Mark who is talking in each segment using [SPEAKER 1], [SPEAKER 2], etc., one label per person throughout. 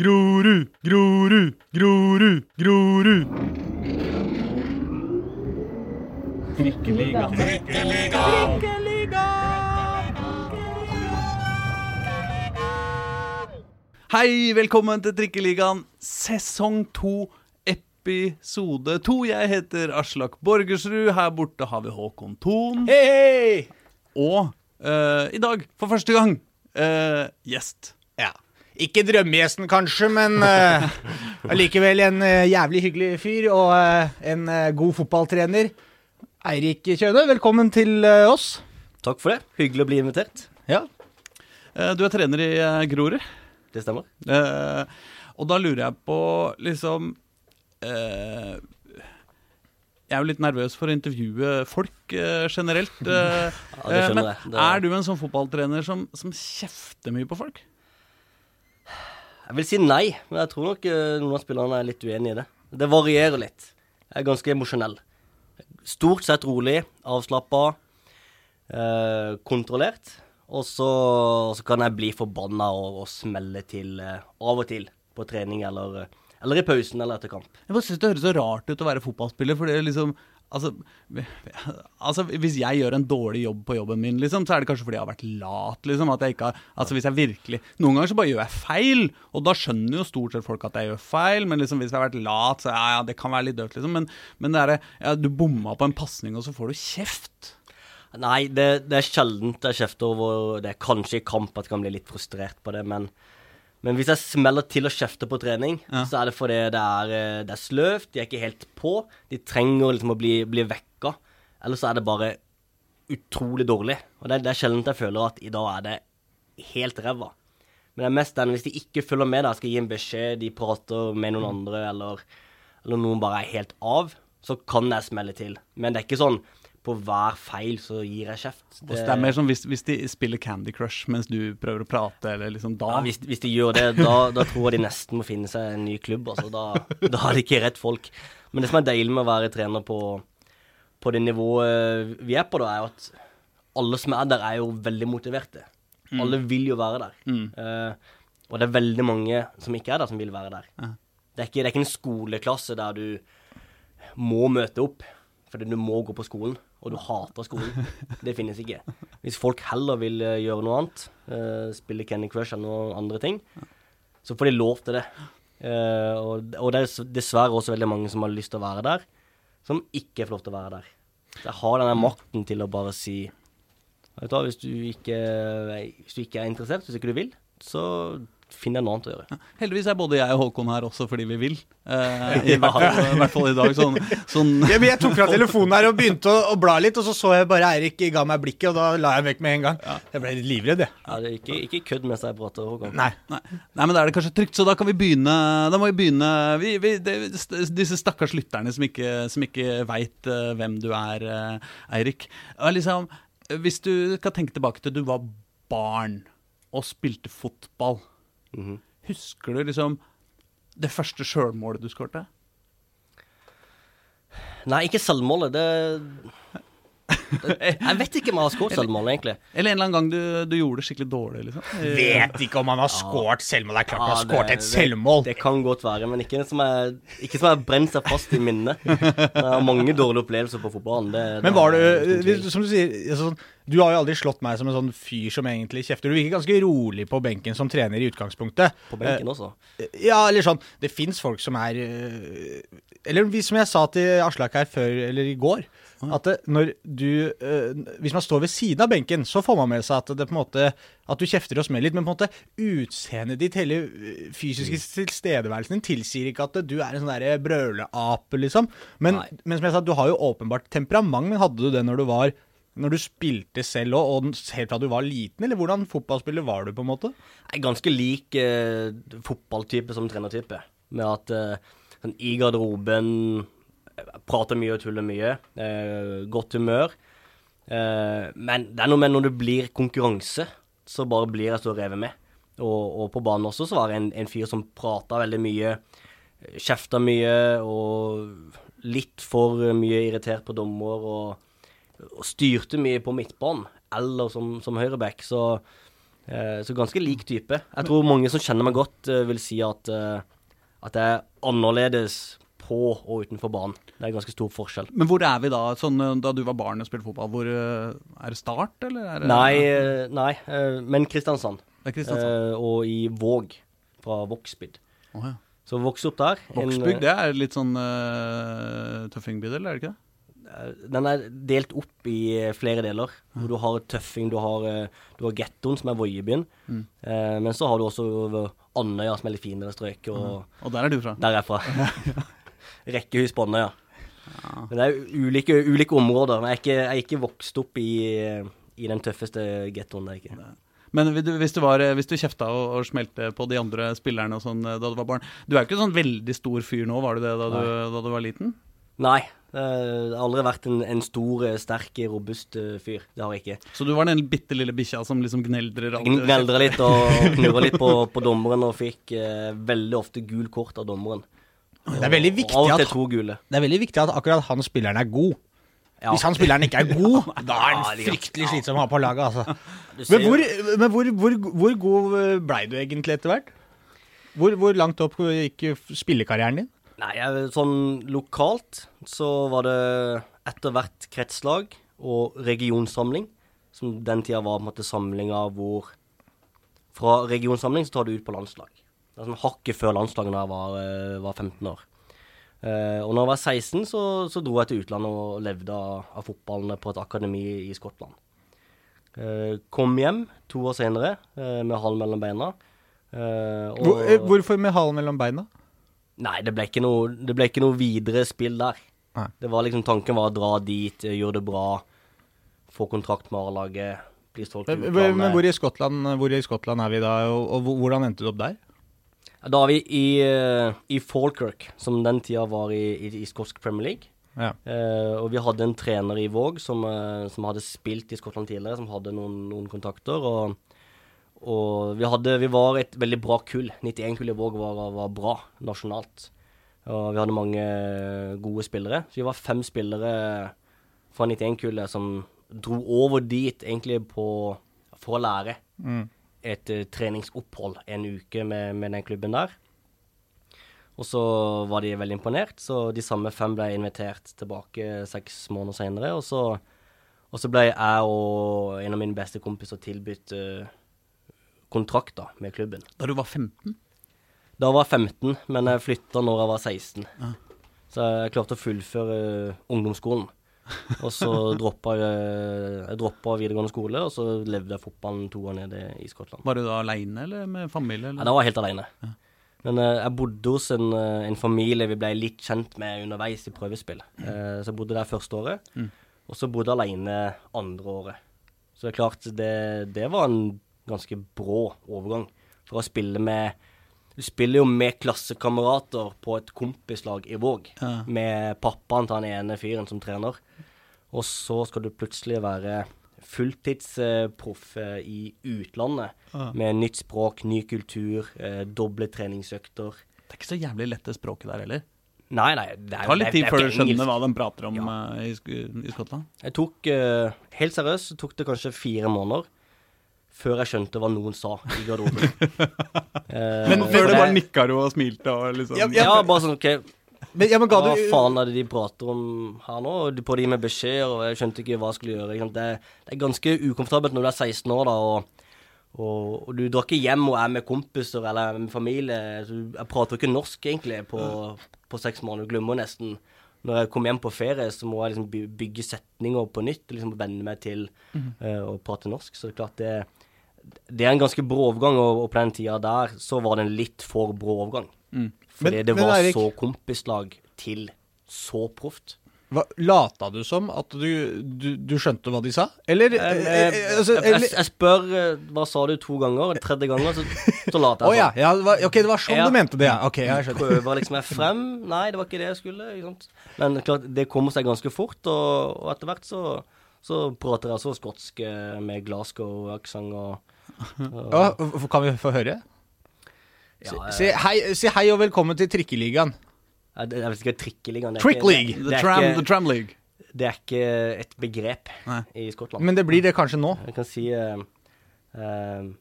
[SPEAKER 1] Grorud, Grorud, Grorud, Grorud.
[SPEAKER 2] Trikkeliga.
[SPEAKER 1] Hei, velkommen til Trikkeligaen sesong to, episode to. Jeg heter Aslak Borgersrud. Her borte har vi Håkon Thon.
[SPEAKER 2] Hei!
[SPEAKER 1] Og eh, i dag, for første gang, eh, gjest.
[SPEAKER 2] Ikke drømmegjesten, kanskje, men uh, en uh, jævlig hyggelig fyr og uh, en eh, god fotballtrener. Eirik Kjøne, velkommen til eh, oss.
[SPEAKER 3] Takk for det. Hyggelig å bli invitert.
[SPEAKER 2] Ja.
[SPEAKER 1] Eh, du er trener i uh, Grorud.
[SPEAKER 3] Det stemmer.
[SPEAKER 1] Eh, og da lurer jeg på liksom eh, Jeg er jo litt nervøs for å intervjue folk eh, generelt. eh,
[SPEAKER 3] Ja, det
[SPEAKER 1] eh,
[SPEAKER 3] skjønner
[SPEAKER 1] men
[SPEAKER 3] jeg. Det-
[SPEAKER 1] er du en sånn fotballtrener som, som kjefter mye på folk?
[SPEAKER 3] Jeg vil si nei, men jeg tror nok eh, noen av spillerne er litt uenig i det. Det varierer litt. Jeg er ganske emosjonell. Stort sett rolig, avslappa, eh, kontrollert. Og så, kan jeg bli forbanna og, og smelle til eh, av og til på trening eller, eller i pausen eller etter kamp.
[SPEAKER 1] Jeg synes Det høres så rart ut å være fotballspiller. For det er liksom Altså, altså, Hvis jeg gjør en dårlig jobb på jobben min, liksom, så er det kanskje fordi jeg har vært lat. liksom, at jeg ikke har, altså hvis jeg virkelig, Noen ganger så bare gjør jeg feil, og da skjønner jo stort sett folk at jeg gjør feil. Men liksom hvis jeg har vært lat, så ja, ja, det kan være litt døvt, liksom. Men, men det er, ja, du bomma på en pasning, og så får du kjeft.
[SPEAKER 3] Nei, det, det er sjeldent jeg kjefter over Det er kanskje i kamp at jeg kan bli litt frustrert på det, men, men hvis jeg smeller til å kjefte på trening,
[SPEAKER 1] Ja.
[SPEAKER 3] så er det fordi det er, eh, det er sløvt, de er ikke helt på. De trenger liksom å bli, bli vekka. Eller så er det bare utrolig dårlig. Og det, det er sjelden jeg føler at i dag er det helt ræva. Men det er mest den hvis de ikke følger med, da, skal gi en beskjed, de prater med noen andre, eller, eller noen bare er helt av, så kan jeg smelle til. Men det er ikke sånn på hver feil så gir jeg kjeft.
[SPEAKER 1] Og det er mer som hvis, hvis de spiller Candy Crush mens du prøver å prate, eller liksom da
[SPEAKER 3] ja, hvis, hvis de gjør det, da, da tror jeg de nesten må finne seg en ny klubb. Altså, da, da har de ikke rett folk. Men det som er deilig med å være trener på, på det nivået vi er på, da, er at alle som er der, er jo veldig motiverte. Alle vil jo være der.
[SPEAKER 1] Mm.
[SPEAKER 3] Uh, og det er veldig mange som ikke er der, som vil være der.
[SPEAKER 1] Ja.
[SPEAKER 3] Det, er ikke, det er ikke en skoleklasse der du må møte opp fordi du må gå på skolen, og du hater skolen. Det finnes ikke. Hvis folk heller vil eh, gjøre noe annet, eh, spille Candy Crush eller noen andre ting, så får de lov til det. Eh, og, det er dessverre også veldig mange som har lyst til å være der, som ikke får lov til å være der. Så jeg har denne makten til å bare si Vet du hva, hvis du ikke, hvis du ikke er interessert, hvis ikke du vil, så finn deg noe annet å gjøre.
[SPEAKER 1] Heldigvis er både jeg og Håkon her også fordi vi vil. Eh, I hvert fall, i hvert fall i dag. Sånn, sånn
[SPEAKER 2] Ja, men jeg tok fra telefonen her og begynte å, å bla litt, og så så jeg bare Eirik ga meg blikket, og da la jeg vekk med en gang. Jeg ble litt livredd, jeg.
[SPEAKER 3] Ja, det er ikke, ikke kødd mens jeg prater, Håkon.
[SPEAKER 2] Nei.
[SPEAKER 1] Nei. Nei, men da er det kanskje trygt, så da kan vi begynne Da må vi begynne vi, vi, det, Disse stakkars lytterne som ikke, som ikke veit hvem du er, uh, Eirik. Liksom, hvis du skal tenke tilbake til du var barn og spilte fotball,
[SPEAKER 3] Mhm.
[SPEAKER 1] husker du liksom det første sjølmålet du skårte?
[SPEAKER 3] Nei, ikke selvmålet. Det Jeg vet ikke om jeg har skåret selvmål, egentlig.
[SPEAKER 1] Eller en eller annen gang du, du gjorde det skikkelig dårlig, liksom?
[SPEAKER 2] Vet ikke om han har skåret selvmål. Det er klart han har skåret et selvmål.
[SPEAKER 3] Det, det kan godt være, men ikke som er, ikke som jeg brent seg fast i minnet. Jeg har mange dårlige opplevelser på fotballen. Det, det
[SPEAKER 2] Men var du,
[SPEAKER 3] er
[SPEAKER 2] som du sier, sånn, du har jo aldri slått meg som en sånn fyr som egentlig kjefter. Du virker ganske rolig på benken som trener i utgangspunktet.
[SPEAKER 3] På benken også.
[SPEAKER 2] Eh, Ja, eller sånn, det finnes folk som er eh, Eller som jeg sa til Aslak her før, eller i går, at når du eh, Hvis man står ved siden av benken, så får man med seg at det på en måte At du kjefter oss med litt, men på en måte utseendet ditt, hele eh, fysiske tilstedeværelsen din, tilsier ikke at du er en sånn derre brøleape, liksom. Men, men som jeg sa, du har jo åpenbart temperament, men hadde du det når du var når du spilte selv òg, og helt fra du var liten, eller hvordan fotballspiller var du, på en måte?
[SPEAKER 3] Jeg er ganske lik eh, fotballtype som trenertype. Med at eh, sånn, i garderoben prater mye og tuller mye. Eh, godt humør. Eh, men det er noe med når det blir konkurranse, så bare blir jeg så revet med. Og, og på banen også så var jeg en, en fyr som prata veldig mye, kjefta mye og litt for mye irritert på dommer og, og styrte mye på midtbanen eller som, som høyreback. Så Eh, så ganske lik type. Jeg tror mange som kjenner meg godt, eh, vil si at, eh, at jeg er annerledes på og utenfor banen. Det er ganske stor forskjell.
[SPEAKER 1] Men hvor er vi da? Sånn, eh, da du var barn og spilte fotball, hvor eh, Er det Start, eller? Er det,
[SPEAKER 3] Nei, eh, nei men Kristiansand.
[SPEAKER 1] Det er Kristiansand.
[SPEAKER 3] Eh, og i Våg, fra Vågsbygd.
[SPEAKER 1] Oh, ja.
[SPEAKER 3] Så vokste opp der.
[SPEAKER 1] Vågsbygd, det er litt sånn uh, tøffingbydel, er det ikke det?
[SPEAKER 3] Den er delt opp i flere deler. Hvor du har Tøffing, du har, du har Gettoen, som er Voiebyen.
[SPEAKER 1] Mm.
[SPEAKER 3] Eh, men så har du også Andøya, som er litt fin med det strøk. Og
[SPEAKER 1] Og der er du fra.
[SPEAKER 3] Der er jeg fra. Rekkehus på Andøya. Men det er ulike, ulike områder. Men jeg er ikke, jeg er ikke vokst opp i, i den tøffeste gettoen. det er ikke.
[SPEAKER 1] Men hvis du, var, hvis du kjefta og, og smelte på de andre spillerne og sånn eh, da du var barn Du er jo ikke sånn veldig stor fyr nå, var du det da du, da du var liten?
[SPEAKER 3] Nei. eh, Jeg har aldri vært en, en stor, eh, sterk, robust eh, fyr. Det har jeg ikke.
[SPEAKER 1] Så du var den bitte lille bikkja som liksom gneldrer alt?
[SPEAKER 3] Gneldra litt og knurra litt på, på dommeren og fikk eh, veldig ofte gul kort av dommeren.
[SPEAKER 2] Det er veldig viktig at, det er veldig viktig at akkurat han spilleren er god.
[SPEAKER 3] Ja.
[SPEAKER 2] Hvis han spilleren ikke er god, da er han fryktelig slitsom å ha på laget, altså. Men hvor, men hvor, hvor, hvor god eh, blei du egentlig etter hvert? Hvor langt opp gikk spillekarrieren din?
[SPEAKER 3] Nei, jeg, sånn lokalt så var det etter hvert kretslag og regionsamling, som den tida var på en måte samlinga hvor Fra regionsamling så tar du ut på landslag. Det er sånn hakket før landslaget da jeg var, eh, var 15 år. Uh, og når jeg var 16, så, så dro jeg til utlandet og levde av, av fotballen på et akademi i Skottland. Uh, kom hjem to år senere uh, med halen mellom beina. Og-
[SPEAKER 2] Hvor, hvorfor med halen mellom beina?
[SPEAKER 3] Nei, det ble ikke noe, det ble ikke noe videre spill der.
[SPEAKER 2] Nei.
[SPEAKER 3] Det var liksom Tanken var å dra dit, gjøre det bra, få kontrakt med A-laget,
[SPEAKER 2] Men, men hvor, i Skottland, hvor i Skottland er vi da, og, og hvordan endte du opp der?
[SPEAKER 3] Da er vi i, eh, i Falkirk, som den tida var i, i, i skotsk Premier League.
[SPEAKER 2] Ja.
[SPEAKER 3] Uh, og vi hadde en trener i Våg som, uh, som hadde spilt i Skottland tidligere, som hadde noen, noen kontakter. Og, og vi, hadde, vi var et veldig bra kull. 91-kull i Våg var, var bra nasjonalt. Og vi hadde mange gode spillere. Så vi var fem spillere fra 91-kullet som dro over dit egentlig på, for å lære
[SPEAKER 2] Mm.
[SPEAKER 3] Et eh, treningsopphold en uke med, med den klubben der. Og så var de veldig imponert, så de samme fem ble invitert tilbake seks måneder senere. Og så, og så ble jeg og en av mine beste kompiser tilbudt eh, kontrakt da, med klubben.
[SPEAKER 1] Da du var 15?
[SPEAKER 3] Da var jeg 15, men jeg flytta når jeg var 16. Så jeg klarte å fullføre eh, ungdomsskolen. Og så droppa jeg, jeg droppa videregående skole, og så levde jeg fotballen to år nede i Skottland.
[SPEAKER 1] Var du da aleine eller med familie?
[SPEAKER 3] Nei,
[SPEAKER 1] Ja,
[SPEAKER 3] da var jeg helt alene. Men uh, jeg bodde hos en, eh, en familie vi ble litt kjent med underveis i prøvespill. Uh, så jeg bodde der første året,
[SPEAKER 1] Mm.
[SPEAKER 3] og så bodde jeg alene andre året. Så det er klart, det, det var en ganske brå overgang. For å spille med Du spiller jo med klassekamerater på et kompislag i Våg.
[SPEAKER 1] Ja.
[SPEAKER 3] Med pappaen til han ene fyren som trener. Og så skal du plutselig være fulltidsproff eh, i utlandet.
[SPEAKER 1] Ja.
[SPEAKER 3] Med nytt språk, ny kultur, eh, doble treningsøkter.
[SPEAKER 1] Det er ikke så jævlig lett det språket der heller.
[SPEAKER 3] Nei, nei, det er
[SPEAKER 1] tar litt tid før du skjønner hva de prater om
[SPEAKER 3] Ja.
[SPEAKER 1] uh, i, i Skottland.
[SPEAKER 3] Jeg tok, uh, helt seriøst, tok det kanskje fire måneder før jeg skjønte hva noen sa i garderoben. Eh,
[SPEAKER 1] Men før
[SPEAKER 3] det-
[SPEAKER 1] bare nikka du og smilte og liksom
[SPEAKER 2] Ja,
[SPEAKER 3] Ja, bare sånn, OK,
[SPEAKER 2] Men, ja, men ga
[SPEAKER 3] hva
[SPEAKER 2] du
[SPEAKER 3] faen er det de prater om her nå? Og På de med beskjeder, og jeg skjønte ikke hva jeg skulle gjøre. Det, det er ganske ukomfortabelt når du er 16 år, da, og, og, og du drar ikke hjem og er med kompiser eller med familie. Så jeg prater ikke norsk, egentlig, på, på seks måneder. Du glemmer nesten Når jeg kommer hjem på ferie, så må jeg liksom bygge setninger på nytt. liksom Venne meg til eh, å prate norsk. Så det er klart det det er en ganske brå overgang, og, og på den tida der så var det en litt for brå overgang.
[SPEAKER 1] Mm.
[SPEAKER 3] Fordi
[SPEAKER 2] Men-
[SPEAKER 3] det
[SPEAKER 2] men
[SPEAKER 3] var
[SPEAKER 2] Eirik-
[SPEAKER 3] så kompislag til så proft.
[SPEAKER 2] hva, Lata du som at du, du, du skjønte hva de sa? Eller,
[SPEAKER 3] Eh,
[SPEAKER 2] eh, eh, altså,
[SPEAKER 3] jeg, jeg, jeg spør eh, hva sa du to ganger, tredje ganger, så, så later jeg
[SPEAKER 2] ja,
[SPEAKER 3] sånn.
[SPEAKER 2] ja det var, ok, det var sånn
[SPEAKER 3] Ja.
[SPEAKER 2] du mente det, ja. Ok, jeg skjønner.
[SPEAKER 3] Prøver liksom jeg frem. Nei, det var ikke det jeg skulle. Ikke sant? Men klart, det kommer seg ganske fort, og, og etter hvert så, så prater jeg så skotsk eh, med Glasgow-aksent og
[SPEAKER 2] Ja, kan vi få høre?
[SPEAKER 3] ja,
[SPEAKER 2] Si hei, si hei og velkommen til Trikkeligaen.
[SPEAKER 3] jeg, jeg vet ikke hva trikkeligaen er.
[SPEAKER 2] Trick
[SPEAKER 3] ikke-
[SPEAKER 2] League.
[SPEAKER 3] Det,
[SPEAKER 1] The, tram,
[SPEAKER 3] ikke-
[SPEAKER 1] the Tram League.
[SPEAKER 3] det er ikke et begrep
[SPEAKER 1] Nei.
[SPEAKER 3] i Skottland.
[SPEAKER 2] Men det blir det kanskje nå.
[SPEAKER 3] Jeg kan si eh, um,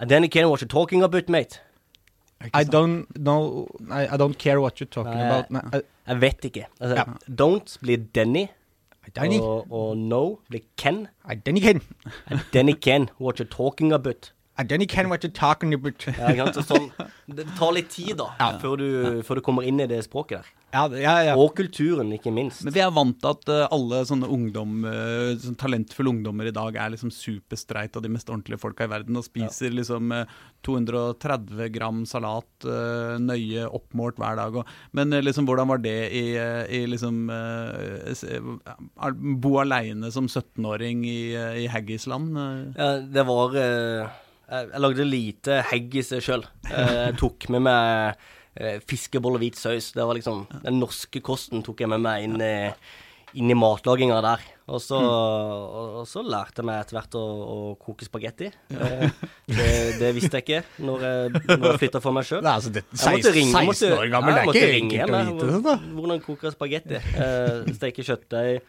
[SPEAKER 3] And then again, what you're talking about, mate?
[SPEAKER 2] I don't know I, I don't care what you're talking
[SPEAKER 3] Nei,
[SPEAKER 2] about. Nei, I,
[SPEAKER 3] Jeg vet ikke. Altså,
[SPEAKER 2] Ja.
[SPEAKER 3] Don't blir Denny,
[SPEAKER 2] I don't
[SPEAKER 3] og, og no blir Ken.
[SPEAKER 2] I don't ken.
[SPEAKER 3] And Denny Ken, what you talking about?
[SPEAKER 2] Ken what you're talking about.
[SPEAKER 3] Ja, sånn, det tar litt tid, da, før, du, før du kommer inn i det språket der.
[SPEAKER 2] Ja, ja, ja.
[SPEAKER 3] Og kulturen, ikke minst.
[SPEAKER 1] Men vi er vant til at eh, alle sånne ungdom, eh, sånn talentfulle ungdommer i dag er liksom superstreit av de mest ordentlige folka i verden og spiser liksom eh, 230 gram salat eh, nøye oppmålt hver dag. Og, men eh, liksom hvordan var det i, eh, i liksom eh, eh, Bo aleine som 17-åring i, eh, i Haggisland? eh?
[SPEAKER 3] Ja, det var eh, jeg, jeg lagde lite haggis sjøl. jeg tok med meg uh, fiskeboll og hvit saus. Det var liksom Den norske kosten tok jeg med meg inn, i- inn i matlaginga der. Og så, og, og så lærte jeg meg etter hvert å, å koke spagetti. Eh, det, det visste jeg ikke når jeg, når jeg flytta for meg sjøl.
[SPEAKER 2] Altså,
[SPEAKER 3] Jeg måtte
[SPEAKER 2] 16,
[SPEAKER 3] ringe, jeg måtte,
[SPEAKER 2] 16 år gammel, det er ikke enkelt å vite det, da.
[SPEAKER 3] Hvordan koker spagetti. Steke kjøttdeig,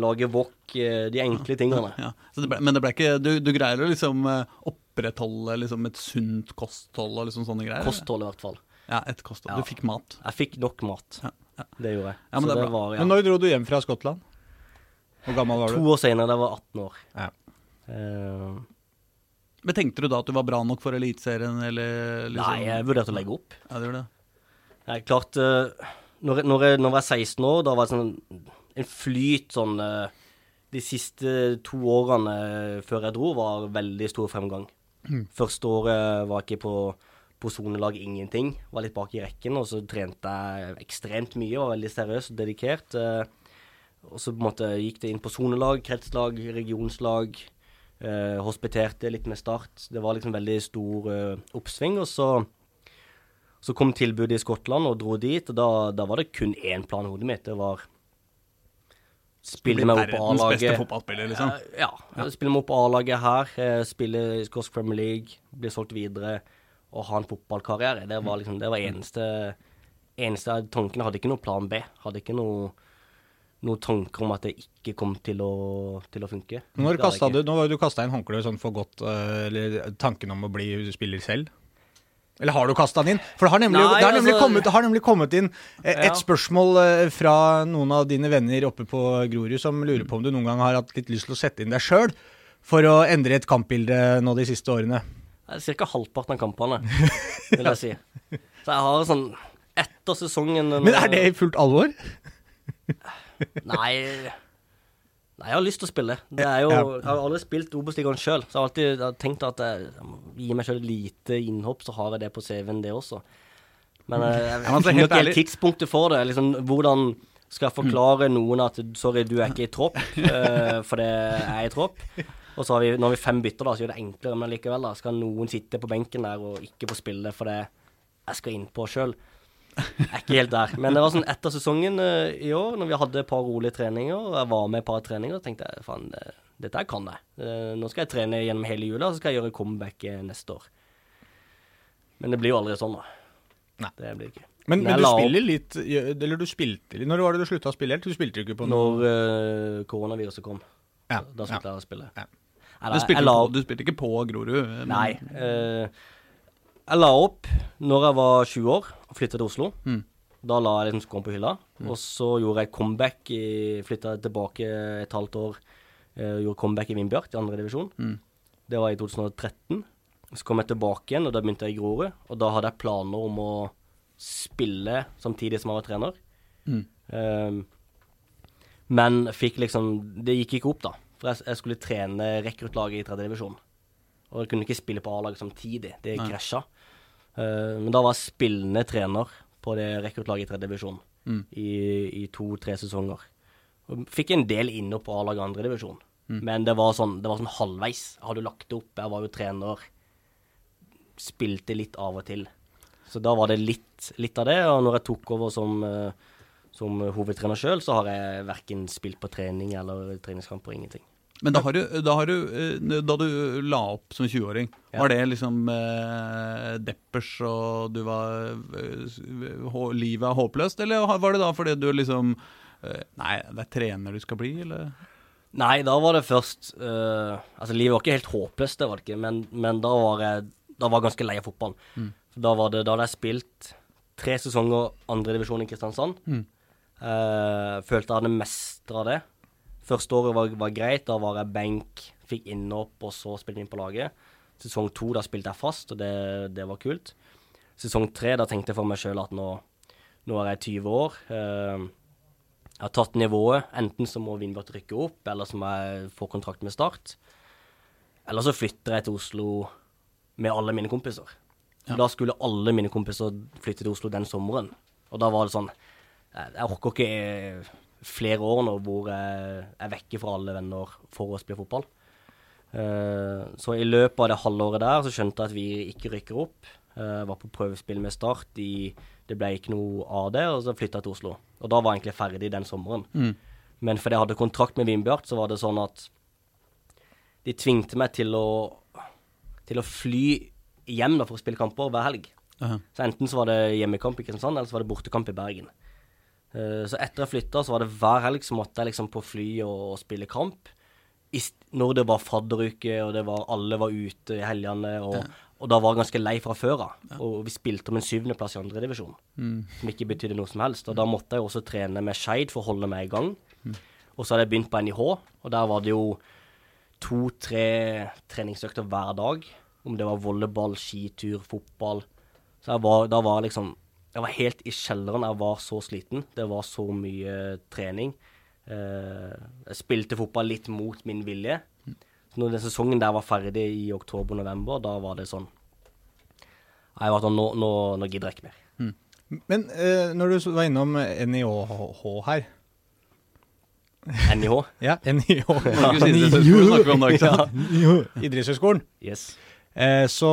[SPEAKER 3] lage wok, eh, de enkle tingene.
[SPEAKER 1] Ja, så det ble, men det ble ikke Du, du greier å liksom eh, opprettholde liksom et sunt kosthold og liksom sånne greier?
[SPEAKER 3] Kosthold, i hvert fall.
[SPEAKER 1] Ja, et kosthold.
[SPEAKER 3] Ja.
[SPEAKER 1] Du fikk mat.
[SPEAKER 3] Jeg fikk nok mat.
[SPEAKER 1] Ja, ja.
[SPEAKER 3] Det gjorde jeg.
[SPEAKER 1] Ja, men
[SPEAKER 3] så
[SPEAKER 1] det
[SPEAKER 3] det var ja.
[SPEAKER 2] Men når dro du hjem fra Skottland? Hvor gammel var du?
[SPEAKER 3] To år senere, da jeg var 18 år.
[SPEAKER 2] Ja.
[SPEAKER 3] Eh,
[SPEAKER 1] Men tenkte du da at du var bra nok for Eliteserien, eller liksom
[SPEAKER 3] Nei, jeg vurderte å legge opp.
[SPEAKER 1] Ja, det gjorde det.
[SPEAKER 3] Jeg, klart eh, når, jeg, når, jeg, når jeg var 16 år, da var jeg sånn en flyt sånn eh, De siste to årene eh, før jeg dro, var veldig stor fremgang. Første året var jeg ikke på på sonelag ingenting. Var litt bak i rekken, og så trente jeg ekstremt mye. Var veldig seriøs og dedikert. eh, og så på en måte gikk det inn på sonelag, kretslag, regionslag. Eh, hospiterte litt med Start. Det var liksom veldig stor eh, oppsving. Og så, så kom tilbudet i Skottland, og dro dit. Og da, da var det kun én plan i hodet mitt. Det var Spille meg opp A-laget.
[SPEAKER 1] liksom.
[SPEAKER 3] Ja, Ja. Spiller meg opp A-laget her. Spiller Spille i Skotsk Premier League. Bli solgt videre. Og ha en fotballkarriere. Det var liksom Det var eneste Eneste tanken. Jeg hadde ikke noe plan B. Hadde ikke noe noen tanker om at det ikke kom til å, til å funke.
[SPEAKER 2] Når kasta du. Nå var du kasta inn håndkleet sånn for godt, eh, eller tanken om å bli spiller selv? Eller har du kasta den inn? For det har nemlig,
[SPEAKER 3] Nei,
[SPEAKER 2] det har nemlig,
[SPEAKER 3] altså-
[SPEAKER 2] kommet, har nemlig kommet inn eh, et
[SPEAKER 3] Ja.
[SPEAKER 2] spørsmål eh, fra noen av dine venner oppe på Grorud som lurer på om du noen gang har hatt litt lyst til å sette inn deg sjøl for å endre et kampbilde nå de siste årene.
[SPEAKER 3] Ca. halvparten av kampene, vil jeg si. Så jeg har sånn Etter sesongen
[SPEAKER 2] Men er det i fullt alvor?
[SPEAKER 3] Nei Nei, jeg har lyst til å spille. Det er jo. Jeg har aldri spilt Obos-ligaen sjøl, så jeg har alltid jeg har tenkt at jeg, jeg må gi meg sjøl lite innhopp, så har jeg det på CV-en, det også. Men jeg, jeg,
[SPEAKER 1] Ja,
[SPEAKER 3] finner ikke helt tidspunktet for det. Liksom, hvordan skal jeg forklare noen at sorry, du er ikke i tropp, uh, for det er i tropp. Og så har vi, når vi fem bytter, da, så gjør det enklere, men likevel da, skal noen sitte på benken der og ikke få spille for det jeg skal innpå sjøl. Jeg er ikke helt der. Men det var sånn etter sesongen eh, i år, når vi hadde et par rolige treninger, og jeg var med et par treninger, tenkte jeg faen, det- dette kan jeg. Eh, nå skal jeg trene gjennom hele jula, så skal jeg gjøre comeback eh, neste år. Men det blir jo aldri sånn, da.
[SPEAKER 2] Nei.
[SPEAKER 3] Det blir ikke.
[SPEAKER 2] Men,
[SPEAKER 3] Men
[SPEAKER 2] men du spiller litt Eller du spilte litt Når var det du slutta å spille helt? Du spilte ikke på noe
[SPEAKER 3] Når uh, koronaviruset kom,
[SPEAKER 2] Ja,
[SPEAKER 3] da sluttet jeg å spille.
[SPEAKER 2] Ja.
[SPEAKER 3] Eller,
[SPEAKER 1] Du spilte,
[SPEAKER 3] la
[SPEAKER 1] på, du spilte ikke på Grorud? men-
[SPEAKER 3] Nei. Uh, jeg la opp når jeg var 20 år og flyttet til Oslo.
[SPEAKER 1] Mm.
[SPEAKER 3] Da la jeg liksom skoen på hylla. Og så gjorde jeg comeback. i- Flytta tilbake et halvt år. uh, gjorde comeback i Vindbjart i andredivisjon.
[SPEAKER 1] Mm.
[SPEAKER 3] Det var i 2013. Så kom jeg tilbake igjen, og da begynte jeg i Grorud. Og da hadde jeg planer om å spille samtidig som jeg var trener.
[SPEAKER 1] Mm.
[SPEAKER 3] Eh, men fikk liksom Det gikk ikke opp, da. For jeg, jeg skulle trene rekruttlaget i tredje divisjon. Og jeg kunne ikke spille på A-laget samtidig. Det krasja. Eh, men da var jeg spillende trener på det rekruttlaget i tredje divisjon
[SPEAKER 1] Mm.
[SPEAKER 3] i, i to-tre sesonger. Og fikk en del innhopp på A-laget andre divisjon.
[SPEAKER 1] Mm.
[SPEAKER 3] Men det var, sånn, det var sånn halvveis. Jeg hadde lagt det opp. Jeg var jo trener. Spilte litt av og til. Så da var det litt, litt av det. Og når jeg tok over som, eh, som hovedtrener sjøl, så har jeg verken spilt på trening eller treningskamper. Ingenting.
[SPEAKER 1] Men da har, du, da har du eh, Da du la opp som 20-åring,
[SPEAKER 3] Ja.
[SPEAKER 1] var det liksom eh, deppers og du var eh, Livet er håpløst, eller var det da fordi du liksom eh, Nei, det er trener du skal bli, eller?
[SPEAKER 3] Nei, da var det først eh, Altså, livet var ikke helt håpløst, det var det ikke, men, men da var jeg da var jeg ganske lei av fotballen. Mm. Da, var det, da hadde jeg spilt tre sesonger andredivisjon i Kristiansand.
[SPEAKER 1] Mm.
[SPEAKER 3] Eh, følte jeg hadde mestra det. Første året var, var greit. Da var jeg benk, fikk innhopp, og så spilte jeg inn på laget. Sesong to, da spilte jeg fast, og det, det var kult. Sesong tre, da tenkte jeg for meg sjøl at nå, nå er jeg 20 år. Eh, jeg har tatt nivået. Enten så må Vindbjart rykke opp, eller så må jeg få kontrakt med Start. Eller så flytter jeg til Oslo med alle mine kompiser.
[SPEAKER 1] Ja.
[SPEAKER 3] Da skulle alle mine kompiser flytte til Oslo den sommeren. Og da var det sånn Jeg, orker ikke flere år nå hvor jeg er vekke fra alle venner for å spille fotball. Eh, så i løpet av det halvåret der så skjønte jeg at vi ikke rykker opp. Eh, Jeg var på prøvespill med Start. I, det ble ikke noe av det, og så flytta jeg til Oslo. Og da var jeg egentlig ferdig den sommeren.
[SPEAKER 1] Mm.
[SPEAKER 3] Men fordi jeg hadde kontrakt med Vindbjart, så var det sånn at de tvingte meg til å, til å fly hjem da for å spille kamper hver helg.
[SPEAKER 1] Ja.
[SPEAKER 3] Så enten så var det hjemmekamp i Kristiansand, eller så var det bortekamp i Bergen. Eh, så etter jeg flytta, så var det hver helg så måtte jeg liksom på fly og, og spille kamp. I, når det var fadderuke, og det var, alle var ute i helgene, og, og da var jeg ganske lei fra før av. Og vi spilte om en syvendeplass i andredivisjon,
[SPEAKER 1] Mm.
[SPEAKER 3] som ikke betydde noe som helst. Og da måtte jeg også trene med Skeid for å holde meg i gang. Og så hadde jeg begynt på NIH, og der var det jo to-tre treningsøkter hver dag. Om det var volleyball, skitur, fotball. Så var, da var jeg liksom Jeg var helt i kjelleren. Jeg var så sliten. Det var så mye trening. Eh, jeg spilte fotball litt mot min vilje. Så når den sesongen der var ferdig i oktober-november, da var det sånn jeg var sånn, nå, nå, nå gidder jeg ikke mer.
[SPEAKER 2] Men eh, når du var innom NIH her
[SPEAKER 3] NIH.
[SPEAKER 2] Ja? NIH. Idrettshøgskolen.
[SPEAKER 3] Yes.
[SPEAKER 2] Eh, så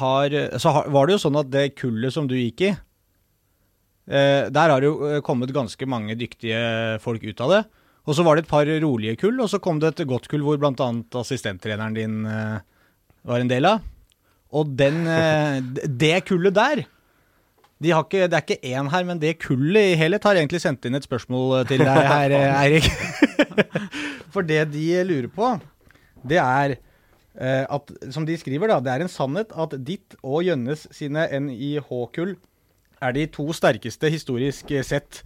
[SPEAKER 2] har, så har, var det jo sånn at det kullet som du gikk i eh, Der har det jo eh, kommet ganske mange dyktige folk ut av det. Og så var det et par rolige kull, og så kom det et godt kull hvor bl.a. assistenttreneren din eh, var en del av. Og den, eh, det kullet der de har ikke, Det er ikke én her, men det kullet i helhet har egentlig sendt inn et spørsmål til deg her, eh, Eirik. For det de lurer på, det er Eh, at, som de skriver, da, det er en sannhet at ditt og Jønnes sine NIH-kull er de to sterkeste historisk eh, sett.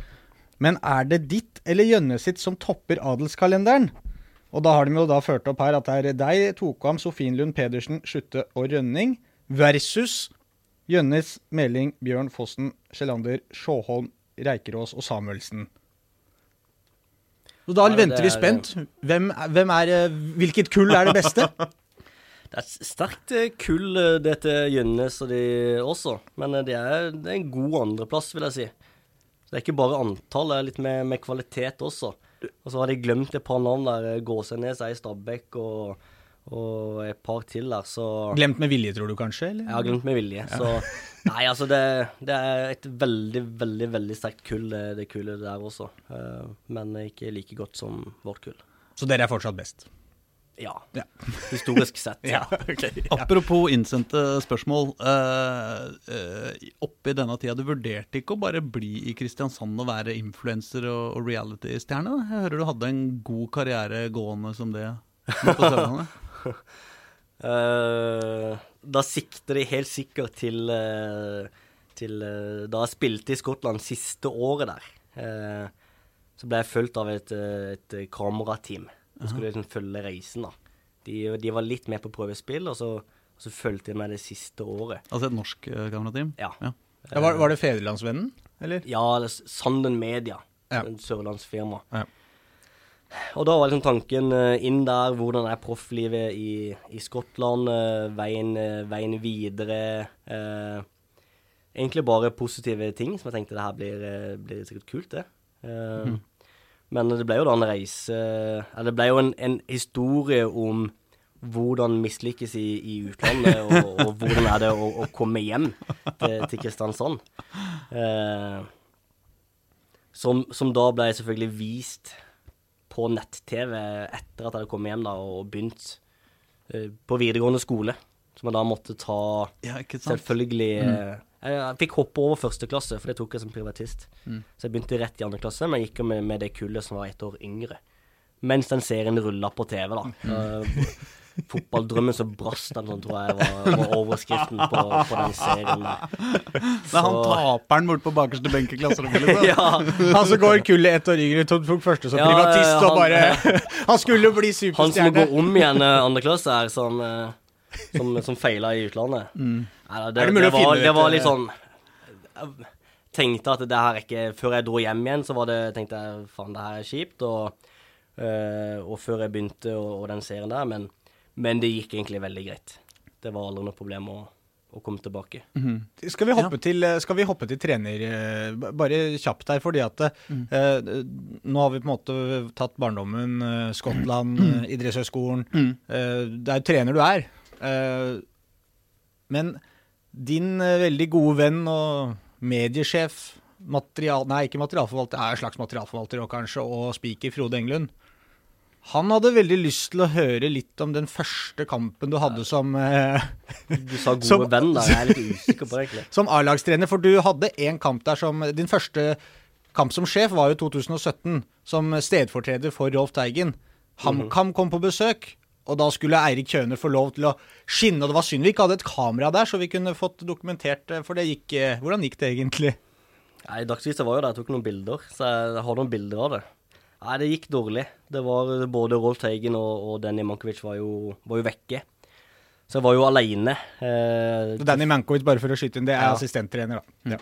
[SPEAKER 2] Men er det ditt eller Jønnes sitt som topper adelskalenderen? Og da har de jo da ført opp her at det er deg, Tokam, Sofienlund, Pedersen, Slutte og Rønning versus Jønnes, Meling, Bjørn Fossen, Sjelander, Sjåholm, Reikerås og Samuelsen. Og da
[SPEAKER 3] Ja,
[SPEAKER 2] venter vi spent. Hvem, er- hvem er, eh, hvilket kull er det beste?
[SPEAKER 3] Det er et sterkt eh, kull, dette det til Gjønnes og de også. Men eh, det er, det er en god andreplass, vil jeg si. Så det er ikke bare antall, det er litt med, med kvalitet også. Og så har de glemt et par navn der. eh, Gåsenes er i Stabæk og, og et par til der, så
[SPEAKER 2] Glemt med vilje, tror du kanskje? Eller?
[SPEAKER 3] Ja, glemt med vilje. Så nei, altså det, det er et veldig, veldig veldig sterkt kull, det, det kullet der også. Eh, men ikke like godt som vårt kull.
[SPEAKER 2] Så dere er fortsatt best?
[SPEAKER 3] Ja.
[SPEAKER 2] Ja.
[SPEAKER 3] Historisk sett. ja.
[SPEAKER 2] ok.
[SPEAKER 1] Apropos innsendte spørsmål. eh, eh, oppi denne tida, du vurderte ikke å bare bli i Kristiansand og være influenser og, og reality-stjerne? Jeg hører du hadde en god karriere gående som det på Sørlandet.
[SPEAKER 3] Eh, da sikter de helt sikkert til, uh, til uh, Da jeg spilte i Skottland siste året der. eh, så ble jeg fulgt av et, et kamerateam. Så skulle jeg liksom følge reisen, da. De, de var litt med på prøvespill, og så, og så fulgte de med det siste året.
[SPEAKER 1] Altså et norsk eh, kamerateam?
[SPEAKER 3] Ja.
[SPEAKER 1] Ja.
[SPEAKER 2] Ja, var, var det Federlandsvennen, eller?
[SPEAKER 3] Ja, eller Sanden Media.
[SPEAKER 2] Ja.
[SPEAKER 3] En sørlandsfirma.
[SPEAKER 2] Ja.
[SPEAKER 3] Og da var liksom tanken eh, inn der, hvordan er profflivet i, i Skottland, eh, veien, veien videre. eh, egentlig bare positive ting, som jeg tenkte det her blir, blir sikkert kult, det. Eh, Men det ble jo da en reise Eller det ble jo en, en historie om hvordan mislykkes i, i utlandet, og, og hvordan er det å, å komme hjem til, til Kristiansand. Eh, som, som da ble selvfølgelig vist på nett-TV etter at jeg hadde kommet hjem da, og begynt eh, på videregående skole. Som jeg da måtte ta
[SPEAKER 1] Ja,
[SPEAKER 3] selvfølgelig eh, jeg, fikk hoppe over første klasse, for det tok jeg som privatist.
[SPEAKER 1] Mm.
[SPEAKER 3] Så jeg begynte rett i andre klasse, men jeg gikk jo med, med det kullet som var ett år yngre. mens den serien rulla på TV, da. Uh, Fotballdrømmen som brast, den, sånn, tror jeg var, var overskriften på, på den serien der.
[SPEAKER 1] Er han taperen borte på bakerste benk i klasserommet. Liksom.
[SPEAKER 3] Ja,
[SPEAKER 2] Han som går kullet ett år yngre, tok første som
[SPEAKER 3] Ja,
[SPEAKER 2] privatist
[SPEAKER 3] han-
[SPEAKER 2] og bare Han skulle jo bli superstjerne.
[SPEAKER 3] han som må gå om igjen eh, andre klasse her, som, eh, som, som feila i utlandet. Nei, det,
[SPEAKER 2] Er det mulig
[SPEAKER 3] det,
[SPEAKER 2] å finne
[SPEAKER 3] var, det var litt sånn Jeg tenkte at det her er ikke Før jeg dro hjem igjen, så var det, tenkte jeg faen, det her er kjipt. Og, øh, og før jeg begynte og, og den serien der, men, men det gikk egentlig veldig greit. Det var aldri noe problem å, å komme tilbake.
[SPEAKER 2] Skal vi hoppe til, skal vi hoppe til trener, eh, bare kjapt her, fordi at eh, nå har vi på en måte tatt barndommen, eh, Skottland, mm. idrettshøyskolen. Øh, det er jo trener du er. Eh, men din eh, veldig gode venn og mediesjef, material, nei ikke materialforvalter, er en slags materialforvalter og kanskje, og speaker Frode Englund. Han hadde veldig lyst til å høre litt om den første kampen du hadde som eh,
[SPEAKER 3] Du sa gode
[SPEAKER 2] Som-
[SPEAKER 3] venn da. jeg er litt usikker på det, egentlig.
[SPEAKER 2] som A-lagstrener, for du hadde en kamp der som Din første kamp som sjef var jo 2017, som stedfortreder for Rolf Teigen. HamKam kom på besøk, og da skulle Eirik Kjøne få lov til å skinne. Og det var synd vi ikke hadde et kamera der, så vi kunne fått dokumentert for det gikk eh, Hvordan gikk det egentlig?
[SPEAKER 3] Nei, Dagsavisen var jo der, jeg tok noen bilder, så jeg har noen bilder av det. Nei, det gikk dårlig. Det var Både Rolf Teigen og, og Danny Mankovic var jo, var jo vekke. Så jeg var jo aleine. Eh,
[SPEAKER 2] Danny Mankovic, bare for å skyte inn, det er
[SPEAKER 3] Ja.
[SPEAKER 2] assistenttrener, da. Ja.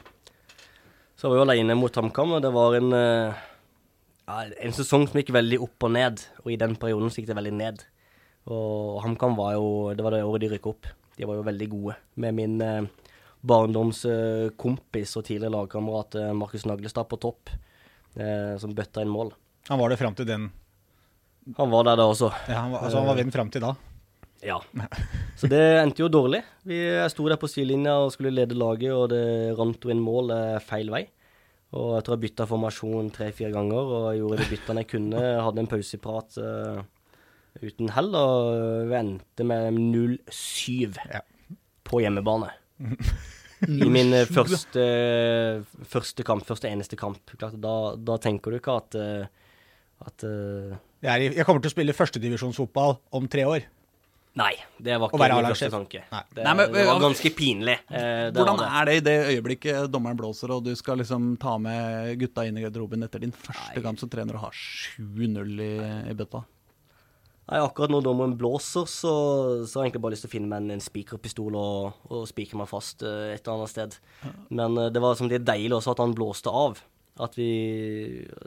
[SPEAKER 3] så jeg var jo aleine mot HamKam, og det var en, eh, en sesong som gikk veldig opp og ned. Og i den perioden så gikk det veldig ned. Og HamKam var jo Det var det året de rykka opp. De var jo veldig gode. Med min eh, barndomskompis og tidligere lagkamerat eh, Markus Naglestad på topp, eh, som bøtta inn mål.
[SPEAKER 2] Han var det fram til den
[SPEAKER 3] Han var der da også.
[SPEAKER 2] ja, han var, Altså, han var venn fram til da.
[SPEAKER 3] Ja. Så det endte jo dårlig. Vi jeg sto der på sidelinja og skulle lede laget, og det rant jo inn mål eh, feil vei. Og jeg tror jeg bytta formasjon tre-fire ganger og gjorde de byttene jeg kunne. Hadde en pauseprat eh, uten hell, og endte med 0-7
[SPEAKER 2] Ja.
[SPEAKER 3] på hjemmebane. I min eh, første, første kamp, første eneste kamp. Klart, da, da tenker du ikke at, eh, at eh,
[SPEAKER 2] Jeg, er jeg kommer til å spille førstedivisjonsfotball om tre år.
[SPEAKER 3] Nei, det var ikke min første tanke.
[SPEAKER 2] Nei.
[SPEAKER 3] Det,
[SPEAKER 1] Nei, men-
[SPEAKER 3] det var ganske pinlig. Eh,
[SPEAKER 1] Hvordan
[SPEAKER 3] det.
[SPEAKER 1] er det i det øyeblikket dommeren blåser, og du skal liksom ta med gutta inn i garderoben etter din første
[SPEAKER 3] Nei.
[SPEAKER 1] kamp som trener og har 7-0 i, i bøtta?
[SPEAKER 3] Nei, akkurat når dommeren blåser, så, så har jeg egentlig bare lyst til å finne meg en, en spikerpistol og, og spikre meg fast uh, et eller annet sted. Men uh, det var som det er deilig også at han blåste av. At vi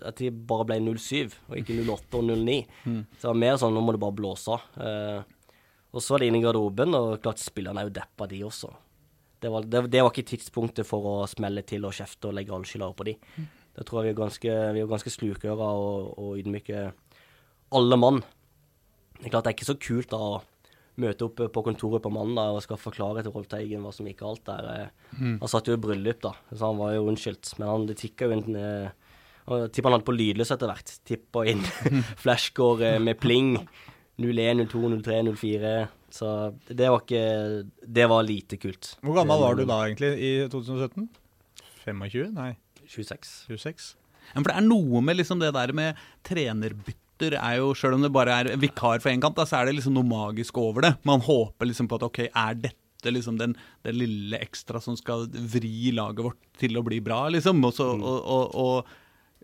[SPEAKER 3] At de bare ble 07, og ikke 08 og 09. Så det var mer sånn nå må det bare blåse av. Uh, og så er det inne i garderoben, og klart spillerne er jo deppa, de også. Det var, det, det var ikke tidspunktet for å smelle til og kjefte og legge all skylda på de. Det tror jeg vi er ganske, vi er ganske slukøra og, og ydmyke alle mann. Det er klart det er ikke så kult da å møte opp på kontoret på mandag og skal forklare til Rolf Teigen hva som gikk galt der. Mm. Han satt jo i bryllup, da, så han var jo unnskyldt. Men han, det tikka jo inn eh, Tipper han hadde på lydløs etter hvert. Tippa inn flashscore eh, med pling. 01, 02, 03, 04. Så det var ikke Det var lite kult.
[SPEAKER 2] Hvor gammel var du da egentlig i 2017? 25? Nei,
[SPEAKER 3] 26.
[SPEAKER 2] 26?
[SPEAKER 1] Ja, for det er noe med liksom det der med trenerbytter er jo, Selv om det bare er vikar for én kant, da, så er det liksom noe magisk over det. Man håper liksom på at ok, er dette liksom den, den lille ekstra som skal vri laget vårt til å bli bra, liksom? Og, så, og, og, og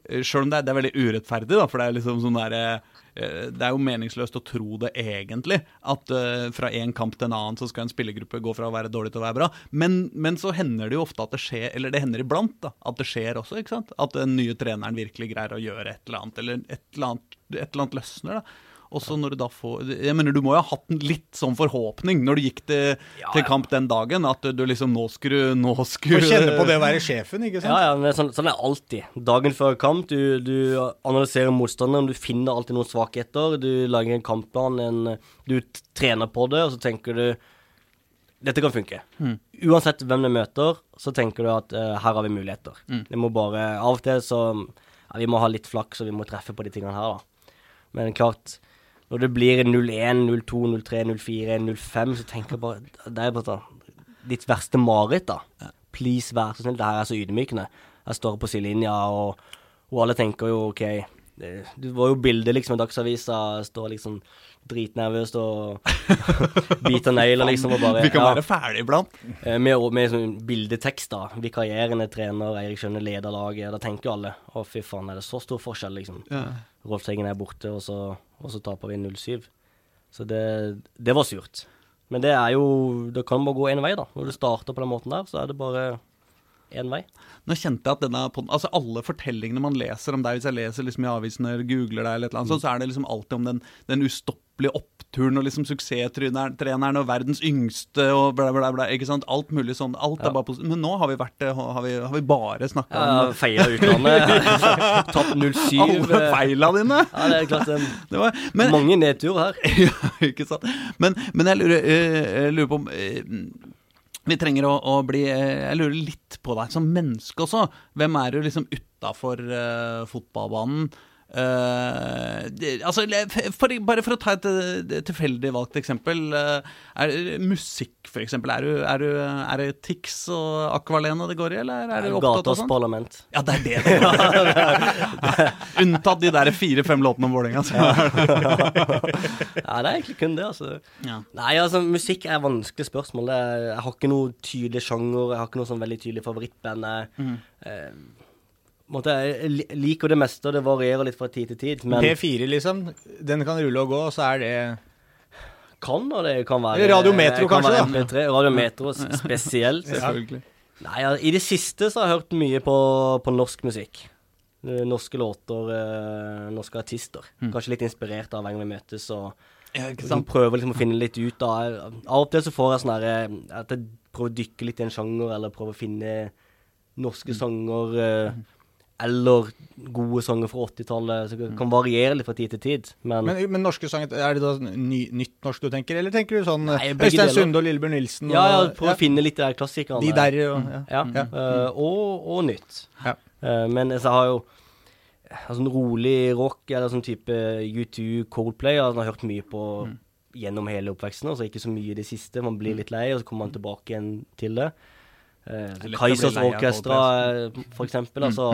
[SPEAKER 1] eh, selv om det er, det er veldig urettferdig, da, for det er liksom sånn derre eh, Det er jo meningsløst å tro det egentlig, at eh, fra en kamp til en annen så skal en spillergruppe gå fra å være dårlig til å være bra. Men, men så hender det jo ofte at det skjer, eller det hender iblant, da, at det skjer også, ikke sant? At den nye treneren virkelig greier å gjøre et eller annet, eller et eller annet, et eller annet løsner, da. Og så når du da får Jeg mener, du må jo ha hatt en litt sånn forhåpning når du gikk til,
[SPEAKER 3] Ja,
[SPEAKER 1] til kamp den dagen, at du liksom Nå skulle Nå skulle
[SPEAKER 2] Få kjenne på det å være sjefen, ikke sant?
[SPEAKER 3] Ja, ja, men det sånn, sånn er det alltid. Dagen før kamp, du, du analyserer motstanderen, du finner alltid noen svakheter. Du lager en kampplan, en, du trener på det, og så tenker du dette kan funke. Uansett hvem du møter, så tenker du at uh, her har vi muligheter. Det må bare Av og til så ja, Vi må ha litt flaks, og vi må treffe på de tingene her, da. Men klart, når det blir 01, 02, 03, 04, 05, så tenker jeg bare Det er bare sånn Ditt verste mareritt, da. Please, vær så snill. Det her er så ydmykende. Jeg står på sidelinja, og, og alle tenker jo OK, det, det var jo bilde liksom i Dagsavisa, står liksom dritnervøs og biter negler liksom og bare
[SPEAKER 1] Vi kan
[SPEAKER 3] ja.
[SPEAKER 1] være ferdig iblant.
[SPEAKER 3] Eh, Med, med sånn bildetekst, da. Vikarierende trener, Eirik Skjønne leder laget. Da tenker jo alle å fy faen, er det så stor forskjell, liksom.
[SPEAKER 1] Ja.
[SPEAKER 3] Rolf Teigen er borte, og så, og så taper vi 0-7. Så det, det var surt. Men det er jo Det kan bare gå én vei, da. Når du starter på den måten der, så er det bare én vei.
[SPEAKER 1] Nå kjente jeg at denne altså Alle fortellingene man leser om deg, hvis jeg leser liksom i avisen eller googler deg, eller et eller annet, mm. så er det liksom alltid om den, den ustoppelige oppturen og liksom suksesstreneren og verdens yngste og bla, bla, bla. ikke sant? Alt mulig sånn. Alt
[SPEAKER 3] Ja.
[SPEAKER 1] er bare positivt. Men nå har vi vært det, har vi, har vi bare snakka
[SPEAKER 3] Ja,
[SPEAKER 1] om
[SPEAKER 3] Feia utlandet. Tatt 0-7.
[SPEAKER 1] alle
[SPEAKER 3] eh,
[SPEAKER 1] feila dine.
[SPEAKER 3] Ja, det er klart det
[SPEAKER 1] Det var, men,
[SPEAKER 3] Mange nedturer her.
[SPEAKER 1] ja, ikke sant. Men, men jeg lurer, eh, jeg lurer på om eh, Vi trenger å, å bli eh, Jeg lurer litt på deg som menneske også. Hvem er du liksom utafor fotballbanen? Eh, det, altså, for, bare for å ta et et tilfeldig valgt eksempel. eh, er Musikk, for eksempel. Er, du, er, du, er det Tix og Akvalene det går i, eller er du opptatt av
[SPEAKER 3] Gatas
[SPEAKER 1] sånn?
[SPEAKER 3] parlament.
[SPEAKER 1] Ja, det er det det går. Unntatt de der fire-fem låtene om Vålerenga. så er
[SPEAKER 3] Ja, det er egentlig kun det, altså.
[SPEAKER 1] Ja.
[SPEAKER 3] Nei, altså, musikk er vanskelig spørsmål. Er, jeg har ikke noe tydelig sjanger, jeg har ikke noe sånn veldig tydelig favorittband. Jeg, eh, på en måte, jeg liker det meste, og det varierer litt fra tid til tid. Men
[SPEAKER 2] P4, liksom. Den kan rulle og gå, og så er det
[SPEAKER 3] kan, og det kan være
[SPEAKER 2] Radiometro, Radio Metro,
[SPEAKER 3] kan
[SPEAKER 2] kanskje,
[SPEAKER 3] være MP3, Radio Metro spesielt.
[SPEAKER 1] ja.
[SPEAKER 3] Nei, ja, I det siste så har jeg hørt mye på, på norsk musikk. Eh, Norske låter, eh, norske artister. Kanskje litt inspirert av Hver gang vi møtes. og
[SPEAKER 1] Ja,
[SPEAKER 3] Liksom prøver liksom å finne litt ut av Av og til så får jeg sånn herre At jeg prøver å dykke litt i en sjanger, eller prøver å finne norske sanger. eh, Eller gode sanger fra 80-tallet. Så det kan variere litt fra tid til tid. Men,
[SPEAKER 2] Men, men norske sanger, er det da ny, nytt norsk du tenker, eller tenker du sånn
[SPEAKER 3] Nei,
[SPEAKER 2] eh, Øystein. Sunde og Lillebjørn Nilsen?
[SPEAKER 3] ja, ja,
[SPEAKER 2] og,
[SPEAKER 3] ja. å finne litt der klassikerne.
[SPEAKER 2] De der og ja.
[SPEAKER 3] Ja,
[SPEAKER 2] Ja.
[SPEAKER 3] Uh, og, og nytt.
[SPEAKER 2] Ja.
[SPEAKER 3] Uh, men altså, jeg har jo altså, sånn rolig rock eller sånn type U2, Coldplay, altså, jeg har hørt mye på
[SPEAKER 2] Mm.
[SPEAKER 3] gjennom hele oppveksten. Altså ikke så mye i det siste. Man blir litt lei, og så kommer man tilbake igjen til det. Uh, Kaizers Orkestra, eh, for eksempel.
[SPEAKER 2] Mm,
[SPEAKER 3] Altså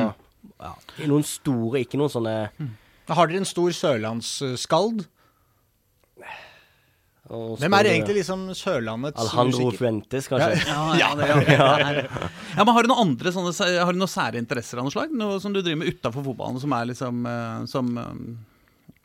[SPEAKER 3] ja, noen store, ikke noen sånne
[SPEAKER 2] Har dere en stor sørlandsskald? Hvem er egentlig liksom Sørlandets
[SPEAKER 3] Alejandro
[SPEAKER 2] musiker?
[SPEAKER 3] Fuentes, kanskje.
[SPEAKER 1] Ja, ja, ja. ja, men Har du noen andre sånne, har du noen sære interesser av noe slag? Noe som du driver med utafor fotballen, som er liksom eh, som eh,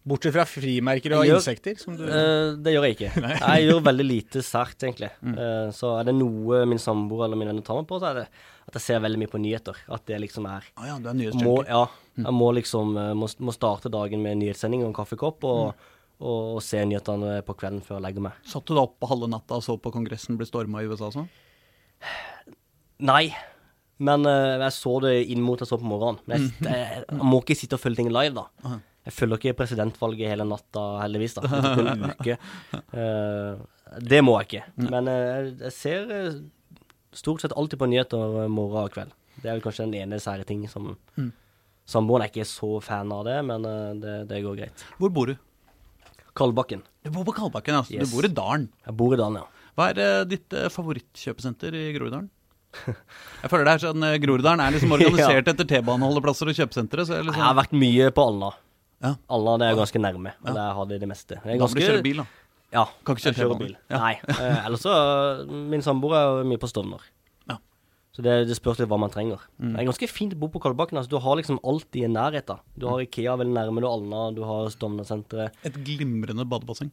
[SPEAKER 2] Bortsett fra frimerker og
[SPEAKER 3] gjør-
[SPEAKER 2] insekter? Som du,
[SPEAKER 3] Uh, det gjør jeg ikke. Jeg gjør veldig lite sært, egentlig. Eh, så er det noe min samboer eller min venn tar meg på, så er det at jeg ser veldig mye på nyheter. At det liksom er
[SPEAKER 1] ah, ja, du er
[SPEAKER 3] må. Ja. Jeg må liksom eh, må, må starte dagen med en nyhetssending og en kaffekopp, og, mm og se nyhetene på kvelden før jeg legger meg.
[SPEAKER 1] Satt du da opp på halve natta og så på Kongressen bli storma i USA sånn?
[SPEAKER 3] Nei. Men uh, jeg så det inn mot jeg så på morgenen. Men jeg, jeg, jeg må ikke sitte og følge ting live, da.
[SPEAKER 1] Aha.
[SPEAKER 3] Jeg følger ikke presidentvalget hele natta, heldigvis. da. Det tok en uke. Uh, det må jeg ikke. Men uh, jeg- ser eh, stort sett alltid på nyheter morgen og kveld. Det er vel kanskje den ene sære ting som
[SPEAKER 1] Mm.
[SPEAKER 3] Samboeren er ikke så fan av det, men det, det går greit.
[SPEAKER 1] Hvor bor du?
[SPEAKER 3] Kalbakken.
[SPEAKER 1] Du bor på Kalbakken, altså.
[SPEAKER 3] Yes.
[SPEAKER 1] Du bor i dalen.
[SPEAKER 3] Jeg bor i Dalen, ja.
[SPEAKER 1] Hva er ditt favorittkjøpesenter i Groruddalen? Jeg føler det er sånn Groruddalen er liksom organisert etter T-baneholdeplasser og kjøpesentre. Så er
[SPEAKER 3] Jeg har
[SPEAKER 1] liksom,
[SPEAKER 3] vært mye på Alna.
[SPEAKER 1] Ja.
[SPEAKER 3] Alna det er ganske nærme, og der har de det meste. Det er
[SPEAKER 1] da må du kjøre bil, da.
[SPEAKER 3] Ja.
[SPEAKER 1] Kan ikke kjøre
[SPEAKER 3] bil.
[SPEAKER 1] Ja.
[SPEAKER 3] Nei. Eh, ellers så Min samboer er mye på Stovner.
[SPEAKER 1] Ja.
[SPEAKER 3] Så det, det spørs litt hva man trenger.
[SPEAKER 1] Mm.
[SPEAKER 3] Det er ganske fint å bo på Kalbakken. Altså, du har liksom alt i nærheten. Du har Ikea veldig nærme, du har Alna, du har Stovner-senteret.
[SPEAKER 1] Et glimrende badebasseng.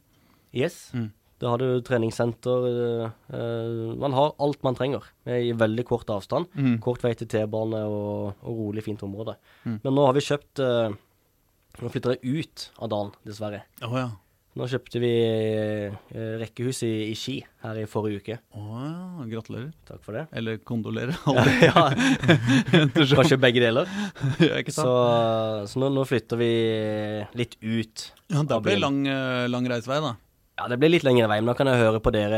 [SPEAKER 3] Yes.
[SPEAKER 1] Mm.
[SPEAKER 3] Da har du treningssenter. øh, øh, man har alt man trenger eh, i veldig kort avstand.
[SPEAKER 1] Mm.
[SPEAKER 3] Kort vei til T-bane og, og rolig, fint område.
[SPEAKER 1] Mm.
[SPEAKER 3] Men nå har vi kjøpt øh, Nå flytter jeg ut av dalen, dessverre.
[SPEAKER 1] Oh, ja.
[SPEAKER 3] Nå kjøpte vi eh, rekkehus i, i Ski her i forrige uke.
[SPEAKER 1] Å ja. Gratulerer.
[SPEAKER 3] Takk for det.
[SPEAKER 1] Eller kondolerer.
[SPEAKER 3] ja, kanskje begge deler.
[SPEAKER 1] Ja, ikke
[SPEAKER 3] Så,
[SPEAKER 1] sant?
[SPEAKER 3] så nå, nå flytter vi litt ut.
[SPEAKER 1] Ja, det blir lang, eh, lang reisevei, da.
[SPEAKER 3] Ja, det blir litt lengre vei, men da kan jeg høre på dere,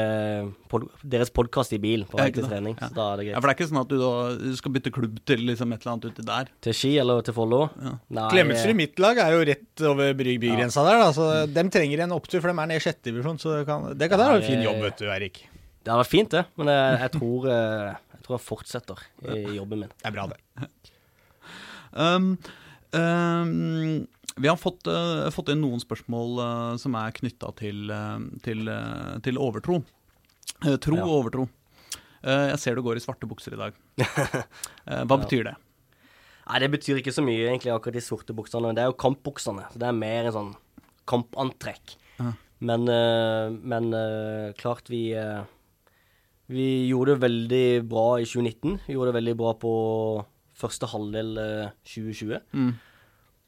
[SPEAKER 3] pod, deres podkast i bil på vei til trening.
[SPEAKER 1] Ja.
[SPEAKER 3] Så da er det greit. Ja.
[SPEAKER 1] For det er ikke sånn at du da du skal bytte klubb til liksom et eller annet uti der?
[SPEAKER 3] Til Ski eller til Follo?
[SPEAKER 1] Ja.
[SPEAKER 2] Klemetsrud
[SPEAKER 3] i
[SPEAKER 2] mitt lag er jo rett over bygrensa der, da. Så dem trenger en opptur, for de er nede i sjette divisjon. Så det kan, det kan
[SPEAKER 3] Ja,
[SPEAKER 2] være en fin jobb, vet du, Erik.
[SPEAKER 3] det hadde vært fint, det. Men jeg, jeg, tror, eh, jeg tror jeg fortsetter i jobben min.
[SPEAKER 2] Det er bra, det.
[SPEAKER 1] Um, um, Vi har fått, eh, fått inn noen spørsmål eh, som er knytta til, eh, til, til overtro. Tro
[SPEAKER 3] Ja.
[SPEAKER 1] og overtro. Jeg ser du går i svarte bukser i dag. Hva betyr det?
[SPEAKER 3] Nei, det betyr ikke så mye, egentlig, akkurat de sorte buksene. Det er jo kampbuksene, så det er mer en sånn kampantrekk.
[SPEAKER 1] Ja.
[SPEAKER 3] Men, men klart vi Vi gjorde det veldig bra i 2019. Vi gjorde det veldig bra på første halvdel eh, 2020.
[SPEAKER 1] Mm.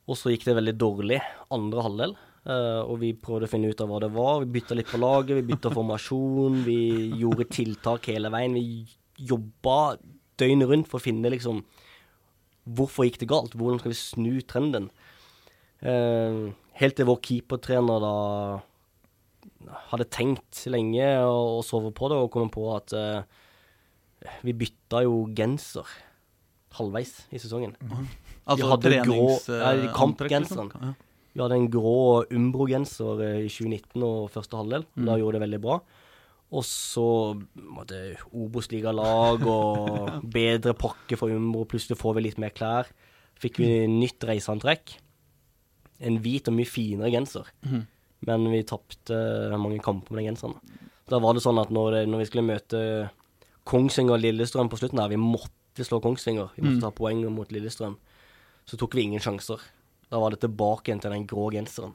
[SPEAKER 3] Og så gikk det veldig dårlig andre halvdel. Uh, og vi prøvde å finne ut av hva det var. Vi bytta litt på laget, vi bytta formasjon. Vi gjorde tiltak hele veien. Vi jobba døgnet rundt for å finne liksom Hvorfor gikk det galt? Hvordan skal vi snu trenden? Uh, helt til vår keepertrener da hadde tenkt lenge og, og sovet på det, og kom på at uh, vi bytta jo genser halvveis i sesongen.
[SPEAKER 1] Altså
[SPEAKER 3] hadde grå-
[SPEAKER 1] trenings...
[SPEAKER 3] ja,
[SPEAKER 1] eh, liksom? Ja.
[SPEAKER 3] Vi hadde en grå Umbro-genser eh, i 2019 og første halvdel. Da gjorde det veldig bra. Og så måtte Obos-ligalag og bedre pakke for Umbro. Plutselig får vi litt mer klær. Fikk vi nytt reiseantrekk. En hvit og mye finere genser.
[SPEAKER 1] Mm.
[SPEAKER 3] Men vi tapte mange kamper med den genseren. Da var det sånn at når, det, når vi skulle møte Kongsvinger og Lillestrøm på slutten der, vi måtte slå Kongsvinger. Vi måtte ta poeng mot Lillestrøm. Så tok vi ingen sjanser. Da var det tilbake igjen til den grå genseren.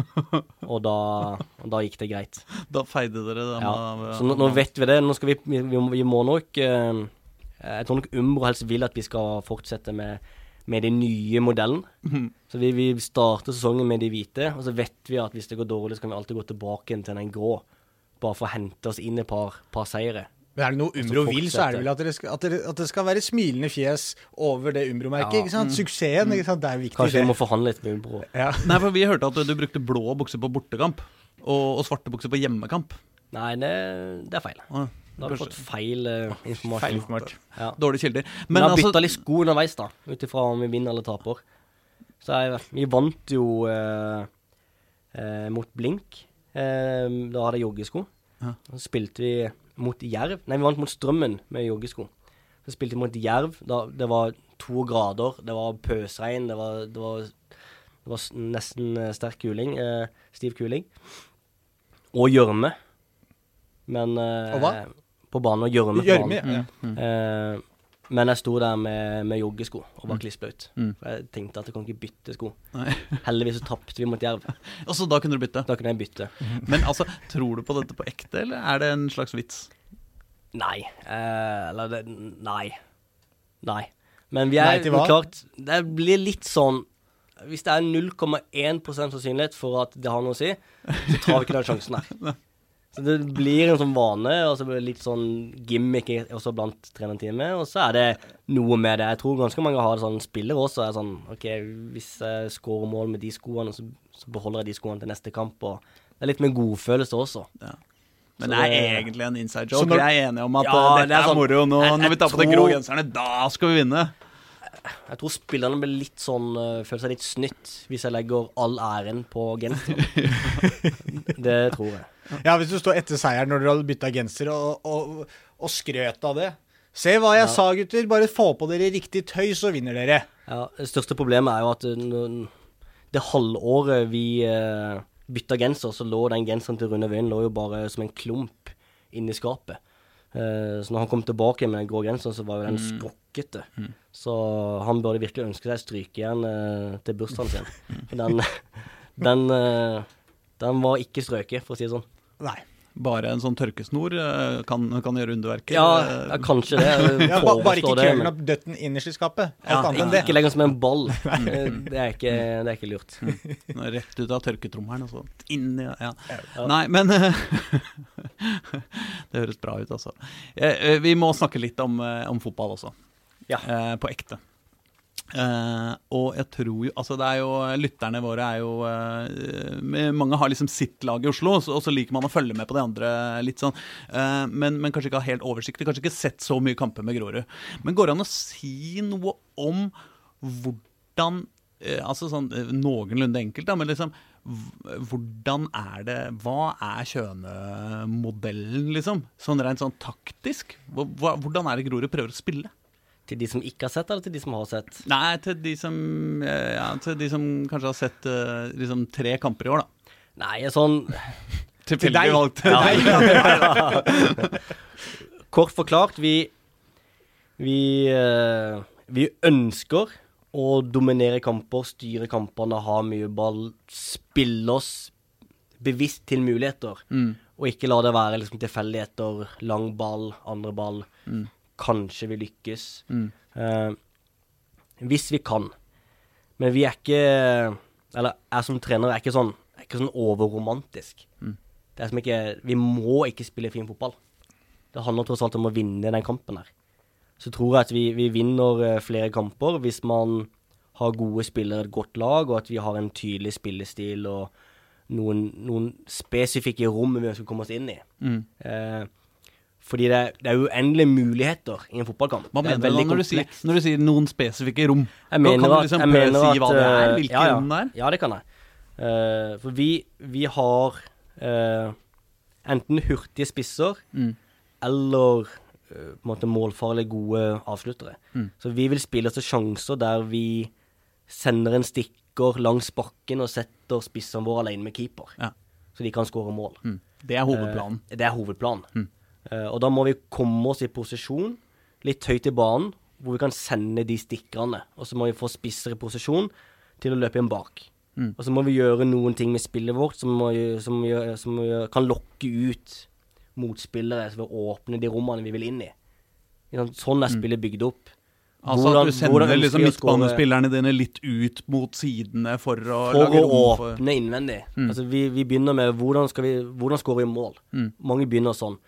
[SPEAKER 3] Og da, og da gikk det greit.
[SPEAKER 1] Da feide dere det.
[SPEAKER 3] Ja.
[SPEAKER 1] med-
[SPEAKER 3] Så nå, nå vet vi det. Nå skal vi, vi, vi må- nok eh, Jeg tror nok Umbro helst vil at vi skal fortsette med, med den nye modellen.
[SPEAKER 1] Mhm.
[SPEAKER 3] Så vi, vi starter sesongen med de hvite, og så vet vi at hvis det går dårlig, så kan vi alltid gå tilbake igjen til den grå. Bare for å hente oss inn et par, par seire.
[SPEAKER 2] Men er det noe Umbro vil, så er det vel at, dere skal, at, dere, at det skal være smilende fjes over det Umbro-merket.
[SPEAKER 3] Ja.
[SPEAKER 2] ikke sant? Suksessen, ikke sant? det er viktig.
[SPEAKER 3] Kanskje vi må forhandle litt med Umbro.
[SPEAKER 2] Ja.
[SPEAKER 1] Nei, for vi hørte at du brukte blå bukser på bortekamp, og, og svarte bukser på hjemmekamp.
[SPEAKER 3] Nei, det, det er feil.
[SPEAKER 1] Å,
[SPEAKER 3] Da har du fått feil uh, informasjon.
[SPEAKER 2] Feil informasjon.
[SPEAKER 3] Ja.
[SPEAKER 1] Dårlige kilder.
[SPEAKER 3] Men
[SPEAKER 1] Men
[SPEAKER 3] jeg har
[SPEAKER 1] altså
[SPEAKER 3] bytta litt sko underveis, da, ut ifra om vi vinner eller taper. Så jeg, vi vant jo uh, uh, mot Blink. Eh, da hadde jeg joggesko.
[SPEAKER 1] Ja.
[SPEAKER 3] Så spilte vi mot Jerv. Nei, vi vant mot Strømmen med joggesko. Så spilte vi mot Jerv. Da, det var to grader, det var pøsregn, det var, det var, det var nesten eh, sterk kuling. Eh, stiv kuling. Og gjørme. Men eh,
[SPEAKER 2] Og hva?
[SPEAKER 3] På banen. Og gjørme
[SPEAKER 2] Gjørme, ja.
[SPEAKER 1] Mm.
[SPEAKER 3] Eh, men jeg sto der med, med joggesko og var klissblaut.
[SPEAKER 1] Mm.
[SPEAKER 3] For Jeg tenkte at jeg kan ikke bytte sko.
[SPEAKER 1] Nei.
[SPEAKER 3] Heldigvis så tapte vi mot Jerv.
[SPEAKER 1] Og så da kunne du bytte.
[SPEAKER 3] Da kunne jeg bytte.
[SPEAKER 1] Men altså, tror du på dette på ekte, eller er det en slags vits?
[SPEAKER 3] Nei. Eh, eller det Nei. Nei. Men vi
[SPEAKER 2] Nei
[SPEAKER 3] er
[SPEAKER 2] til hva?
[SPEAKER 3] klart Det blir litt sånn Hvis det er 0,1% sannsynlighet for at det har noe å si, så tar vi ikke den sjansen her. Så det blir en sånn vane, og så blir det litt sånn gimmick også blant trenerteamet. Og så er det noe med det. Jeg tror ganske mange har det sånn spiller også. Er sånn OK, hvis jeg scorer mål med de skoene, så, så beholder jeg de skoene til neste kamp. Og det er litt med godfølelse også.
[SPEAKER 1] Ja. Men det er egentlig en inside joke.
[SPEAKER 2] når-
[SPEAKER 1] Vi er enige om at
[SPEAKER 3] Ja,
[SPEAKER 1] dette
[SPEAKER 3] det er
[SPEAKER 1] er,
[SPEAKER 3] sånn-
[SPEAKER 1] moro. Nå,
[SPEAKER 3] Jeg-
[SPEAKER 1] når vi tar på de grå genserne, da skal vi vinne.
[SPEAKER 3] Jeg tror spillerne blir litt sånn øh, Føler seg litt snytt hvis jeg legger all æren på genseren. det tror jeg.
[SPEAKER 2] Ja, hvis du står etter seieren når dere hadde bytta genser og, og, og skrøt av det. Se hva jeg
[SPEAKER 3] Ja.
[SPEAKER 2] sa, gutter. Bare få på dere riktig tøy, så vinner dere.
[SPEAKER 3] Ja, det største problemet er jo at øh, det halvåret vi uh, bytta genser, så lå den genseren til Rune Wøien lå jo bare som en klump inni skapet. Eh, så når han kom tilbake med den grå genseren, så var jo den skrokkete. Så han burde virkelig ønske seg strykejern uh, til bursdagen sin. For den, den, den var ikke strøket, for å si det sånn.
[SPEAKER 2] Nei.
[SPEAKER 1] Bare en sånn tørkesnor uh, kan, kan gjøre underverker.
[SPEAKER 3] Ja, ja kanskje det.
[SPEAKER 2] Ja, ba, bare ikke
[SPEAKER 3] men-
[SPEAKER 2] opp døtten innerst i skapet.
[SPEAKER 1] Ja,
[SPEAKER 3] Ikke,
[SPEAKER 2] det.
[SPEAKER 3] ikke legg den som en ball. Eh, Det er ikke, det er ikke lurt.
[SPEAKER 1] Rett ut av tørketrommelen og så inn i ja.
[SPEAKER 3] Ja.
[SPEAKER 1] Nei, men Det høres bra ut, altså. Eh, eh, Vi må snakke litt om, eh, om fotball også.
[SPEAKER 3] Ja.
[SPEAKER 1] Eh, på ekte. Eh, og jeg tror jo Altså, det er jo Lytterne våre er jo uh, Mange har liksom sitt lag i Oslo, og så, liker man å følge med på de andre litt sånn. Uh, men, men kanskje ikke har helt oversikt. Kanskje ikke sett så mye kamper med Grorud. Men går det an å si noe om hvordan Altså sånn noenlunde enkelt, da, men liksom Hvordan er det Hva er Kjøne-modellen, liksom? Sånn rent sånn taktisk? Hvordan er det Grorud prøver å spille?
[SPEAKER 3] Til de som ikke har sett, eller til de som har sett?
[SPEAKER 1] Nei, til de som, eh, ja, til de som kanskje har sett eh, liksom tre kamper i år, da.
[SPEAKER 3] Nei, sånn
[SPEAKER 1] Tilfeldig
[SPEAKER 2] deg.
[SPEAKER 1] valgt.
[SPEAKER 3] Ja. Kort forklart, vi vi, eh, vi ønsker å dominere kamper, styre kampene, ha mye ball, spille oss bevisst til muligheter.
[SPEAKER 1] Mm.
[SPEAKER 3] Og ikke la det være liksom tilfeldigheter. Lang ball, andre ball.
[SPEAKER 1] Mm.
[SPEAKER 3] Kanskje vi lykkes.
[SPEAKER 1] Mm.
[SPEAKER 3] Uh, hvis vi kan. Men vi er ikke Eller jeg som trener er ikke sånn, er ikke sånn overromantisk.
[SPEAKER 1] Mm.
[SPEAKER 3] Det er som ikke Vi må ikke spille fin fotball. Det handler tross alt om å vinne den kampen her. Så tror jeg at vi, vi vinner eh, flere kamper hvis man har gode spillere, et godt lag, og at vi har en tydelig spillestil og noen, noen spesifikke rom vi skal komme oss inn i.
[SPEAKER 1] Mm.
[SPEAKER 3] Eh, fordi det, det er uendelige muligheter i en fotballkamp.
[SPEAKER 1] Hva
[SPEAKER 3] er
[SPEAKER 1] mener du da når du, sier, når du sier noen spesifikke rom?
[SPEAKER 3] Jeg
[SPEAKER 1] mener
[SPEAKER 3] mener
[SPEAKER 1] kan du
[SPEAKER 3] at,
[SPEAKER 1] liksom
[SPEAKER 3] jeg mener
[SPEAKER 1] si hva
[SPEAKER 3] at,
[SPEAKER 1] det er?
[SPEAKER 3] eh,
[SPEAKER 1] Hvilke
[SPEAKER 3] ja, ja.
[SPEAKER 1] rom det er?
[SPEAKER 3] Ja, det kan jeg. Uh, for vi, vi har uh, enten hurtige spisser
[SPEAKER 1] Mm.
[SPEAKER 3] eller eh, på en måte målfarlige, gode avsluttere.
[SPEAKER 1] Mm.
[SPEAKER 3] Så vi vil spille oss til sjanser der vi sender en stikker langs bakken og setter spissene våre alene med keeper,
[SPEAKER 1] Ja.
[SPEAKER 3] så de kan skåre mål.
[SPEAKER 1] Mm. Det er hovedplanen.
[SPEAKER 3] Det er hovedplanen.
[SPEAKER 1] Mm.
[SPEAKER 3] Eh, og da må vi komme oss i posisjon, litt høyt i banen, hvor vi kan sende de stikkerne. Og så må vi få spisser i posisjon til å løpe igjen bak.
[SPEAKER 1] Mm.
[SPEAKER 3] Og så må vi gjøre noen ting med spillet vårt som, må, som, gjør- som gjør- kan lokke ut motspillere ved å åpne de rommene vi vil inn i. Sånn er spillet bygd opp.
[SPEAKER 1] Altså
[SPEAKER 3] Hvordan-
[SPEAKER 1] at du sender liksom midtbanespillerne dine litt ut mot sidene for å
[SPEAKER 3] For å
[SPEAKER 1] åpne for
[SPEAKER 3] innvendig.
[SPEAKER 1] Mm.
[SPEAKER 3] Altså, vi, vi begynner med hvordan skal vi Hvordan skårer vi mål?
[SPEAKER 1] Mm.
[SPEAKER 3] Mange begynner sånn.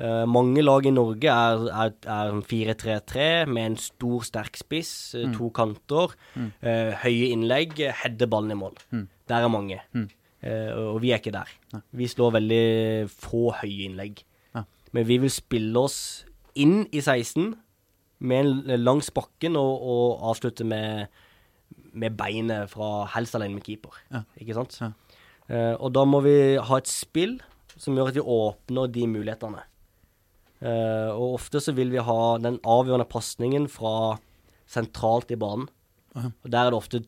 [SPEAKER 3] Eh, mange lag i Norge er, er, er 4-3-3 med en stor, sterk spiss,
[SPEAKER 1] Mm.
[SPEAKER 3] eh, to kanter, eh, høye innlegg, header ballen i mål.
[SPEAKER 1] Mm.
[SPEAKER 3] Der er mange.
[SPEAKER 1] Mm.
[SPEAKER 3] Eh, og vi er ikke der.
[SPEAKER 1] Nei.
[SPEAKER 3] Vi slår veldig få høye innlegg.
[SPEAKER 1] Ja.
[SPEAKER 3] Men vi vil spille oss inn i 16 med en langs bakken og, og avslutte med, med beinet fra helst alene med keeper.
[SPEAKER 1] Ja.
[SPEAKER 3] Ikke sant?
[SPEAKER 1] Ja.
[SPEAKER 3] Og da må vi ha et spill som gjør at vi åpner de mulighetene. Eh, og ofte så vil vi ha den avgjørende pasningen fra sentralt i banen.
[SPEAKER 1] Aha.
[SPEAKER 3] Og der er det ofte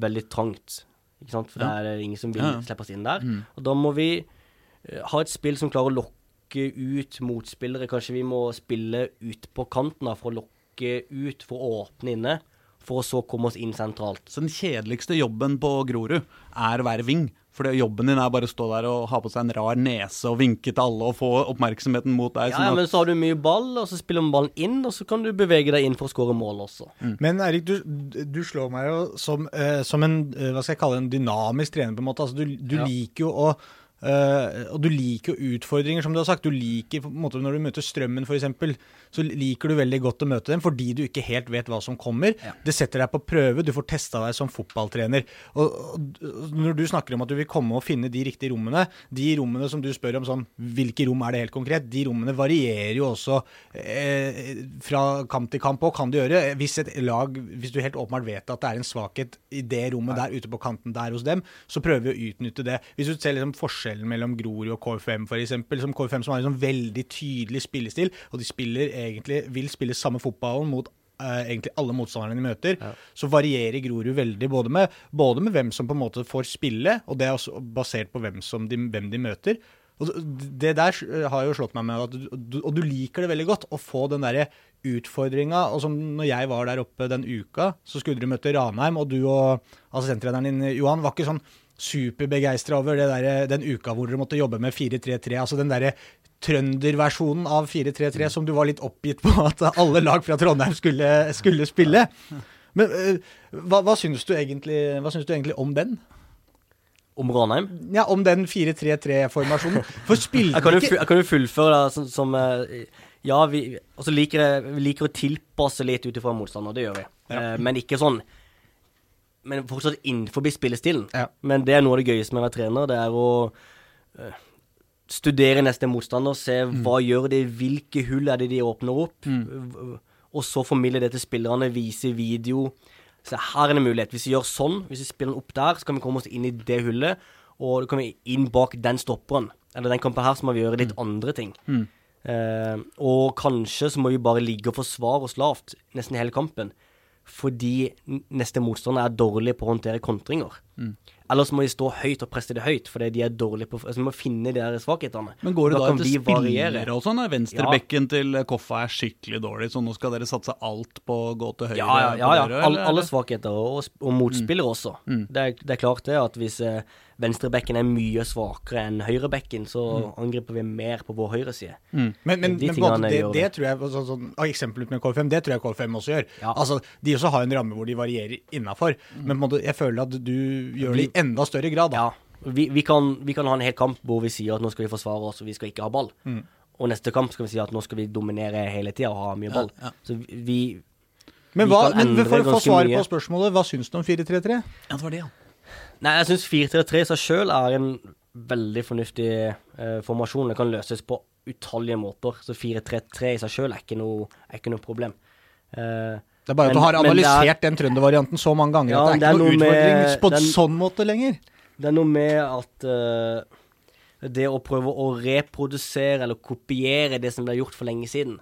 [SPEAKER 3] veldig trangt. Ikke sant? For
[SPEAKER 1] Ja.
[SPEAKER 3] der er det ingen som vil
[SPEAKER 1] Ja, ja.
[SPEAKER 3] slippe oss inn der.
[SPEAKER 1] Mm.
[SPEAKER 3] Og da må vi uh, ha et spill som klarer å lokke ut motspillere. Kanskje vi må spille ut på kanten da, for å lokke ut, for å åpne inne. For å så komme oss inn sentralt.
[SPEAKER 1] Så den kjedeligste jobben på Grorud er å være ving. For jobben din er bare å stå der og ha på seg en rar nese og vinke til alle og få oppmerksomheten mot deg.
[SPEAKER 3] Ja,
[SPEAKER 1] sånn
[SPEAKER 3] ja,
[SPEAKER 1] at-
[SPEAKER 3] men så har du mye ball, og så spiller man ballen inn, og så kan du bevege deg inn for å skåre mål også.
[SPEAKER 2] Men Erik, du, du slår meg jo som, eh, som en eh, hva skal jeg kalle en dynamisk trener, på en måte. Altså, du du
[SPEAKER 3] Ja.
[SPEAKER 2] liker jo å eh, og du liker jo utfordringer, som du har sagt. Du liker på en måte Når du møter Strømmen, f.eks., så liker du veldig godt å møte dem fordi du ikke helt vet hva som kommer.
[SPEAKER 3] Ja.
[SPEAKER 2] Det setter deg på prøve. Du får testa deg som fotballtrener. Og, og Når du snakker om at du vil komme og finne de riktige rommene, de rommene som du spør om sånn Hvilke rom er det helt konkret? De rommene varierer jo også eh, fra kamp til kamp og kan det gjøre. Hvis et lag, hvis du helt åpenbart vet at det er en svakhet i det rommet der ute på kanten der hos dem, så prøver vi å utnytte det. Hvis du ser liksom forskjellen mellom Grorud og KFM f.eks., som KFM som har en sånn veldig tydelig spillestil, og de spiller egentlig, vil spille samme fotballen mot Uh, egentlig alle motstanderne de møter,
[SPEAKER 3] Ja.
[SPEAKER 2] så varierer Grorud veldig både med, både med hvem som på en måte får spille, og det er også basert på hvem, som de, hvem de møter. Og Det der eh, har jo slått meg med at du, du, Og du liker det veldig godt, å få den derre utfordringa. Og som når jeg var der oppe den uka, så skulle dere møte Ranheim, og du og assistenttreneren din, Johan, var ikke sånn superbegeistra over det der, den uka hvor dere måtte jobbe med 4-3-3. Altså den derre trønderversjonen av 4-3-3 som du var litt oppgitt på at alle lag fra Trondheim skulle, skulle spille. Men øh, hva, hva, syns du egentlig, hva syns du egentlig om den?
[SPEAKER 3] Om Ranheim?
[SPEAKER 2] Ja, om den 4-3-3-formasjonen. For spilte
[SPEAKER 3] Jeg
[SPEAKER 2] ikke
[SPEAKER 3] fu- jeg kan jo fullføre det som, som eh, Ja, vi, altså liker, vi liker å tilpasse litt ut ifra motstander, det gjør vi.
[SPEAKER 2] Ja.
[SPEAKER 3] Eh, men ikke sånn Men fortsatt innenfor spillestilen.
[SPEAKER 2] Ja.
[SPEAKER 3] Men det er noe av det gøyeste med å være trener. Det er å uh, studere neste motstander, se
[SPEAKER 2] Mm.
[SPEAKER 3] hva gjør de, hvilke hull er det de åpner opp, mm. og så formidle det til spillerne, vise video. Så her er det mulighet. Hvis vi gjør sånn, hvis vi spiller den opp der, så kan vi komme oss inn i det hullet, og da kan vi inn bak den stopperen. Eller den kampen her, så må vi gjøre litt andre ting.
[SPEAKER 1] Mm.
[SPEAKER 3] Eh, og kanskje så må vi bare ligge og forsvare oss lavt nesten hele kampen. Fordi neste motstander er dårlig på å håndtere kontringer.
[SPEAKER 1] Mm.
[SPEAKER 3] Eller så må de stå høyt og presse det høyt, fordi de er dårlige på altså, Vi må finne de der svakhetene.
[SPEAKER 1] Men går det da,
[SPEAKER 3] da
[SPEAKER 1] etter
[SPEAKER 3] vi variere.
[SPEAKER 1] spillere og sånn? Venstrebekken ja. til Koffa er skikkelig dårlig, så nå skal dere satse alt på å gå til høyre?
[SPEAKER 3] Ja, ja, ja. ja.
[SPEAKER 1] dere,
[SPEAKER 3] Alle, alle svakheter, og, og, motspillere mm. også.
[SPEAKER 1] Mm.
[SPEAKER 3] Det, er, det er klart det at hvis eh, venstrebekken er mye svakere enn høyrebekken, så angriper vi mer på vår høyreside.
[SPEAKER 1] Mm.
[SPEAKER 2] Men, men,
[SPEAKER 3] De
[SPEAKER 2] men på det, det tror jeg sånn, sånn, ah, Eksempelet med KFM, det tror jeg KFM også gjør. Altså, De også har en ramme hvor de varierer innafor. Men på en måte, jeg føler at du gjør det enda større grad. Da.
[SPEAKER 3] Ja. Vi, vi, kan, vi kan ha en hel kamp hvor vi sier at nå skal vi forsvare oss, og vi skal ikke ha ball.
[SPEAKER 2] Mm.
[SPEAKER 3] Og neste kamp skal vi si at nå skal vi dominere hele tida og ha mye ball.
[SPEAKER 1] ja.
[SPEAKER 3] Så vi
[SPEAKER 2] Men,
[SPEAKER 3] Vi
[SPEAKER 2] hva,
[SPEAKER 3] kan
[SPEAKER 2] men for å få
[SPEAKER 3] ganske
[SPEAKER 2] svar
[SPEAKER 3] mye.
[SPEAKER 2] på spørsmålet, hva syns du om 4-3-3?
[SPEAKER 1] Ja, det var det, ja.
[SPEAKER 3] Nei, jeg syns 4-3-3 i seg sjøl er en veldig fornuftig eh, formasjon. Det kan løses på utallige måter. Så 4-3-3 i seg sjøl er, er ikke noe problem. Eh,
[SPEAKER 2] Det er bare at du har
[SPEAKER 3] analysert er-
[SPEAKER 2] den trøndervarianten så mange ganger
[SPEAKER 3] Ja,
[SPEAKER 2] at det
[SPEAKER 3] det
[SPEAKER 2] er
[SPEAKER 3] er
[SPEAKER 2] ikke noe
[SPEAKER 3] noe
[SPEAKER 2] utfordring på
[SPEAKER 3] en
[SPEAKER 2] sånn måte lenger.
[SPEAKER 3] Det er noe med at uh, det å prøve å reprodusere eller kopiere det som ble gjort for lenge siden,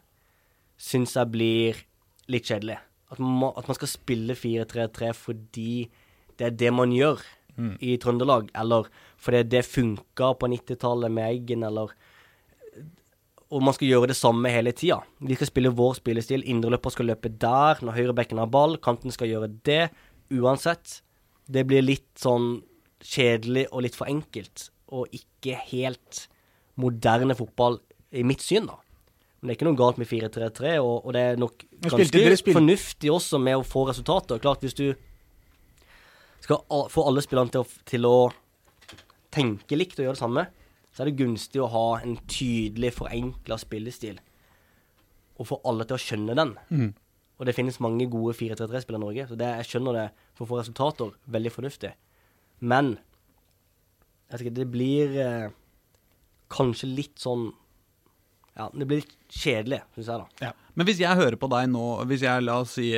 [SPEAKER 3] syns jeg blir litt kjedelig. At man, må, at man skal spille 4-3-3 fordi det er det man gjør i Trøndelag, eller fordi det funka på 90-tallet med Eggen, eller Og man skal gjøre det samme hele tida. Vi skal spille vår spillestil. Indreløper skal løpe der når høyrebekken har ball. Kanten skal gjøre det uansett. Det blir litt sånn kjedelig og litt for enkelt, og ikke helt moderne fotball i mitt syn, da. Men det er ikke noe galt med 4-3-3, og, og det er nok ganske fornuftig også med å få resultater. Klart, hvis du skal få alle spillerne til å, til å tenke likt og gjøre det samme, så er det gunstig å ha en tydelig, forenkla spillestil. Og få alle til å skjønne den.
[SPEAKER 1] Mm.
[SPEAKER 3] Og det finnes mange gode 4-3-3-spillere i Norge, så det, jeg skjønner det for å få resultater veldig fornuftig. Men jeg vet ikke, det blir eh, kanskje litt sånn Ja, det blir litt kjedelig, syns jeg, da.
[SPEAKER 1] Men hvis jeg hører på deg nå, hvis jeg la oss si,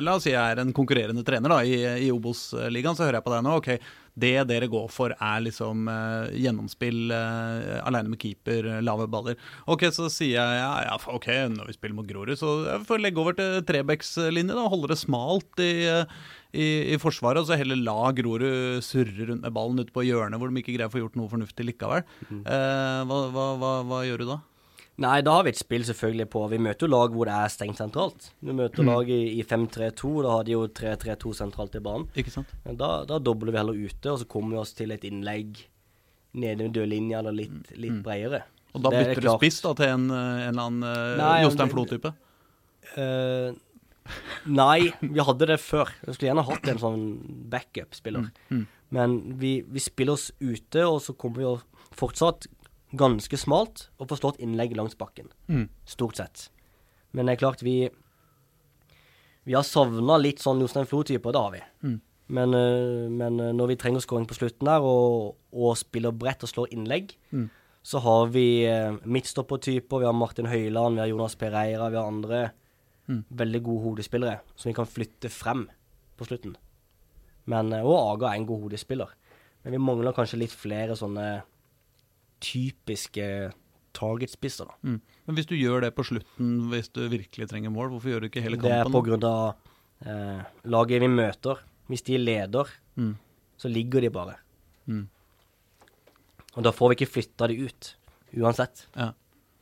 [SPEAKER 1] la oss si jeg er en konkurrerende trener da, i, i Obos-ligaen, så hører jeg på deg nå. ok, Det dere går for er liksom eh, gjennomspill eh, alene med keeper, eh, lave baller. Ok, så sier jeg ja, ja, ok, når vi spiller mot Grorud, så jeg får legge over til Trebecks-linje. da, Holde det smalt i, eh, i, i forsvaret, og så heller la Grorud surre rundt med ballen ute på hjørnet, hvor de ikke greier å få gjort noe fornuftig likevel. Eh, hva, hva, hva, hva gjør du da?
[SPEAKER 3] Nei, da har vi et spill selvfølgelig på Vi møter jo lag hvor det er stengt sentralt. Du møter lag i, i 5-3-2, da har de jo 3-3-2 sentralt i banen.
[SPEAKER 1] Ikke sant?
[SPEAKER 3] Men Da, da dobler vi heller ute, og så kommer vi oss til et innlegg nede ved dørlinja eller litt, litt bredere.
[SPEAKER 1] Og da
[SPEAKER 3] Det er
[SPEAKER 1] bytter du spiss da til en, eh, en eller annen
[SPEAKER 3] uh,
[SPEAKER 1] Jostein Flo-type?
[SPEAKER 3] Uh, nei, vi hadde det før. Jeg skulle gjerne hatt en sånn backup-spiller.
[SPEAKER 1] Mm.
[SPEAKER 3] Men vi, vi spiller oss ute, og så kommer vi jo fortsatt ganske smalt og får slått innlegg langs bakken.
[SPEAKER 1] Mm.
[SPEAKER 3] Stort sett. Men det er klart, vi Vi har savna litt sånn Jostein Flo-typer, det har vi.
[SPEAKER 1] Mm.
[SPEAKER 3] Men, eh, men eh, når vi trenger skåring på slutten der, og, og spiller bredt og slår innlegg,
[SPEAKER 1] Mm.
[SPEAKER 3] så har vi uh, midtstoppertyper. Vi har Martin Høiland, vi har Jonas Pereira, vi har andre
[SPEAKER 1] Mm.
[SPEAKER 3] veldig gode hodespillere som vi kan flytte frem på slutten. Men, eh, og Aga er en god hodespiller. Men vi mangler kanskje litt flere sånne typiske targetspisser, da.
[SPEAKER 1] Mm. Men hvis du gjør det på slutten, hvis du virkelig trenger mål, hvorfor gjør du ikke hele kampen?
[SPEAKER 3] Det er på grunn av eh, laget vi møter. Hvis de leder,
[SPEAKER 1] Mm.
[SPEAKER 3] så ligger de bare.
[SPEAKER 1] Mm.
[SPEAKER 3] Og da får vi ikke flytta de ut, uansett.
[SPEAKER 1] Ja.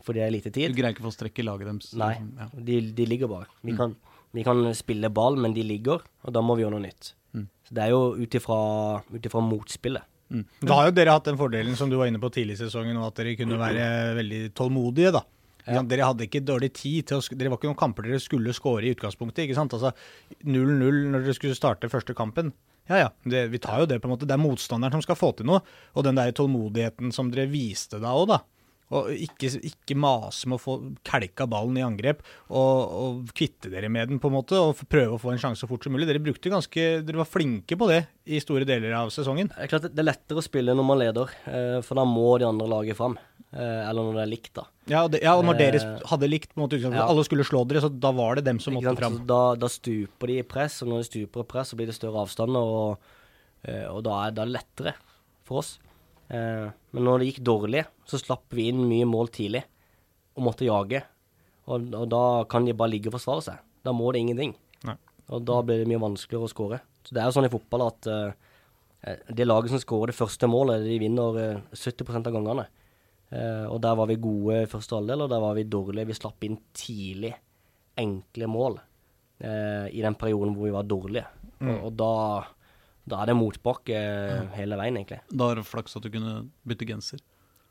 [SPEAKER 3] For det er lite tid.
[SPEAKER 1] Du greier ikke å få strekk i laget deres?
[SPEAKER 3] Nei,
[SPEAKER 1] liksom. Ja.
[SPEAKER 3] de, de ligger bare. Vi,
[SPEAKER 1] Mm.
[SPEAKER 3] kan, vi kan spille ball, men de ligger, og da må vi gjøre noe nytt.
[SPEAKER 1] Mm.
[SPEAKER 3] Så det er jo ut ifra motspillet.
[SPEAKER 1] Mm.
[SPEAKER 2] Da har jo dere hatt den fordelen som du var inne på tidlig i sesongen, og at dere kunne være veldig tålmodige, da. Ja. Dere hadde ikke dårlig tid til å Dere var ikke noen kamper dere skulle skåre i utgangspunktet. ikke sant? Altså 0-0 når dere skulle starte første kampen. Ja ja, det, vi tar jo det på en måte. Det er motstanderen som skal få til noe. Og den der tålmodigheten som dere viste da òg, da. Og ikke, ikke mase med å få kelka ballen i angrep og, og kvitte dere med den, på en måte, og prøve å få en sjanse så fort som mulig. Dere brukte ganske, dere var flinke på det i store deler av sesongen.
[SPEAKER 3] Det er klart det er lettere å spille når man leder, eh, for da må de andre laget fram. Eh, eller når det er likt, da.
[SPEAKER 2] Ja, og, det, ja, og når dere
[SPEAKER 3] Eh,
[SPEAKER 2] hadde likt på en måte
[SPEAKER 3] ja.
[SPEAKER 2] alle skulle slå dere, så da var det dem som måtte fram.
[SPEAKER 3] Da, da stuper de i press, og når de stuper i press, så blir det større avstander, og, og da, er, da er det lettere for oss. Eh, men når det gikk dårlig, så slapp vi inn mye mål tidlig. og måtte jage. Og, og da kan de bare ligge og forsvare seg. Da må det ingenting.
[SPEAKER 2] Nei.
[SPEAKER 3] Og da blir det mye vanskeligere å skåre. Så det er jo sånn i fotball at eh, det laget som skårer det første målet, de vinner eh, 70% av gangene. Eh, og der var vi gode i første halvdel, og der var vi dårlige. Vi slapp inn tidlig enkle mål eh, i den perioden hvor vi var dårlige.
[SPEAKER 2] Mm.
[SPEAKER 3] Og, og da, da er det motbakke eh, hele veien, egentlig.
[SPEAKER 1] Da er det flaks at du kunne bytte genser.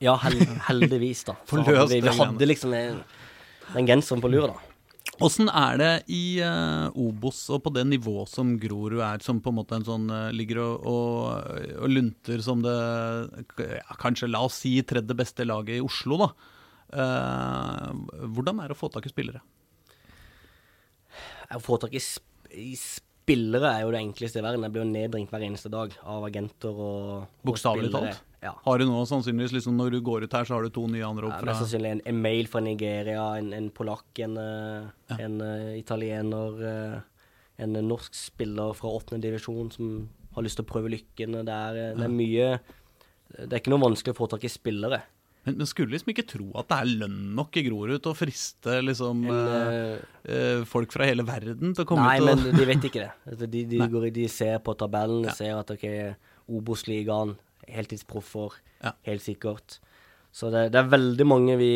[SPEAKER 3] Ja, hel heldigvis, da. Hadde vi, vi hadde liksom den, den genseren på lur, da.
[SPEAKER 1] Åssen er det i uh, Obos og på det nivået som Grorud er, som på en måte en sånn uh, ligger og, og, og lunter som det ja, kanskje, la oss si, tredje beste laget i Oslo, da. Uh, hvordan er det å få tak i spillere?
[SPEAKER 3] Å få tak i, sp i spillere er jo det enkleste i verden. Jeg blir jo nedringt hver eneste dag av agenter og, og
[SPEAKER 1] Bokstavelig talt?
[SPEAKER 3] Ja.
[SPEAKER 1] Har du nå sannsynligvis liksom Når du går ut her, så har du to nye anrop
[SPEAKER 3] Ja,
[SPEAKER 1] Det
[SPEAKER 3] Mest sannsynlig en, en mail fra Nigeria, en, en polakk, en, ja. en uh, italiener, uh, en norsk spiller fra åttende divisjon som har lyst til å prøve lykken. Det er, eh, det er mye Det er ikke noe vanskelig å få tak i spillere.
[SPEAKER 1] Men, men skulle liksom ikke tro at det er lønn nok i Grorud til å friste liksom
[SPEAKER 3] Eller,
[SPEAKER 1] eh,
[SPEAKER 3] eh,
[SPEAKER 1] eh, folk fra hele verden til å komme
[SPEAKER 3] Nei,
[SPEAKER 1] ut og
[SPEAKER 3] men de vet ikke det. Altså, De, de, går, de ser på tabellen,
[SPEAKER 1] Ja.
[SPEAKER 3] ser at ok, Obos-ligaen, heltidsproffer,
[SPEAKER 1] Ja.
[SPEAKER 3] helt sikkert. Så det, det er veldig mange vi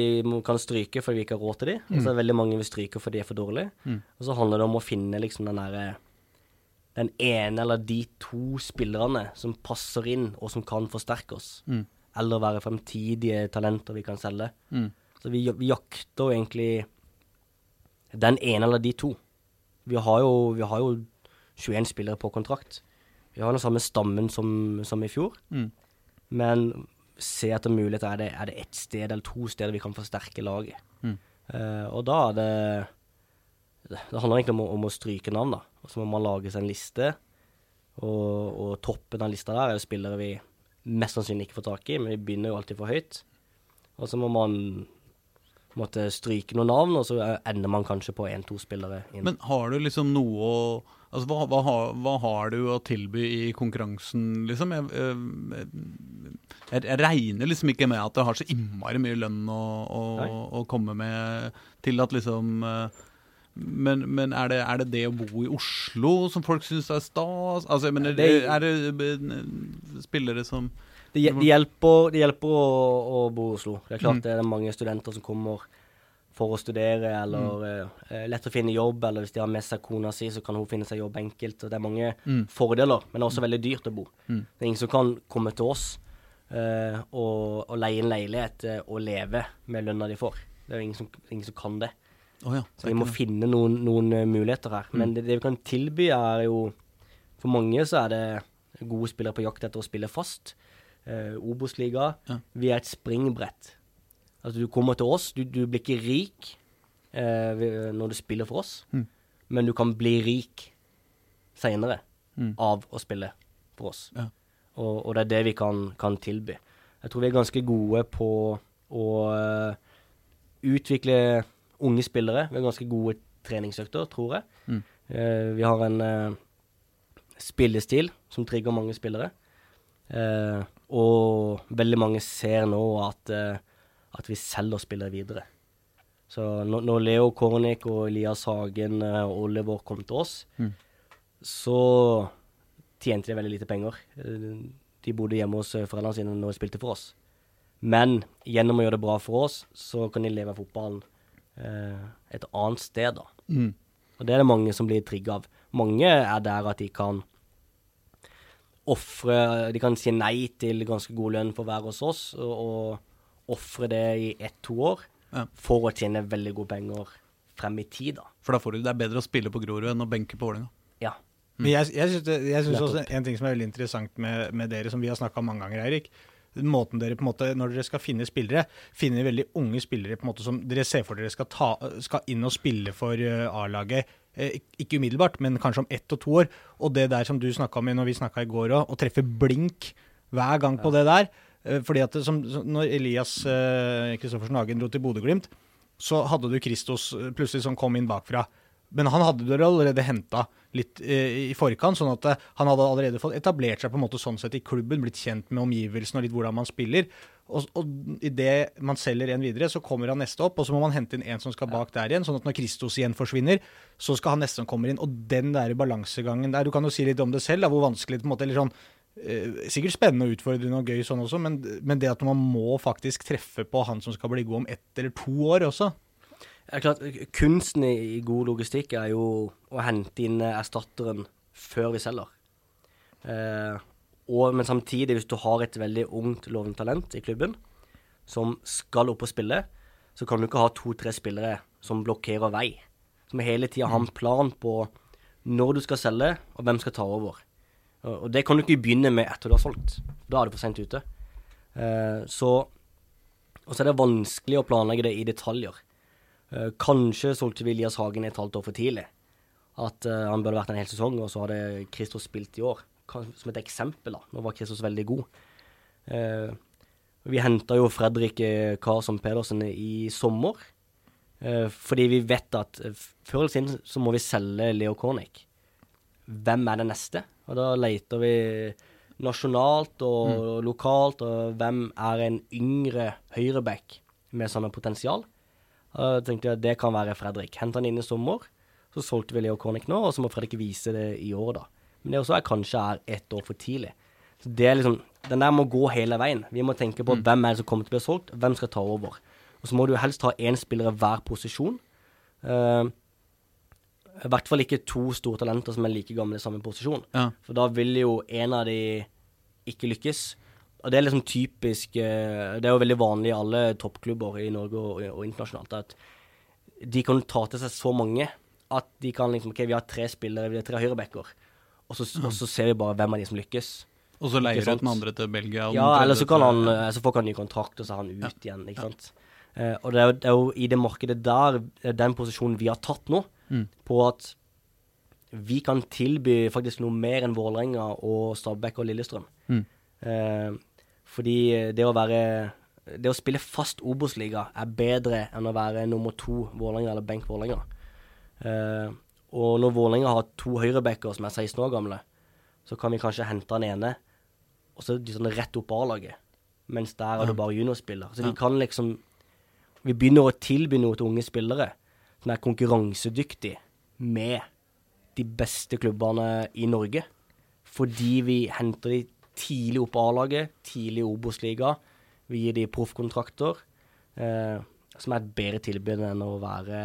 [SPEAKER 3] kan stryke fordi vi ikke har råd til de, og så er det veldig mange vi stryker fordi de er for dårlige.
[SPEAKER 1] Mm.
[SPEAKER 3] Og så handler det om å finne liksom den derre den ene eller de to spillerne som passer inn, og som kan forsterke oss.
[SPEAKER 1] Mm.
[SPEAKER 3] Eller være fremtidige talenter vi kan selge.
[SPEAKER 1] Mm.
[SPEAKER 3] Så vi, vi jakter jo egentlig den ene eller de to. Vi har jo, vi har jo 21 spillere på kontrakt. Vi har den samme stammen som, som i fjor,
[SPEAKER 1] Mm.
[SPEAKER 3] men se etter muligheter. Er det, er det ett sted eller to steder vi kan forsterke laget?
[SPEAKER 1] Mm.
[SPEAKER 3] Uh, og da er det Det handler egentlig om, om å stryke navn, da. Og så må man lage seg en liste, og, og toppen av lista der er jo spillere vi mest sannsynlig ikke får tak i, men vi begynner jo alltid for høyt. Og så må man måtte stryke noen navn, og så ender man kanskje på én-to spillere inn.
[SPEAKER 1] Men har du liksom noe å Altså, hva, hva, har, hva har du å tilby i konkurransen, liksom? Jeg, jeg, jeg regner liksom ikke med at det har så innmari mye lønn å, å, å komme med til at liksom eh, men, men er, det, er det det å bo i Oslo som folk syns er stas? Altså, jeg mener,
[SPEAKER 3] Det-
[SPEAKER 1] er det eh, spillere som
[SPEAKER 3] Det, de hjelper, de hjelper å, å bo i Oslo. Det er klart
[SPEAKER 1] Mm.
[SPEAKER 3] det er mange studenter som kommer for å studere, eller eh, lett å finne jobb, eller hvis de har med seg kona si, så kan hun finne seg jobb enkelt. og Det er mange
[SPEAKER 1] Mm.
[SPEAKER 3] fordeler, men det er også veldig dyrt å bo.
[SPEAKER 1] Mm.
[SPEAKER 3] Det er ingen som kan komme til oss uh, og, og leie en leilighet uh, og leve med lønna de får. Det er jo ingen som, ingen som kan det.
[SPEAKER 1] Oh ja.
[SPEAKER 3] Så vi må finne noen, noen muligheter her. Men det, det vi kan tilby, er jo For mange så er det gode spillere på jakt etter å spille fast. Eh, Obos-liga.
[SPEAKER 1] Ja.
[SPEAKER 3] Vi er et springbrett. Altså, du kommer til oss, du, du blir ikke rik eh, når du spiller for oss,
[SPEAKER 1] Mm.
[SPEAKER 3] men du kan bli rik seinere
[SPEAKER 1] Mm.
[SPEAKER 3] av å spille for oss.
[SPEAKER 1] Ja.
[SPEAKER 3] Og, og det er det vi kan, kan tilby. Jeg tror vi er ganske gode på å uh, utvikle unge spillere. Vi har ganske gode treningsøkter, tror jeg.
[SPEAKER 1] Mm.
[SPEAKER 3] Uh, vi har en eh, spillestil som trigger mange spillere. Eh, og veldig mange ser nå at, eh, at vi selger spillere videre. Så når, Leo Kornik og Elias Hagen eh, og Oliver kom til oss,
[SPEAKER 1] Mm.
[SPEAKER 3] så tjente de veldig lite penger. Eh, De bodde hjemme hos foreldrene sine når de spilte for oss. Men gjennom å gjøre det bra for oss, så kan de leve av fotballen eh, et annet sted, da.
[SPEAKER 1] Mm.
[SPEAKER 3] Og det er det mange som blir trigga av. Mange er der at de kan ofre De kan si nei til ganske god lønn for å være hos oss, og, og ofre det i ett-to år
[SPEAKER 1] Ja.
[SPEAKER 3] for å tjene veldig gode penger frem i tid, da.
[SPEAKER 1] For da får du, det er bedre å spille på Grorud enn å benke på Vålerenga.
[SPEAKER 3] Ja.
[SPEAKER 2] Men jeg, jeg syns, det, jeg syns også en ting som er veldig interessant med, med dere, som vi har snakka om mange ganger, Eirik. Måten dere på en måte, Når dere skal finne spillere, finner veldig unge spillere på en måte som dere ser for dere skal, ta, skal inn og spille for eh, A-laget. Eh, ik- ikke umiddelbart, men kanskje om ett og to år. Og det der som du snakka om når vi snakka i går òg, å treffe blink hver gang på det der. Eh, fordi at det, som, Når Elias eh, Kristoffersen Hagen dro til Bodø-Glimt, så hadde du Kristos eh, plutselig som kom inn bakfra. Men han hadde du allerede henta litt eh, i forkant, sånn at eh, han hadde allerede fått etablert seg på en måte sånn sett i klubben, blitt kjent med omgivelsene og litt hvordan man spiller. Og, og idet man selger en videre, så kommer han neste opp, og så må man hente inn en som skal bak der igjen. Sånn at når Kristos igjen forsvinner, så skal han neste som kommer inn. Og den der balansegangen der Du kan jo si litt om det selv, da, hvor vanskelig det på en måte eller sånn, eh, Sikkert spennende og utfordrende og gøy sånn også, men, men det at man må faktisk treffe på han som skal bli god om ett eller to år også.
[SPEAKER 3] Det er klart, Kunsten i, i god logistikk er jo å hente inn eh, erstatteren før vi selger. Eh, og, men samtidig, hvis du har et veldig ungt lovende talent i klubben som skal opp og spille, så kan du ikke ha to-tre spillere som blokkerer vei. Som hele tida har en plan på når du skal selge, og hvem skal ta over. Og, det kan du ikke begynne med etter du har solgt. Da er du for seint ute. Eh, så Og så er det vanskelig å planlegge det i detaljer. Eh, kanskje solgte vi Elias Hagen et halvt år for tidlig. At eh, han burde vært en hel sesong, og så hadde Christo spilt i år. Som et eksempel, da. Nå var Kristus veldig god. Eh, vi henta jo Fredrik eh, Karlsson Pedersen i sommer. Eh, fordi vi vet at eh, før eller siden så må vi selge Leo Kornic. Hvem er det neste? Og da leter vi nasjonalt og lokalt, og hvem er en yngre høyreback med samme potensial? Da tenkte jeg at det kan være Fredrik. Hent han inn i sommer, så solgte vi Leo Kornic nå, og så må Fredrik vise det i år, da. Men det også er kanskje er ett år for tidlig. Så det er liksom, Den der må gå hele veien. Vi må tenke på hvem er det som kommer til å bli solgt, hvem skal ta over. Og så må du helst ha én spiller i hver posisjon. Uh, I hvert fall ikke to store talenter som er like gamle i samme posisjon.
[SPEAKER 1] Ja.
[SPEAKER 3] For da vil jo en av de ikke lykkes. Og det er liksom typisk eh, Det er jo veldig vanlig i alle toppklubber i Norge og, og internasjonalt at de kan ta til seg så mange at de kan liksom OK, vi har tre spillere, vi har tre høyrebacker, og så, og så ser vi bare hvem av de som lykkes.
[SPEAKER 1] Og så leier du den andre til Belgia.
[SPEAKER 3] Ja, eller så kan han eh, Så får han ny kontrakt, og så er han ut igjen, ikke sant. Uh, og det er, jo, det er jo i det markedet der, eh, den posisjonen vi har tatt nå,
[SPEAKER 1] Mm.
[SPEAKER 3] på at vi kan tilby faktisk noe mer enn Vålerenga og Stabæk og Lillestrøm.
[SPEAKER 1] Mm.
[SPEAKER 3] Uh, fordi det å være Det å spille fast Obos-liga er bedre enn å være nummer to Vålerenga eller benk Vålerenga. Eh, og når Vålerenga har to høyrebacker som er 16 år gamle, så kan vi kanskje hente den ene, og så de sånn rett opp A-laget. Mens der er det bare juniorspiller. Så vi kan liksom Vi begynner å tilby noe til unge spillere som er konkurransedyktig med de beste klubbene i Norge. Fordi vi henter de tidlig opp A-laget, tidlig i Obos-liga. Vi gir de proffkontrakter, eh, som er et bedre tilbud enn å være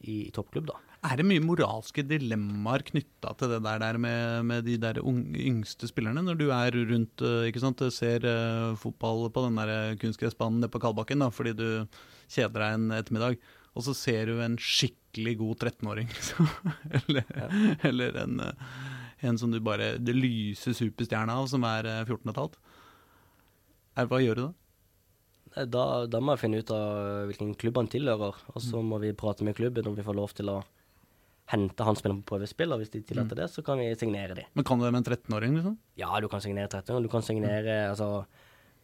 [SPEAKER 3] i, i toppklubb, da.
[SPEAKER 1] Er det mye moralske dilemmaer knytta til det der, der med, med de der unge, yngste spillerne, når du er rundt øh, ikke sant, ser uh, fotball på den der kunstgressbanen nede på Kalbakken da, fordi du kjeder deg en ettermiddag, og så ser du en skikkelig god 13-åring, liksom. eller, eller en, en som du bare Det lyser superstjerne av, som er øh, 14 15. Er, hva gjør du da?
[SPEAKER 3] Eh, Da, da må jeg finne ut av hvilken klubb han tilhører, og så må vi prate med klubben om vi får lov til å hente han spiller på prøvespill, og hvis de tillater det, så kan vi signere de.
[SPEAKER 1] Men kan du det med en 13-åring, liksom?
[SPEAKER 3] Ja, du kan signere 13 du kan signere altså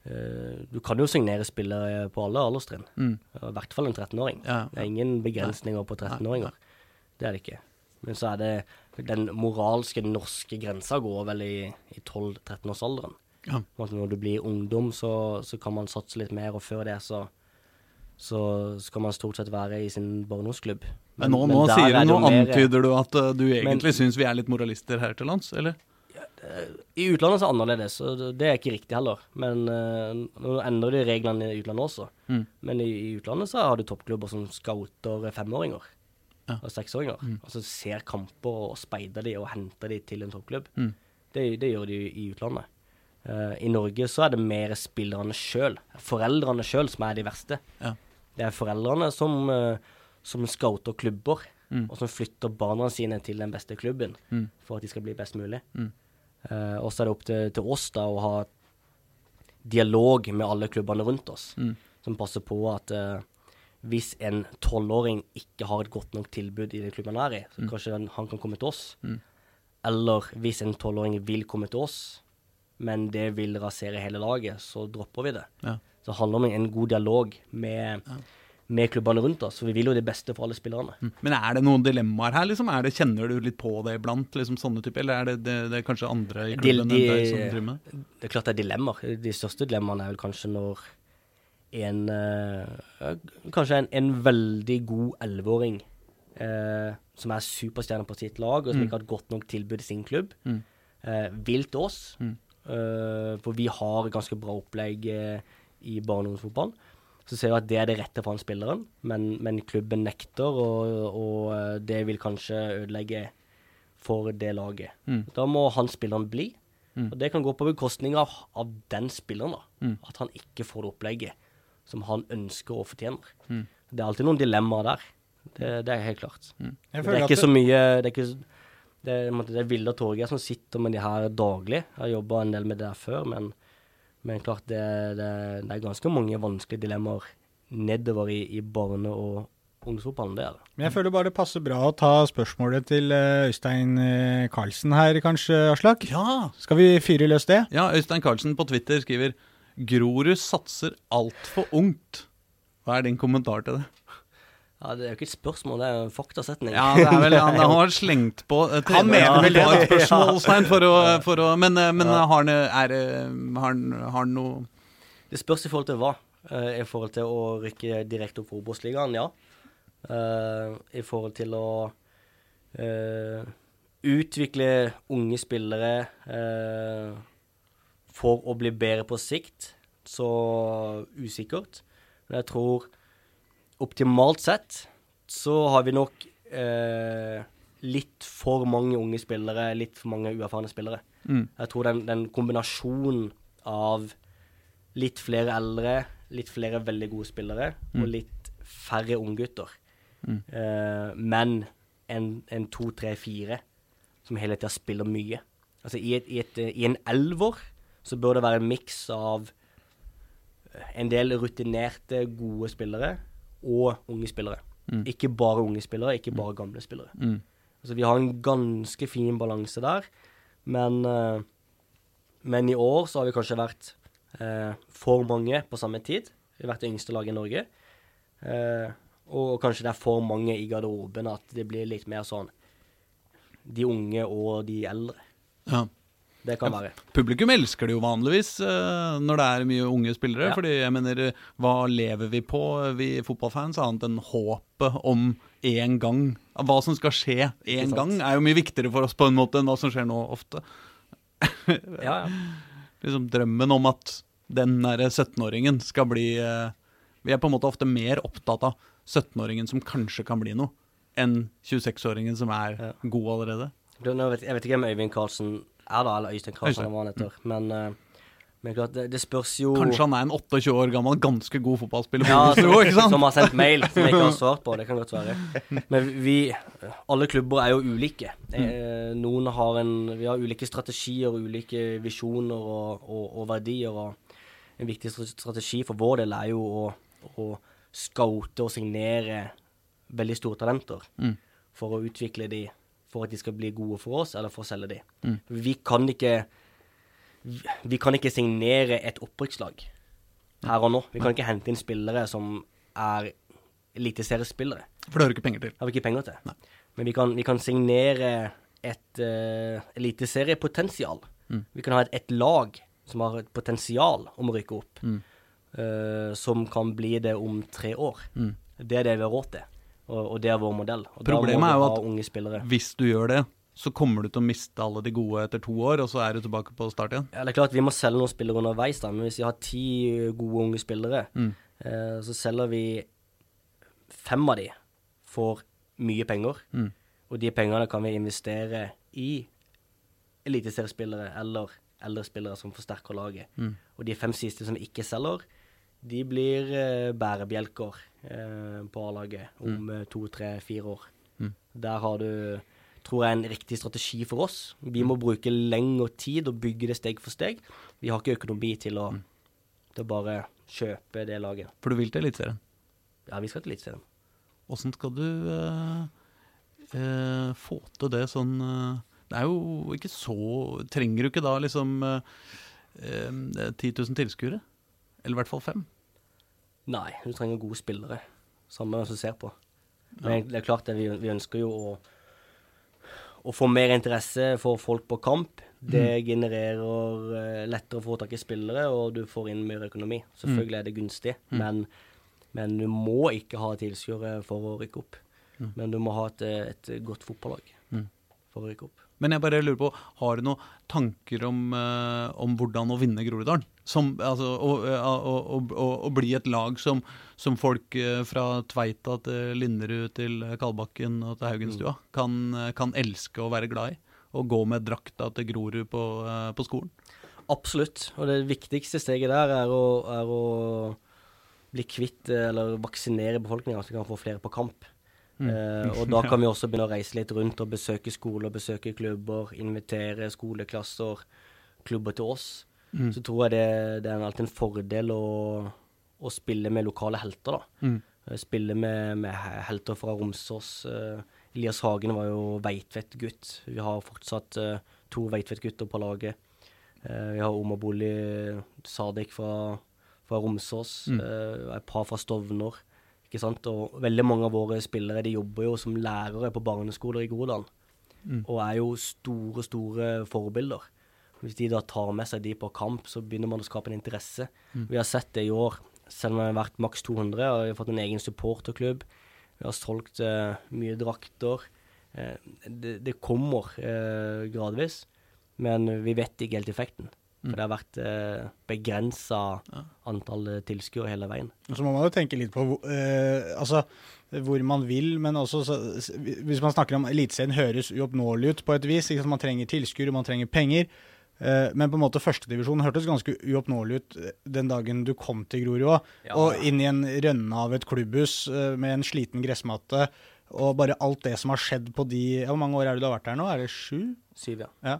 [SPEAKER 3] eh, Du kan jo signere spillere på alle alderstrinn.
[SPEAKER 1] Mm.
[SPEAKER 3] I hvert fall en 13-åring.
[SPEAKER 1] Ja,
[SPEAKER 3] Det er ingen begrensninger på 13-åringer. Det er det ikke. Men så er det den moralske norske grensa går vel i, i 12-13-årsalderen.
[SPEAKER 1] ja.
[SPEAKER 3] Når du blir ungdom, så, så kan man satse litt mer, og før det så så skal man stort sett være i sin barndomsklubb.
[SPEAKER 1] Men nå,
[SPEAKER 3] men
[SPEAKER 1] nå, sier
[SPEAKER 3] er
[SPEAKER 1] du,
[SPEAKER 3] det
[SPEAKER 1] nå antyder du at uh, du egentlig syns vi er litt moralister her til lands, eller?
[SPEAKER 3] I utlandet så er det annerledes, og det- det er ikke riktig heller. Men uh, nå endrer de reglene i utlandet også.
[SPEAKER 1] Mm.
[SPEAKER 3] Men i, i utlandet så har du toppklubber som scouter femåringer
[SPEAKER 1] Ja.
[SPEAKER 3] og seksåringer. Altså ser kamper og speider de og henter de til en toppklubb.
[SPEAKER 1] Mm.
[SPEAKER 3] Det, det gjør de i utlandet. Eh, I Norge så er det mer spillerne sjøl, foreldrene sjøl, som er de verste.
[SPEAKER 1] Ja.
[SPEAKER 3] Det er foreldrene som, uh, som scouter klubber,
[SPEAKER 1] Mm.
[SPEAKER 3] og som flytter barna sine til den beste klubben
[SPEAKER 1] Mm.
[SPEAKER 3] for at de skal bli best mulig.
[SPEAKER 1] Mm.
[SPEAKER 3] Uh, og så er det opp til, til oss da å ha dialog med alle klubbene rundt oss,
[SPEAKER 1] Mm.
[SPEAKER 3] som passer på at hvis en tolvåring ikke har et godt nok tilbud i den klubben han er i, så kanskje han, han kan komme til oss.
[SPEAKER 1] Mm.
[SPEAKER 3] Eller hvis en tolvåring vil komme til oss, men det vil rasere hele laget, så dropper vi det.
[SPEAKER 1] Ja.
[SPEAKER 3] Så det handler om en god dialog med, med klubbene rundt oss. For vi vil jo det beste for alle spillerne.
[SPEAKER 1] Mm. Men er det noen dilemmaer her, liksom? Er det, kjenner du litt på det iblant, liksom sånne typer? Eller er det, det, det er kanskje andre i
[SPEAKER 3] De-
[SPEAKER 1] klubben
[SPEAKER 3] de-
[SPEAKER 1] deg som driver med det?
[SPEAKER 3] Det er klart det er dilemmaer. De største dilemmaene er vel kanskje når en eh, Kanskje en, en veldig god elleveåring eh, som er superstjerne på sitt lag, og som
[SPEAKER 1] Mm.
[SPEAKER 3] ikke har et godt nok tilbud i sin klubb,
[SPEAKER 1] Mm.
[SPEAKER 3] eh, vil til oss.
[SPEAKER 1] Mm.
[SPEAKER 3] Eh, for vi har ganske bra opplegg eh, i barne- og ungdomsfotballen. Så ser vi at det er det rette for han spilleren, men, men klubben nekter, og, og eh, det vil kanskje ødelegge for det laget.
[SPEAKER 1] Mm.
[SPEAKER 3] Da må han spilleren bli.
[SPEAKER 1] Mm.
[SPEAKER 3] Og det kan gå på bekostning av, av den spilleren, da.
[SPEAKER 1] Mm.
[SPEAKER 3] At han ikke får det opplegget som han ønsker og fortjener.
[SPEAKER 1] Mm.
[SPEAKER 3] Det er alltid noen dilemmaer der. Det, det er helt klart.
[SPEAKER 2] Jeg
[SPEAKER 3] Det er ikke så mye Det er ikke det er, det er Vilde og Torgeir som sitter med de her daglig. Jeg har jobba en del med det der før, men, men klart det, det, det er ganske mange vanskelige dilemmaer nedover i, i barne- og ungdomsfotballen. Det er det.
[SPEAKER 2] Men jeg føler bare det passer bra å ta spørsmålet til eh, Øystein eh, Karlsen her, kanskje, Aslak?
[SPEAKER 1] Ja!
[SPEAKER 2] Skal vi fyre løs det?
[SPEAKER 1] ja, Øystein Karlsen på Twitter skriver Grorud satser altfor ungt. Hva er din kommentar til det?
[SPEAKER 3] Ja, Det er jo ikke et spørsmål, det er en faktasetning.
[SPEAKER 1] Ja, det er vel Han han har slengt på eh,
[SPEAKER 2] Han mener vel det, var
[SPEAKER 1] et spørsmålstegn for for å Men, eh, men er, eh, har han noe
[SPEAKER 3] Det spørs i forhold til hva. I forhold til å rykke direkte opp for Obos-ligaen, ja. I forhold til å uh, utvikle unge spillere uh, for å bli bedre på sikt, så usikkert. Men jeg tror optimalt sett så har vi nok eh, litt for mange unge spillere, litt for mange uerfarne spillere.
[SPEAKER 1] mm.
[SPEAKER 3] Jeg tror den, den kombinasjonen av litt flere eldre, litt flere veldig gode spillere og litt færre unggutter,
[SPEAKER 1] Mm.
[SPEAKER 3] eh, men en, en to, tre, fire som hele tida spiller mye. Altså i, et, i, et, I en elver så bør det være en miks av eh, en del rutinerte, gode spillere og unge spillere.
[SPEAKER 1] Mm.
[SPEAKER 3] Ikke bare unge spillere, ikke bare gamle spillere.
[SPEAKER 1] Mm.
[SPEAKER 3] Altså, vi har en ganske fin balanse der, men, uh, men i år så har vi kanskje vært uh, for mange på samme tid. Vi har vært det yngste laget i Norge. Eh, og kanskje det er for mange i garderoben at det blir litt mer sånn de unge og de eldre.
[SPEAKER 1] Ja.
[SPEAKER 3] Det kan være.
[SPEAKER 1] Publikum elsker det jo vanligvis eh, når det er mye unge spillere.
[SPEAKER 3] Ja.
[SPEAKER 1] fordi jeg mener, hva lever vi på, vi fotballfans, annet enn håpet om én gang? Hva som skal skje én gang, er jo mye viktigere for oss på en måte enn hva som skjer nå ofte.
[SPEAKER 3] Ja, ja.
[SPEAKER 1] Liksom Drømmen om at den derre 17-åringen skal bli eh, Vi er på en måte ofte mer opptatt av 17-åringen som kanskje kan bli noe, enn 26-åringen som er god allerede.
[SPEAKER 3] Jeg vet ikke om Øyvind Karlsen er, da, eller Øystein Karlsen, hva han heter. Men, eh, men klart, det, det spørs jo
[SPEAKER 1] Kanskje han er en 28 år gammel, ganske god fotballspiller.
[SPEAKER 3] Ja, som,
[SPEAKER 1] ikke sant?
[SPEAKER 3] som har sendt mail som jeg ikke har svart på. Det kan godt være. Men vi, alle klubber er jo ulike. Mm. noen har en Vi har ulike strategier, ulike visjoner og, og, og verdier. Og en viktig strategi for vår del er jo å, å scoute og signere veldig store talenter.
[SPEAKER 1] Mm.
[SPEAKER 3] For å utvikle de, for at de skal bli gode for oss, eller for å selge de.
[SPEAKER 1] Mm.
[SPEAKER 3] Vi kan ikke vi- kan ikke signere et opprykkslag her og nå. Vi kan ikke hente inn spillere som er eliteseriespillere.
[SPEAKER 1] For det har du ikke penger til.
[SPEAKER 3] Har vi ikke penger til.
[SPEAKER 1] Nei.
[SPEAKER 3] Men vi kan, vi kan signere et uh, eliteseriepotensial.
[SPEAKER 1] Mm.
[SPEAKER 3] Vi kan ha et, et lag som har et potensial om å rykke opp,
[SPEAKER 1] Mm.
[SPEAKER 3] uh, som kan bli det om tre år.
[SPEAKER 1] Mm.
[SPEAKER 3] Det er det vi har råd til, og, og det er vår modell. Og
[SPEAKER 1] Problemet er jo at-. Hvis du gjør det, så kommer du til å miste alle de gode etter to år, og så er du tilbake på start igjen.
[SPEAKER 3] Ja, det er klart Vi må selge noen spillere underveis, da, men hvis vi har ti gode unge spillere,
[SPEAKER 1] Mm.
[SPEAKER 3] eh, så selger vi fem av de for mye penger.
[SPEAKER 1] Mm.
[SPEAKER 3] Og de pengene kan vi investere i eliteseriespillere eller eldre spillere som forsterker laget.
[SPEAKER 1] Mm.
[SPEAKER 3] Og de fem siste som vi ikke selger, de blir eh, bærebjelker på A-laget om mm. to, tre, fire år.
[SPEAKER 1] Mm.
[SPEAKER 3] Der har du, tror jeg, en riktig strategi for oss. Vi må bruke lengre tid og bygge det steg for steg. Vi har ikke økonomi til å, til å bare kjøpe det laget.
[SPEAKER 1] For du vil til Eliteserien.
[SPEAKER 3] Ja, vi skal til Eliteserien.
[SPEAKER 1] Åssen skal du eh, eh, få til det sånn eh, Det er jo ikke så Trenger du ikke da liksom eh, eh, 10 000 tilskuere? Eller i hvert fall fem?
[SPEAKER 3] Nei, du trenger gode spillere. Samme hvem som ser på. Men det er klart det, vi, vi ønsker jo å, å få mer interesse for folk på kamp, det genererer eh, lettere å få tak i spillere, og du får inn mer økonomi. Selvfølgelig er det gunstig, men, men du må ikke ha tilskuere for å rykke opp. Men du må ha et, et godt fotballag
[SPEAKER 1] Mm.
[SPEAKER 3] for å rykke opp.
[SPEAKER 1] Men jeg bare lurer på, har du noen tanker om, eh, om hvordan å vinne Groruddalen? Som, altså, å, eh, å, å, å, å bli et lag som, som folk eh, fra Tveita til Linderud til Kalbakken og til Haugenstua kan, eh, kan elske og være glad i? Og gå med drakta til Grorud på, på skolen?
[SPEAKER 3] Absolutt. Og det viktigste steget der er å, er å bli kvitt eller vaksinere befolkninga, så vi kan få flere på kamp. Eh, og da kan vi også begynne å reise litt rundt og besøke skoler, besøke klubber, invitere skoleklasser, klubber til oss. Så tror jeg det, det er alltid en fordel å, å spille med lokale helter, da.
[SPEAKER 1] Mm.
[SPEAKER 3] Eh, Spille med, med helter fra Romsås. Eh, Elias Hagen var jo Veitvet-gutt. Vi har fortsatt eh, to Veitvet-gutter på laget. Eh, vi har Omar Bolli Sadek fra, fra Romsås. eh, et par fra Stovner. Ikke sant? Og veldig mange av våre spillere de jobber jo som lærere på barneskoler i Groruddalen. Og er jo store, store forbilder. Hvis de da tar med seg de på kamp, så begynner man å skape en interesse. Vi har sett det i år. Selv om det har vært maks 200, og vi har fått en egen supporterklubb. Vi har solgt uh, mye drakter. Uh, det, det kommer uh, gradvis, men vi vet ikke helt effekten. For det har vært eh, begrensa antall eh, tilskuere hele veien.
[SPEAKER 2] Så må man jo tenke litt på eh, altså, hvor man vil, men også så, Hvis man snakker om Eliteserien høres uoppnåelig ut på et vis. Man trenger tilskuere, man trenger penger. Eh, men på en måte førstedivisjon hørtes ganske uoppnåelig ut eh, den dagen du kom til Grorud òg.
[SPEAKER 3] Ja.
[SPEAKER 2] Og inn i en rønne av et klubbhus eh, med en sliten gressmatte. Og bare alt det som har skjedd på de ja, Hvor mange år er det du har vært der nå? Er det sju?
[SPEAKER 3] Syv, ja.
[SPEAKER 2] Ja.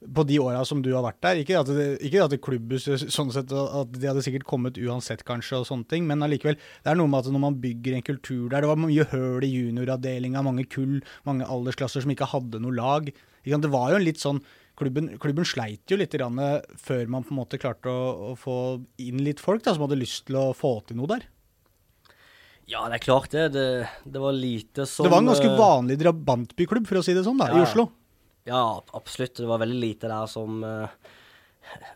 [SPEAKER 2] På de åra som du har vært der. Ikke at, det, ikke at det klubbhuset sånn sett, at de hadde sikkert kommet uansett, kanskje, og sånne ting, men allikevel. Det er noe med at når man bygger en kultur der Det var mye høl i junioravdelinga, mange kull, mange aldersklasser som ikke hadde noe lag. Det var jo en litt sånn Klubben, klubben sleit jo litt grann, før man på en måte klarte å, å få inn litt folk da, som hadde lyst til å få til noe der.
[SPEAKER 3] Ja, det er klart det. Det, det var lite som
[SPEAKER 2] det var en ganske
[SPEAKER 3] eh,
[SPEAKER 2] vanlig drabantbyklubb, for å si det sånn, da,
[SPEAKER 3] Ja,
[SPEAKER 2] i. Oslo.
[SPEAKER 3] Ja, absolutt. Det var veldig lite der som, eh,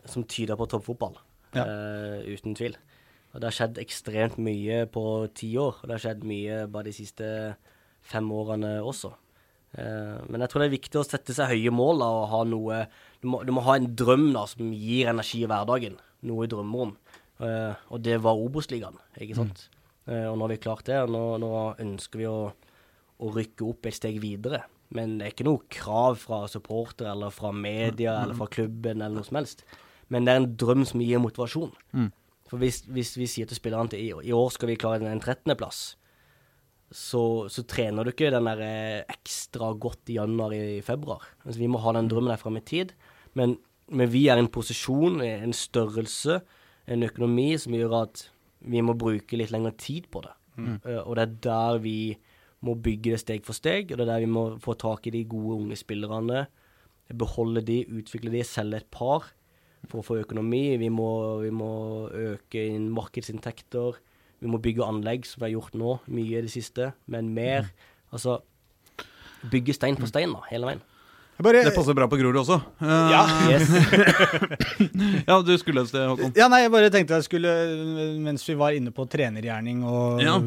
[SPEAKER 3] som tyder på toppfotball.
[SPEAKER 2] Ja.
[SPEAKER 3] Uh, uten tvil. Og det har skjedd ekstremt mye på ti år. Og det har skjedd mye bare de siste fem årene også. Uh, men jeg tror det er viktig å sette seg høye mål da, og ha noe du må, du må ha en drøm da, som gir energi i hverdagen. Noe i drømmer om. Eh, og det var Obos-ligaen, ikke sant. Eh, og nå har vi klart det, og nå, nå ønsker vi å, å rykke opp et steg videre. Men det er ikke noe krav fra supporter eller fra media eller fra klubben eller noe som helst. Men det er en drøm som gir motivasjon. For hvis, hvis vi sier til spillerne at i, i år skal vi klare en 13.-plass, så, så trener du ikke den der eh, ekstra godt i januar i februar. Altså, vi må ha den drømmen der fram i tid. Men, men vi er i en posisjon, en størrelse, en økonomi som gjør at vi må bruke litt lengre tid på det. Eh, og det er der vi må bygge det steg for steg, og det er der vi må få tak i de gode unge spillerne. Beholde de, utvikle de, selge et par for å få økonomi. Vi må, vi må øke inn markedsinntekter. Vi må bygge anlegg, som vi har gjort nå, mye i det siste, men mer. Altså bygge stein på stein, da, hele veien.
[SPEAKER 2] Bare,
[SPEAKER 1] Det passer bra på Grorud også. Eh,
[SPEAKER 2] Ja.
[SPEAKER 3] Yes.
[SPEAKER 1] ja, du skulle et sted, Håkon.
[SPEAKER 2] Ja, nei, jeg bare tenkte jeg skulle, mens vi var inne på trenergjerning og
[SPEAKER 1] Ja.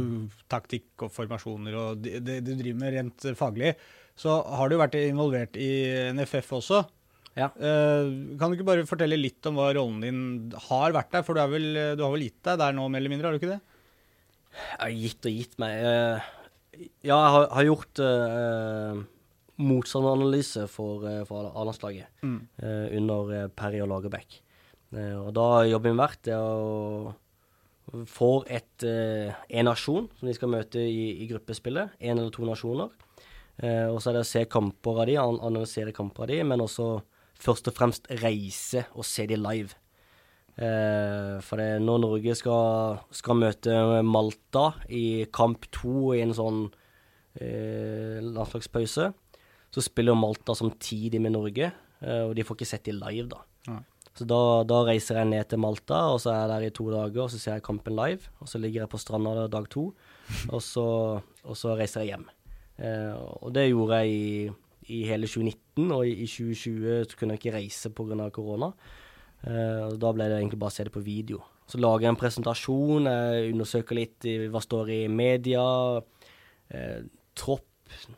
[SPEAKER 2] taktikk og formasjoner og det, det du driver med rent faglig, så har du vært involvert i NFF også.
[SPEAKER 3] Ja.
[SPEAKER 2] Uh, kan du ikke bare fortelle litt om hva rollen din har vært der? For du, er vel, du har vel gitt deg der nå, mer eller mindre, har du ikke det?
[SPEAKER 3] Jeg har gitt og gitt meg. Uh, Ja, jeg har, har gjort eh, motstanderanalyse for, uh, for A-landslaget eh, under eh, Perry og Lagerbäck. Eh, og da har jobben vært det å få et, eh, en nasjon som de skal møte i, i gruppespillet. En eller to nasjoner. Eh, og så er det å se kamper av de, an analysere kamper av de, men også først og fremst reise og se de live. Eh, for det, når Norge skal, skal møte Malta i kamp to i en sånn eh, landslagspause, så spiller Malta samtidig med Norge, eh, og de får ikke sett de live, da.
[SPEAKER 2] Ja.
[SPEAKER 3] Så da, da reiser jeg ned til Malta, og så er jeg der i to dager, og så ser jeg kampen live. Og så ligger jeg på stranda dag to, og så, og så reiser jeg hjem. Eh, og det gjorde jeg i, i hele 2019, og i, i 2020 så kunne jeg ikke reise pga. korona. Eh, og da ble det egentlig bare å se det på video. Så lager jeg en presentasjon, jeg undersøker litt i, hva står i media, eh, tropp,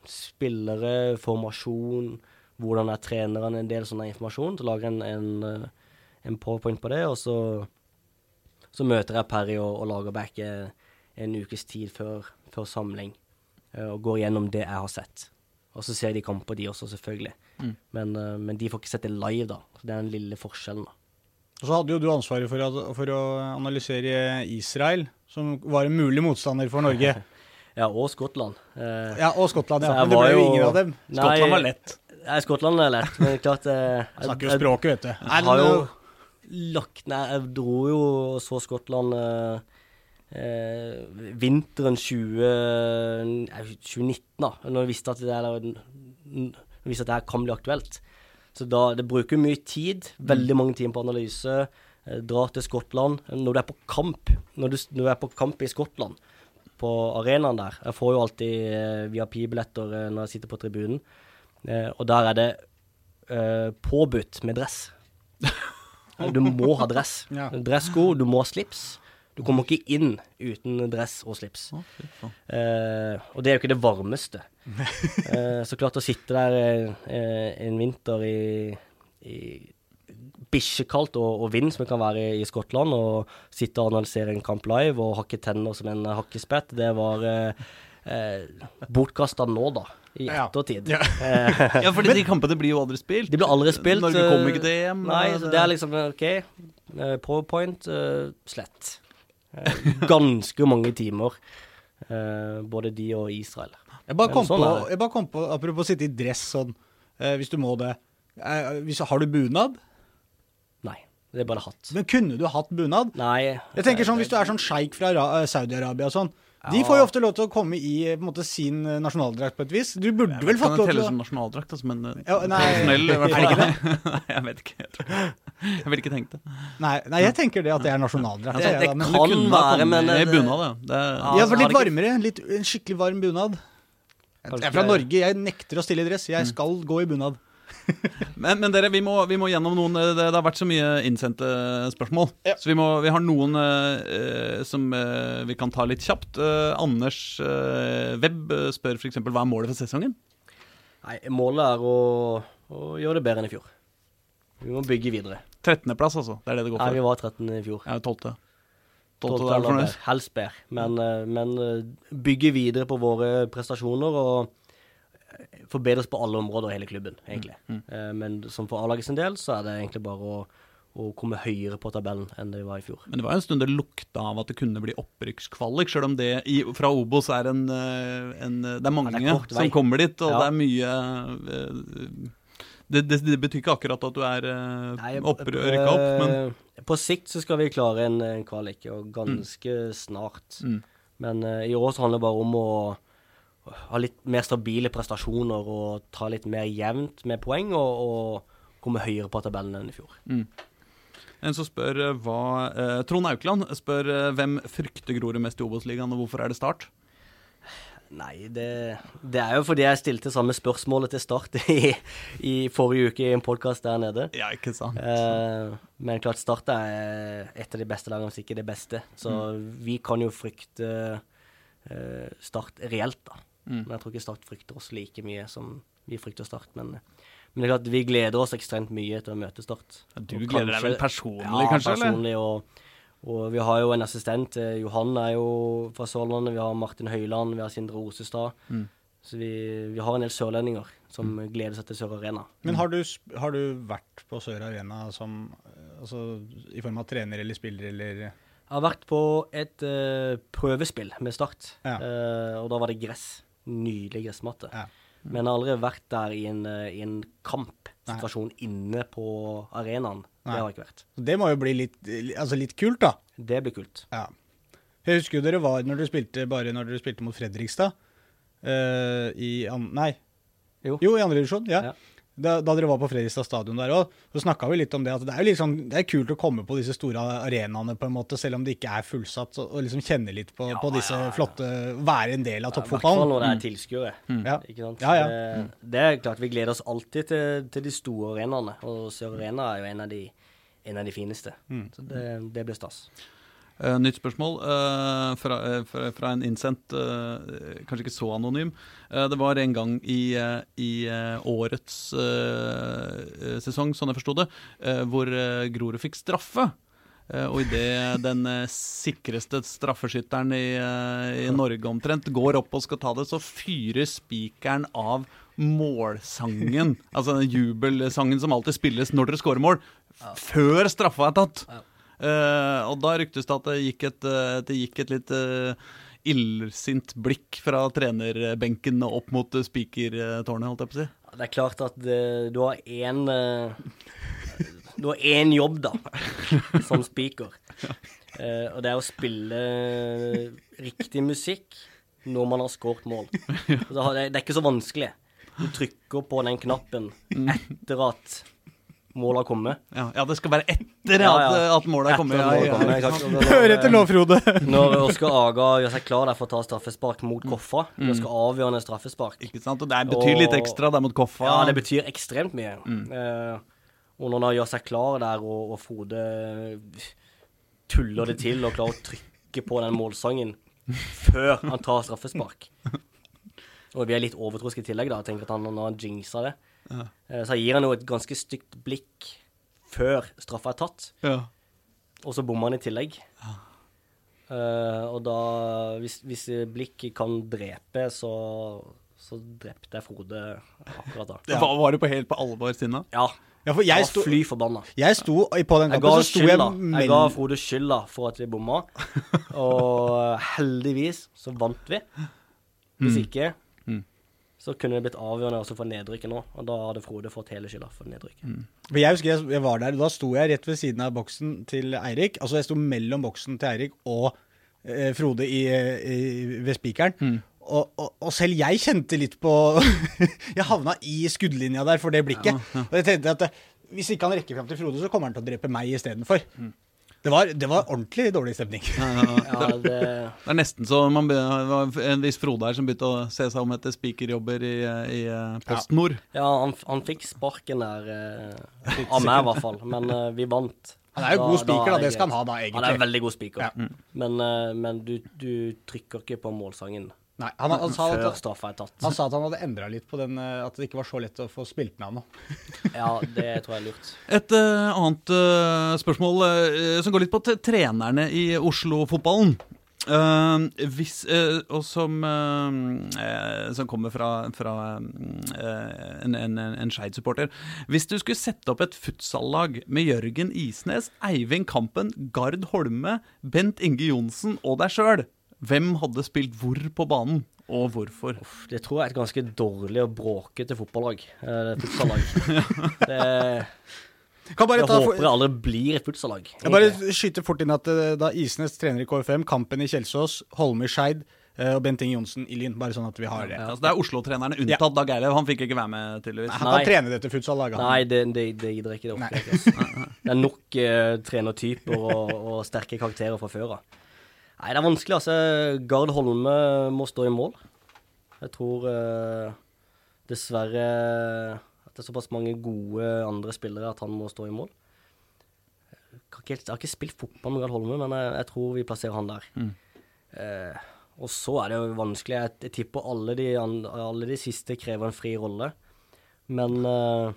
[SPEAKER 3] spillere, formasjon, hvordan er trenerne, en del sånn informasjon. Så lager jeg en, en, eh, en powerpoint på det, og så, så møter jeg Perry og, og lager back eh, en ukes tid før, før samling, eh, og går gjennom det jeg har sett. Og så ser de kamper, de også, selvfølgelig.
[SPEAKER 1] Mm.
[SPEAKER 3] Men, men de får ikke sett det live, da. Så det er den lille forskjellen, da.
[SPEAKER 2] Og så hadde jo du ansvaret for, at, for å analysere Israel, som var en mulig motstander for Norge.
[SPEAKER 3] Ja, og Skottland. Eh,
[SPEAKER 2] Ja, og Skottland, ja. Men det ble jo ingen av dem.
[SPEAKER 3] nei,
[SPEAKER 1] Skottland var lett.
[SPEAKER 3] Nei, Skottland er lett, men klart eh,
[SPEAKER 2] Snakker jo språket, vet du.
[SPEAKER 3] Jeg har jo lagt Nei, Jeg dro jo og så Skottland eh, eh, vinteren 20, eh, 2019, da. Når jeg visste at det, eller, jeg visste at det her kan bli aktuelt. Så da, det bruker mye tid. Veldig mange timer på analyse. Eh, dra til Skottland. Når du er på kamp Når du, når du er på kamp i Skottland, på arenaen der Jeg får jo alltid eh, VIP-billetter eh, når jeg sitter på tribunen. Eh, og der er det eh, påbudt med dress. Du må ha dress.
[SPEAKER 2] Ja.
[SPEAKER 3] Dressko, du må ha slips. Du kommer ikke inn uten dress og slips.
[SPEAKER 1] Fy.
[SPEAKER 3] Eh, og det er jo ikke det varmeste. Eh, så klart å sitte der en vinter i, i bikkjekaldt og, og vind, som det kan være i, i Skottland, og sitte og analysere en kamp live og hakke tenner som en hakkespett, det var eh, eh, bortkasta nå, da. I ettertid.
[SPEAKER 2] Ja.
[SPEAKER 3] ja.
[SPEAKER 1] Ja, fordi de kampene blir jo aldri spilt.
[SPEAKER 3] de blir aldri spilt.
[SPEAKER 1] Norge
[SPEAKER 3] eh,
[SPEAKER 1] kommer ikke til EM.
[SPEAKER 3] Nei, så det er liksom OK. eh, Powerpoint, uh, slett. Eh, ganske mange timer. Uh, både de og Israel.
[SPEAKER 2] Jeg bare, kom
[SPEAKER 3] sånn
[SPEAKER 2] på, jeg bare kom på, apropos sitte i dress sånn, uh, hvis du må det. Uh, hvis, har du bunad?
[SPEAKER 3] Det er bare hatt.
[SPEAKER 2] Men kunne du hatt bunad?
[SPEAKER 3] Nei.
[SPEAKER 2] Jeg tenker sånn, Hvis du er sånn sjeik fra eh, Saudi-Arabia og sånn, de får jo ofte lov til å komme i eh, på en måte, sin eh, nasjonaldrakt på et vis. Du burde vel fått lov til
[SPEAKER 1] telle
[SPEAKER 2] å
[SPEAKER 1] som nasjonaldrakt, altså, men
[SPEAKER 2] Ja, nei,
[SPEAKER 1] personell i hvert
[SPEAKER 2] er
[SPEAKER 1] fall.
[SPEAKER 2] det
[SPEAKER 1] Nei, jeg vet ikke. Jeg, tror. jeg ville ikke tenkt det.
[SPEAKER 2] Nei, nei, jeg tenker det at det er nasjonaldrakt.
[SPEAKER 3] Det- det,
[SPEAKER 2] det men-
[SPEAKER 3] kan
[SPEAKER 1] kunne
[SPEAKER 3] være, men, det,
[SPEAKER 1] bunad, ja. Det,
[SPEAKER 3] Ja,
[SPEAKER 2] Ja, for litt varmere. Litt, en skikkelig varm bunad. Jeg er fra Norge, jeg nekter å stille i dress.
[SPEAKER 3] Mm.
[SPEAKER 2] Jeg skal gå i bunad.
[SPEAKER 1] Men, men dere, vi må, vi må gjennom noen eh, Det, det har vært så mye innsendte spørsmål.
[SPEAKER 2] Ja.
[SPEAKER 1] Så vi, må, vi har noen eh, eh, som eh, vi kan ta litt kjapt. Eh, Anders eh, Webb eh, spør f.eks.: Hva er målet for sesongen?
[SPEAKER 3] Nei, målet er å, å gjøre det bedre enn i fjor. Vi må bygge videre.
[SPEAKER 1] 13.-plass, altså. Det er det det går for?
[SPEAKER 3] Nei, vi var 13 i fjor.
[SPEAKER 1] Ja, 12. 12.
[SPEAKER 3] 12
[SPEAKER 1] er du
[SPEAKER 3] eller
[SPEAKER 1] fornøyd?
[SPEAKER 3] bedre. Helst bedre. Men, eh, men eh, bygge videre på våre prestasjoner og eh, forbedres på alle områder i hele klubben, egentlig.
[SPEAKER 1] Mm,
[SPEAKER 3] Eh, Men som for A-laget sin del, så er det egentlig bare å, å komme høyere på tabellen enn det var i fjor.
[SPEAKER 1] Men det var en stund det lukta av at det kunne bli opprykkskvalik, sjøl om det i, fra Obos er en, eh, en Det er mange
[SPEAKER 3] Ja, det er
[SPEAKER 1] som kommer dit, og
[SPEAKER 3] Ja.
[SPEAKER 1] det er mye eh, det, det, det betyr ikke akkurat at du er uh, opprykka opp, men
[SPEAKER 3] eh, På sikt så skal vi klare en, en kvalik, og ganske snart.
[SPEAKER 1] Mm.
[SPEAKER 3] Men uh, i år så handler det bare om å ha litt mer stabile prestasjoner og ta litt mer jevnt med poeng, og, og komme høyere på tabellen enn i fjor.
[SPEAKER 1] En som spør eh, hva eh, Trond Aukland spør eh, hvem frykter Grorud mest i Obos-ligaen, og hvorfor er det Start?
[SPEAKER 3] Nei, det, det er jo fordi jeg stilte samme spørsmålet til Start i, i forrige uke i en podkast der nede.
[SPEAKER 1] Ja, ikke sant?
[SPEAKER 3] Eh, men klart Start er et av de beste lagene, hvis ikke det beste. Så vi kan jo frykte eh, Start reelt, da.
[SPEAKER 1] Mm.
[SPEAKER 3] Men jeg tror ikke Start frykter oss like mye som vi frykter Start. Men, men det er klart, vi gleder oss ekstremt mye til å møte Start.
[SPEAKER 1] Ja, du
[SPEAKER 3] Og
[SPEAKER 1] gleder deg vel personlig,
[SPEAKER 3] ja,
[SPEAKER 1] kanskje? eller?
[SPEAKER 3] personlig, og, og vi har jo en assistent. eh, Johan er jo fra Sørlandet. Vi har Martin Høiland, vi har Sindre Osestad.
[SPEAKER 1] Mm.
[SPEAKER 3] Så vi, vi har en del sørlendinger som gleder seg til Sør Arena.
[SPEAKER 2] Men har du, har du vært på Sør Arena som altså, i form av trener eller spiller eller
[SPEAKER 3] Jeg har vært på et uh, prøvespill med Start,
[SPEAKER 2] Ja.
[SPEAKER 3] uh, og da var det gress. Nydelig gressmatte.
[SPEAKER 2] Ja.
[SPEAKER 3] Men jeg har aldri vært der i en, eh, i en kampsituasjon inne på arenaen. Det har jeg ikke vært.
[SPEAKER 2] Det må jo bli litt, altså litt kult, da.
[SPEAKER 3] Det blir kult.
[SPEAKER 2] Ja. Jeg husker jo dere var når dere spilte bare når dere spilte mot Fredrikstad. Uh, I an, Nei.
[SPEAKER 3] Jo.
[SPEAKER 2] i andre divisjon. Ja.
[SPEAKER 3] Ja.
[SPEAKER 2] Da, da dere var på Fredrikstad stadion der òg, så snakka vi litt om det at det er jo liksom, det er kult å komme på disse store arenaene, på en måte, selv om det ikke er fullsatt, og, og liksom kjenne litt på, på disse flotte Være en del av
[SPEAKER 3] I hvert fall når det er tilskuere.
[SPEAKER 2] Ja.
[SPEAKER 3] Ikke sant?
[SPEAKER 2] Ja, ja.
[SPEAKER 3] Det, det er klart vi gleder oss alltid til, til de store arenaene, og Sør Arena er jo en av de, en av de fineste.
[SPEAKER 2] Mm.
[SPEAKER 3] Så det, det blir stas.
[SPEAKER 1] Eh, nytt spørsmål eh, fra, eh, fra, fra en innsendt, kanskje ikke så anonym. Det var en gang i, i årets sesong, sånn jeg forsto det, hvor Grorud fikk straffe. Og idet den sikreste straffeskytteren i, i Norge omtrent går opp og skal ta det, så fyrer spikeren av målsangen. altså den jubelsangen som alltid spilles når dere scorer mål, før straffa er tatt. Eh, og da ryktes det at det gikk et, eh, det gikk et litt eh, illsint blikk fra trenerbenken opp mot spikertårnet, holdt jeg på å si.
[SPEAKER 3] Ja, Det er klart at eh, du har én Du har én jobb, da, som speaker. Uh, og det er å spille riktig musikk når man har skåret mål. Så det, det er ikke så vanskelig. Du trykker på den knappen etter at målet har kommet.
[SPEAKER 1] Ja, ja, det skal være etter
[SPEAKER 3] Ja,
[SPEAKER 1] at,
[SPEAKER 3] ja.
[SPEAKER 1] at målet er kommet. Ja,
[SPEAKER 3] målet?
[SPEAKER 2] Hør etter nå, Frode!
[SPEAKER 3] Når Oskar Aga gjør seg klar der for å ta straffespark mot Koffa, ganske avgjørende straffespark
[SPEAKER 1] Ikke sant? Og det betyr betyr litt ekstra der mot Koffa.
[SPEAKER 3] Ja, det betyr ekstremt mye. Eh, og når han gjør seg klar der, og, og Frode tuller det til og klarer å trykke på den målsangen før han tar straffespark Og vi er litt overtroske i tillegg, da. Jeg tenker at han, når han jinxer det, ja. så gir han jo et ganske stygt blikk før straffa er tatt,
[SPEAKER 1] Ja.
[SPEAKER 3] og så bommer han i tillegg. Eh, og da, hvis, hvis blikket kan drepe, så, så drepte jeg Frode akkurat da.
[SPEAKER 1] Var, var du på helt på alvor sinna?
[SPEAKER 3] Ja.
[SPEAKER 2] Ja, for
[SPEAKER 3] Jeg
[SPEAKER 2] jeg sto,
[SPEAKER 3] fly forbanna.
[SPEAKER 2] jeg sto på den
[SPEAKER 3] gangen,
[SPEAKER 2] kampen, så sto jeg
[SPEAKER 3] skylda. jeg ga
[SPEAKER 2] mellom
[SPEAKER 3] Frode skylda for at vi bomma, og heldigvis så vant vi. Hvis ikke
[SPEAKER 1] Mm.
[SPEAKER 3] Så kunne det blitt avgjørende også for nedrykket nå, og da hadde Frode fått hele skylda for nedrykket.
[SPEAKER 2] For jeg husker jeg, jeg var der, da sto jeg rett ved siden av boksen til Eirik. Altså jeg sto mellom boksen til Eirik og eh, Frode i, i, ved spikeren. Og, og, og selv jeg kjente litt på Jeg havna i skuddlinja der for det blikket. Og jeg tenkte at eh, hvis ikke han rekker fram til Frode, så kommer han til å drepe meg istedenfor. Det, var, det var ordentlig dårlig stemning.
[SPEAKER 3] Ja, det,
[SPEAKER 1] Det er nesten så man be- det var en viss Frode her som begynte å se seg om etter spikerjobber i, i PostNord. Post
[SPEAKER 3] ja han, han fikk sparken der, eh, av meg i hvert fall, men eh, vi vant.
[SPEAKER 2] Han er jo god spiker, da. Det skal han ha, da, egentlig.
[SPEAKER 3] Han er veldig god spiker,
[SPEAKER 2] Ja.
[SPEAKER 3] men, eh, men du, du trykker ikke på målsangen
[SPEAKER 2] Nei, han, han, sa
[SPEAKER 3] før
[SPEAKER 2] at,
[SPEAKER 3] er tatt.
[SPEAKER 2] han sa at han hadde endra litt på den, eh, at det ikke var så lett å få spilt med han nå.
[SPEAKER 3] Ja, det tror jeg er lurt.
[SPEAKER 1] Et uh, annet uh, spørsmål uh, som går litt på t trenerne i Oslo-fotballen. Hvis, og som, som kommer fra, fra en, en, en Skeid-supporter. Hvis du skulle sette opp et futsallag med Jørgen Isnes, Eivind Kampen, Gard Holme, Bent Inge Johnsen og deg sjøl, hvem hadde spilt hvor på banen, og hvorfor?
[SPEAKER 3] Det tror jeg er et ganske dårlig og bråkete fotballag. Eh, futsallag. det,
[SPEAKER 2] Kan bare
[SPEAKER 3] jeg
[SPEAKER 2] ta,
[SPEAKER 3] håper jeg aldri blir et futsallag.
[SPEAKER 2] Jeg bare skyter fort inn at eh, da Isnes trener i KFM, Kampen i Kjelsås, Holme i Skeid eh, og Bent Inge Johnsen i Lyn. Bare sånn at vi har det.
[SPEAKER 1] Altså, det er Oslo-trenerne unntatt Dag Eilev. Han fikk ikke være med, tydeligvis.
[SPEAKER 2] Han
[SPEAKER 3] Nei.
[SPEAKER 2] kan trene dette futsal-laget.
[SPEAKER 3] Nei, det, det, det gidder jeg ikke. Det jeg ikke. Det er nok uh, trenertyper og, og sterke karakterer fra før av. Nei, det er vanskelig. altså. Gard Holme må stå i mål. Jeg tror eh, dessverre at det er såpass mange gode andre spillere at han må stå i mål. Jeg, ikke, jeg har ikke spilt fotball med Gard Holme, men jeg, jeg tror vi plasserer han der. Eh, og så er det jo vanskelig. Jeg, jeg tipper alle de, alle de siste krever en fri rolle. Men eh,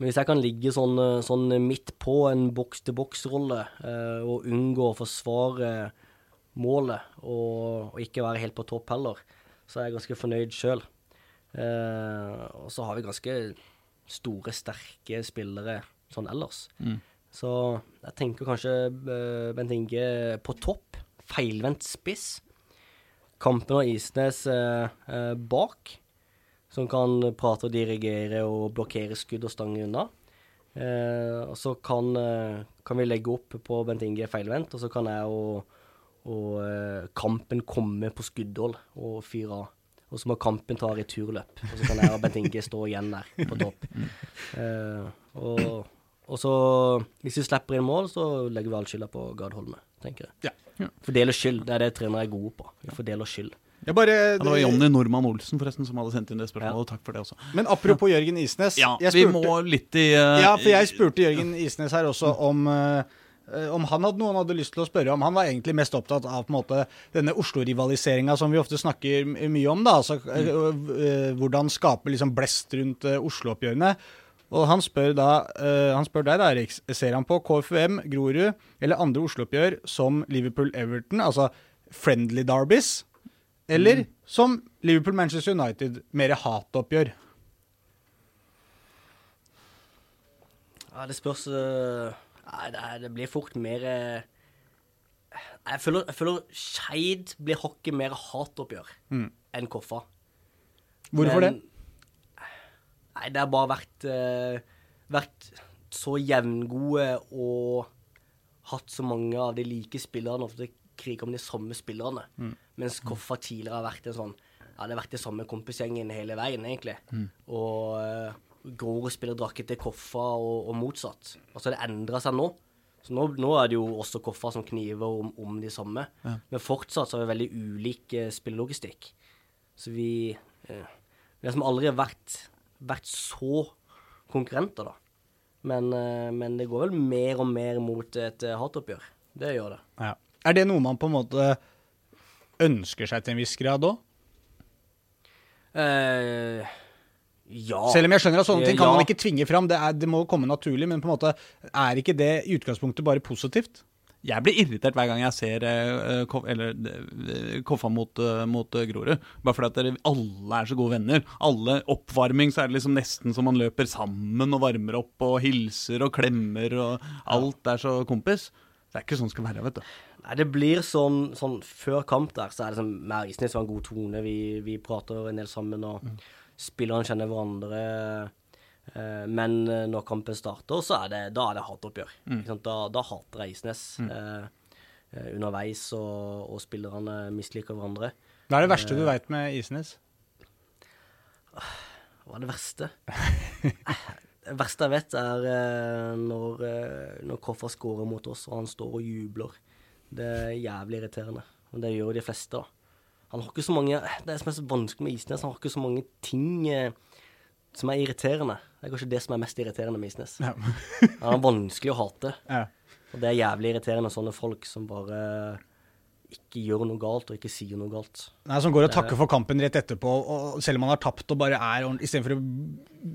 [SPEAKER 3] men hvis jeg kan ligge sånn, eh, sånn midt på en boks-til-boks-rolle eh, og unngå å forsvare målet og, og ikke være helt på topp heller, så er jeg ganske fornøyd sjøl. Eh, og så har vi ganske store, sterke spillere sånn ellers. Så jeg tenker kanskje eh, Bent Inge på topp. Feilvendt spiss. Kampen og Isnes bak som kan prate og dirigere og blokkere skudd og stange unna. Eh, og så kan, eh, kan vi legge opp på Bent Inge feilvendt, og så kan jeg og, og eh, Kampen komme på skuddhold og fyre av. Og så må Kampen ta returløp. Og så kan jeg og Bent Inge stå igjen der på topp. Eh, og, og så, hvis vi slipper inn mål, så legger vi all skylda på Gard Holme, tenker jeg.
[SPEAKER 2] Ja.
[SPEAKER 3] Fordeler skyld. Det er det trenere er gode på. Vi fordeler skyld.
[SPEAKER 2] Jeg bare,
[SPEAKER 1] det... det var Jonny Normann Olsen forresten som hadde sendt inn det spørsmålet. Takk for det også.
[SPEAKER 2] Men apropos Jørgen Isnes.
[SPEAKER 1] Ja,
[SPEAKER 2] jeg
[SPEAKER 1] vi må litt i uh...
[SPEAKER 2] Ja, for jeg spurte Jørgen Isnes her også om eh, om han hadde noe han hadde lyst til å spørre om. Han var egentlig mest opptatt av på en måte denne Oslo-rivaliseringa som vi ofte snakker mye om. da, altså eh, eh, Hvordan skape liksom blest rundt Oslo-oppgjørene. Og han spør, da, han spør deg, da, Erik. Ser han på KFUM, Grorud eller andre Oslo-oppgjør som Liverpool-Everton, altså friendly derbies, eller som Liverpool-Manchester United, mer hatoppgjør?
[SPEAKER 3] Ja, det spørs øh, Nei, det, blir fort mer øh, Jeg føler, jeg føler Skeid blir hakket mer hatoppgjør enn Koffa.
[SPEAKER 2] Hvorfor
[SPEAKER 3] Men-
[SPEAKER 2] det?
[SPEAKER 3] Nei, det har bare vært øh, Vært så jevngode og hatt så mange av de like spillerne. Ofte kriger om de samme spillerne. Mens Koffa tidligere har vært en sånn Ja, det har vært det samme kompisgjengen hele veien, egentlig. Og uh, Grorud spiller drakke til Koffa og, og motsatt. Altså, det endra seg nå. Så nå, nå er det jo også Koffa som kniver om, om de samme. Men fortsatt så har vi veldig ulik uh, spillelogistikk. Så vi uh, Vi har som aldri vært, vært så konkurrenter, da. Men, eh, men det går vel mer og mer mot et eh, hatoppgjør. Det gjør det.
[SPEAKER 2] Ja. Er det noe man på en måte ønsker seg til en viss grad òg?
[SPEAKER 3] Uh, ja.
[SPEAKER 2] Selv om jeg skjønner at sånne ting kan
[SPEAKER 3] Ja.
[SPEAKER 2] man ikke tvinge fram, det, er, det må komme naturlig, men på en måte er ikke det i utgangspunktet bare positivt?
[SPEAKER 1] Jeg blir irritert hver gang jeg ser eh, Kof- eller, eh, Koffa mot, eh, mot eh, Grorud. Bare fordi at dere alle er så gode venner. Alle Oppvarming så er det liksom nesten som man løper sammen og varmer opp og hilser og klemmer og alt er så kompis. Det er ikke sånn det skal være, vet du.
[SPEAKER 3] Nei, det blir sånn, sånn Før kamp der, så er det sånn med Isnes var en god tone. Vi, vi prater en del sammen, og spillerne kjenner hverandre. Eh, men eh, når kampen starter, så er det, da er det hatoppgjør. Mm. Da, da hater jeg Isnes mm. eh, underveis, og, og spillerne misliker hverandre.
[SPEAKER 2] Hva er det verste du veit med Isnes?
[SPEAKER 3] Hva er det verste? verste jeg vet, er eh, når, eh, når Koffa scorer mot oss, og han står og jubler. Det er jævlig irriterende. Og det gjør jo de fleste, da. Han har ikke så mange Det som er så vanskelig med Isnes, han har ikke så mange ting eh, som er irriterende. Det er kanskje det som er mest irriterende med Isnes.
[SPEAKER 2] Ja.
[SPEAKER 3] Han er vanskelig å hate.
[SPEAKER 2] Ja.
[SPEAKER 3] Og det er jævlig irriterende sånne folk som bare ikke gjør noe galt, og ikke sier noe galt.
[SPEAKER 2] Nei, Som går og takker for kampen rett etterpå, selv om han har tapt og bare er istedenfor å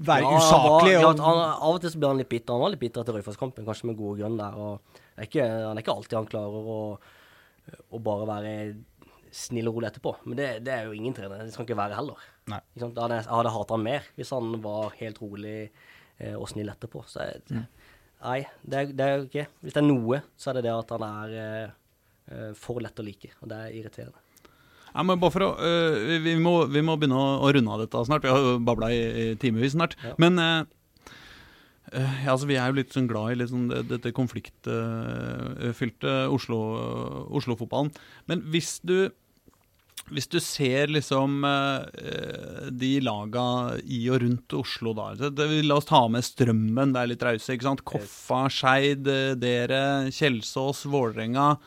[SPEAKER 2] være
[SPEAKER 3] Ja,
[SPEAKER 2] usaklig.
[SPEAKER 3] var-
[SPEAKER 2] og,
[SPEAKER 3] ja, han, av og til så blir han litt bitter. Han var litt bitter etter Røyfoss-kampen, kanskje med gode grunn der. Er ikke, han er ikke alltid han klarer å, å bare være snill og rolig etterpå. Men det, det er jo ingen trener. Det skal ikke være heller.
[SPEAKER 2] Nei.
[SPEAKER 3] Da hadde jeg, jeg hadde hatet han mer hvis han var helt rolig eh, og snill etterpå. Så jeg, Nei, det er, det er jo ikke Hvis det er noe, så er det det at han er eh, for lett å like. Og det er irriterende.
[SPEAKER 1] Ja, men bare for å, øh, vi- må, vi må begynne å, runde av dette snart. Vi har babla i, i timevis snart.
[SPEAKER 3] Ja.
[SPEAKER 1] Men øh, øh, ja, altså, vi er jo litt sånn glad i sånn, det- dette konfliktfylte Oslo- Oslo-fotballen. Men hvis du hvis du ser liksom de laga i og rundt Oslo, da det, La oss ta med Strømmen, det er litt rause. ikke sant? Koffa, Skeid, dere, Kjelsås, Vålerenga.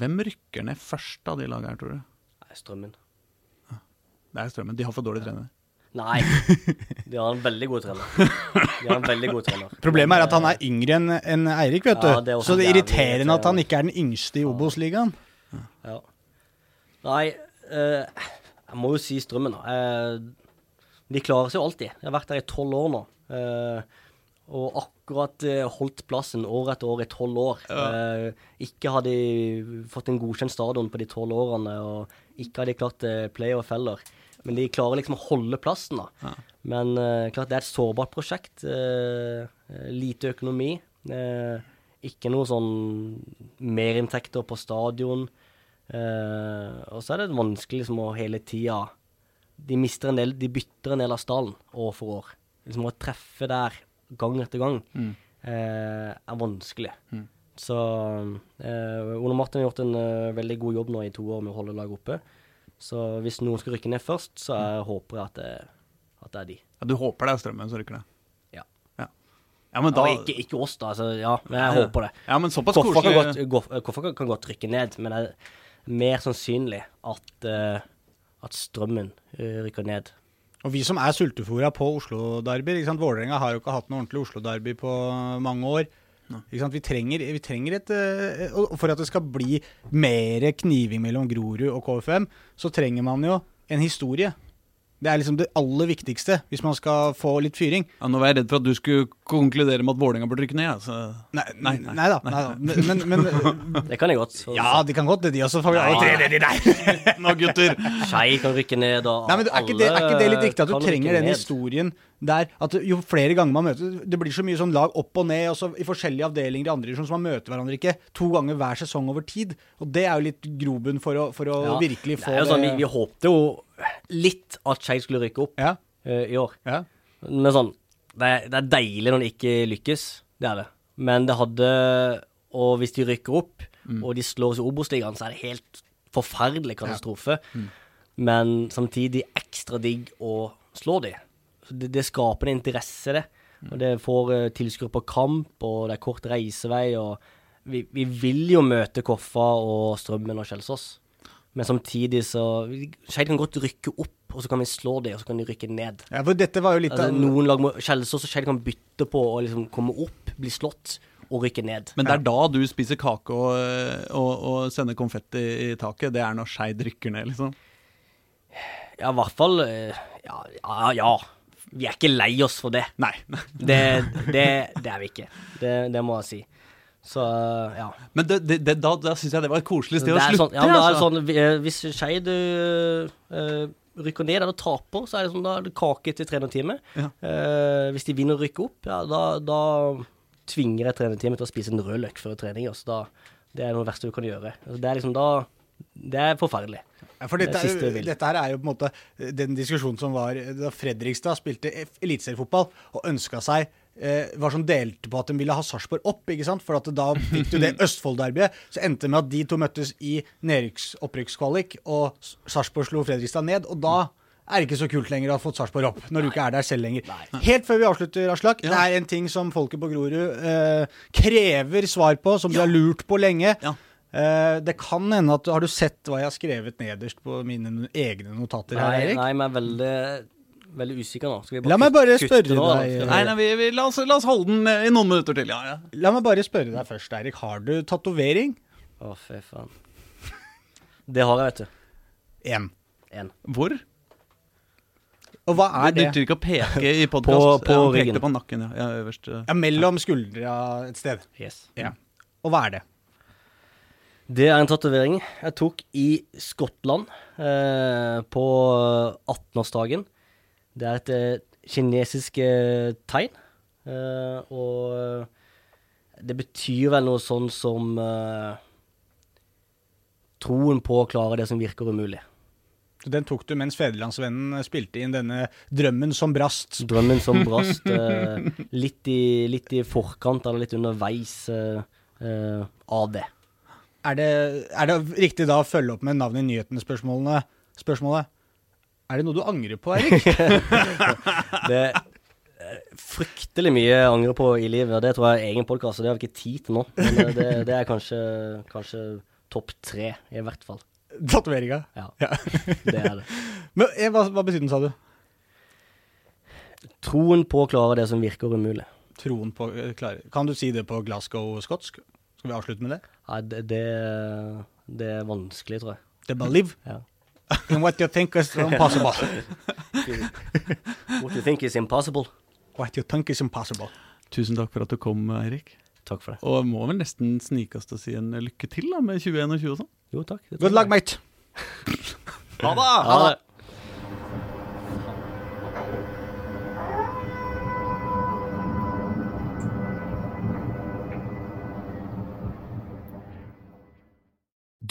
[SPEAKER 1] Hvem rykker ned først av de lagene her, tror du?
[SPEAKER 3] Nei, Strømmen.
[SPEAKER 1] Det er Strømmen. De har for dårlig trener.
[SPEAKER 3] Nei. De har en veldig god trener. De har en veldig god trener.
[SPEAKER 2] Problemet er at han er yngre enn en Eirik, vet du.
[SPEAKER 3] Ja, det er
[SPEAKER 2] så det er irriterende at han ikke er den yngste i Obos-ligaen.
[SPEAKER 3] Ja. Nei, eh, jeg må jo si Strømmen, da. Eh, de klarer seg jo alltid. Jeg har vært der i tolv år nå. Eh, og akkurat eh, holdt plassen år etter år i tolv år. Eh, ikke hadde de fått en godkjent stadion på de tolv årene, og ikke hadde de klart eh, playoff heller. Men de klarer liksom å holde plassen, da. Men eh, klart det er et sårbart prosjekt. lite økonomi. eh, ikke noe sånn merinntekter på stadion. Eh, og så er det vanskelig liksom å hele tida De mister en del, de bytter en del av stallen år for år. Liksom å treffe der gang etter gang eh, er vanskelig. Så eh, Ole Martin har gjort en eh, veldig god jobb nå i to år med å holde laget oppe. Så hvis noen skal rykke ned først, så jeg håper jeg at det, at det er de.
[SPEAKER 1] Ja, du håper det er strømmen som rykker ned?
[SPEAKER 3] Ja.
[SPEAKER 1] Ja, ja men da
[SPEAKER 3] Ja, ikke, ikke oss, da. Altså, ja, men jeg håper det.
[SPEAKER 1] Ja, men såpass
[SPEAKER 3] koselig. kan, godt, gå- Koffa kan, godt rykke ned, men det er mer sannsynlig at, uh, at strømmen rykker ned.
[SPEAKER 2] Og vi som er sultefòra på Oslo-derbyer? Vålerenga har jo ikke hatt noe ordentlig Oslo-derby på mange år. Vi trenger, vi trenger et eh, og For at det skal bli mer kniving mellom Grorud og KFM, så trenger man jo en historie. Det er liksom det aller viktigste hvis man skal få litt fyring.
[SPEAKER 1] Ja, nå var jeg redd for at du skulle konkludere med at Vålerenga burde rykke ned. Altså.
[SPEAKER 2] Nei,
[SPEAKER 1] Nei,
[SPEAKER 2] nei,
[SPEAKER 1] nei.
[SPEAKER 2] da. Nei, da. Men, men, men
[SPEAKER 3] Det kan de godt. Så-
[SPEAKER 2] Ja, de kan godt det, de også. Nei, tre nedi der.
[SPEAKER 1] Nå, gutter!
[SPEAKER 3] Skei kan rykke ned, og
[SPEAKER 2] Nei, men er ikke, det, er ikke det litt viktig at du trenger den historien der? At jo flere ganger man møter Det blir så mye sånn lag opp og ned og så i forskjellige avdelinger i andre divisjon, så man møter hverandre ikke to ganger hver sesong over tid. Og det er jo litt grobunn for å, for å
[SPEAKER 3] Ja,
[SPEAKER 2] virkelig få
[SPEAKER 3] det er jo sånn, vi, vi håpte jo litt at Skeid skulle rykke opp
[SPEAKER 2] Ja,
[SPEAKER 3] uh, i år.
[SPEAKER 2] ja.
[SPEAKER 3] Men sånn det er, det er deilig når det ikke lykkes. Det er det. Men det hadde Og hvis de rykker opp,
[SPEAKER 2] Mm.
[SPEAKER 3] og de slår oss i Obos-ligaen, så er det helt forferdelig katastrofe. Men samtidig ekstra digg å slå de. Det, det skaper en interesse, det. Og det får uh, tilskuere på kamp, og det er kort reisevei, og vi, vi vil jo møte Koffa og Strømmen og Kjelsås. Men samtidig så Skeid kan godt rykke opp, og så kan vi slå dem, og så kan de rykke ned.
[SPEAKER 2] ja, for dette var jo litt
[SPEAKER 3] Altså,
[SPEAKER 2] av
[SPEAKER 3] noen lag må Kjelsås og Skeid kan bytte på å liksom komme opp, bli slått og rykke ned.
[SPEAKER 1] Men det er da du spiser kake og, og, og sender konfetti i taket. Det er når Skeid rykker ned, liksom.
[SPEAKER 3] Ja, i hvert fall eh, ja, ja, ja. Vi er ikke lei oss for det.
[SPEAKER 1] Nei.
[SPEAKER 3] Det, det, det er vi ikke. Det, det må jeg si. Så ja.
[SPEAKER 1] Men det, det, det, da, da syns jeg det var et koselig sted å slutte.
[SPEAKER 3] sånn, ja, men det er
[SPEAKER 1] altså.
[SPEAKER 3] sånn eh, Hvis Skeid øh, rykker ned eller taper, så er det sånn da er det kake til trenerteamet.
[SPEAKER 1] Ja.
[SPEAKER 3] Uh, hvis de vinner og rykker opp, ja, da, da tvinger jeg trenerteamet til å spise en rød løk før trening. Altså, da, det er noe verste du kan gjøre. Altså, det er liksom da Det er forferdelig.
[SPEAKER 2] Ja, for dette,
[SPEAKER 3] Det er
[SPEAKER 2] dette her er jo på en måte den diskusjonen som var da Fredrikstad spilte eliteseriefotball og ønska seg eh, Var som delte på at de ville ha Sarpsborg opp, ikke sant? For at da fikk du det Østfold-derbyet. Så endte det med at de to møttes i nedrykks-opprykkskvalik, og Sarpsborg slo Fredrikstad ned. Og da er det ikke så kult lenger å ha fått Sarpsborg opp, når du ikke er der selv lenger. Helt før vi avslutter, Aslak. Det er en ting som folket på Grorud eh, krever svar på, som de har lurt på lenge.
[SPEAKER 1] Ja.
[SPEAKER 2] Uh, det kan hende at Har du sett hva jeg har skrevet nederst på mine egne notater her, Erik?
[SPEAKER 3] nei, men er veldig, veldig usikker nå. Skal vi
[SPEAKER 2] La meg bare spørre
[SPEAKER 3] nå,
[SPEAKER 2] deg,
[SPEAKER 1] Nei, nei, vi, vi, la, oss, la oss holde den eh, i noen minutter til. Ja, ja.
[SPEAKER 2] La meg bare spørre deg først, Erik. Har du tatovering?
[SPEAKER 3] Å, fy faen. Det har jeg, vet du.
[SPEAKER 2] Én.
[SPEAKER 3] En.
[SPEAKER 1] Hvor?
[SPEAKER 2] Og hva er det?
[SPEAKER 1] Du nytter ikke å peke i
[SPEAKER 3] På-
[SPEAKER 1] podkast.
[SPEAKER 3] på
[SPEAKER 1] ja,
[SPEAKER 3] ryggen.
[SPEAKER 1] på nakken, ja. ja øverst. eh.
[SPEAKER 2] Ja, mellom skuldra et sted.
[SPEAKER 3] Yes.
[SPEAKER 2] Ja. Og hva er det?
[SPEAKER 3] Det er en tatovering jeg tok i Skottland eh, på 18-årsdagen. Det er et eh, kinesisk eh, tegn, eh, og det betyr vel noe sånn som Troen på å klare det som virker umulig.
[SPEAKER 2] Så Den tok du mens Federlandsvennen spilte inn denne drømmen som brast.
[SPEAKER 3] Drømmen som brast litt, i, litt i forkant eller litt underveis av det.
[SPEAKER 2] Er det, er det riktig da å følge opp med navnet i nyhetene-spørsmålet? Er det noe du angrer på, Erik?
[SPEAKER 3] Det fryktelig mye jeg angrer på i livet, og det tror jeg er egen podkast, så det har vi ikke tid til nå. Men det, det, det er kanskje, kanskje topp tre, i hvert fall.
[SPEAKER 2] Tatoveringa?
[SPEAKER 3] Ja,
[SPEAKER 2] Ja.
[SPEAKER 3] det er det.
[SPEAKER 2] Men eh, hva, hva betyr den, sa du?
[SPEAKER 3] Troen på å klare det som virker umulig.
[SPEAKER 2] Troen på å klare. Kan du si det på Glasgow-skotsk? Skal vi avslutte med det?
[SPEAKER 3] Nei, det, det, det er vanskelig, tror jeg.
[SPEAKER 2] Det er bare liv?
[SPEAKER 3] Ja.
[SPEAKER 2] In what you think is impossible.
[SPEAKER 3] What you think is impossible.
[SPEAKER 2] What you think is impossible.
[SPEAKER 1] Tusen takk for at du kom, Eirik.
[SPEAKER 3] Takk for det.
[SPEAKER 1] Og må vel nesten snike oss til å si en lykke til da, med 2021 og 20 og sånn.
[SPEAKER 3] Jo, takk. det
[SPEAKER 2] Good luck, mate.
[SPEAKER 1] Ha det!
[SPEAKER 3] Ha det.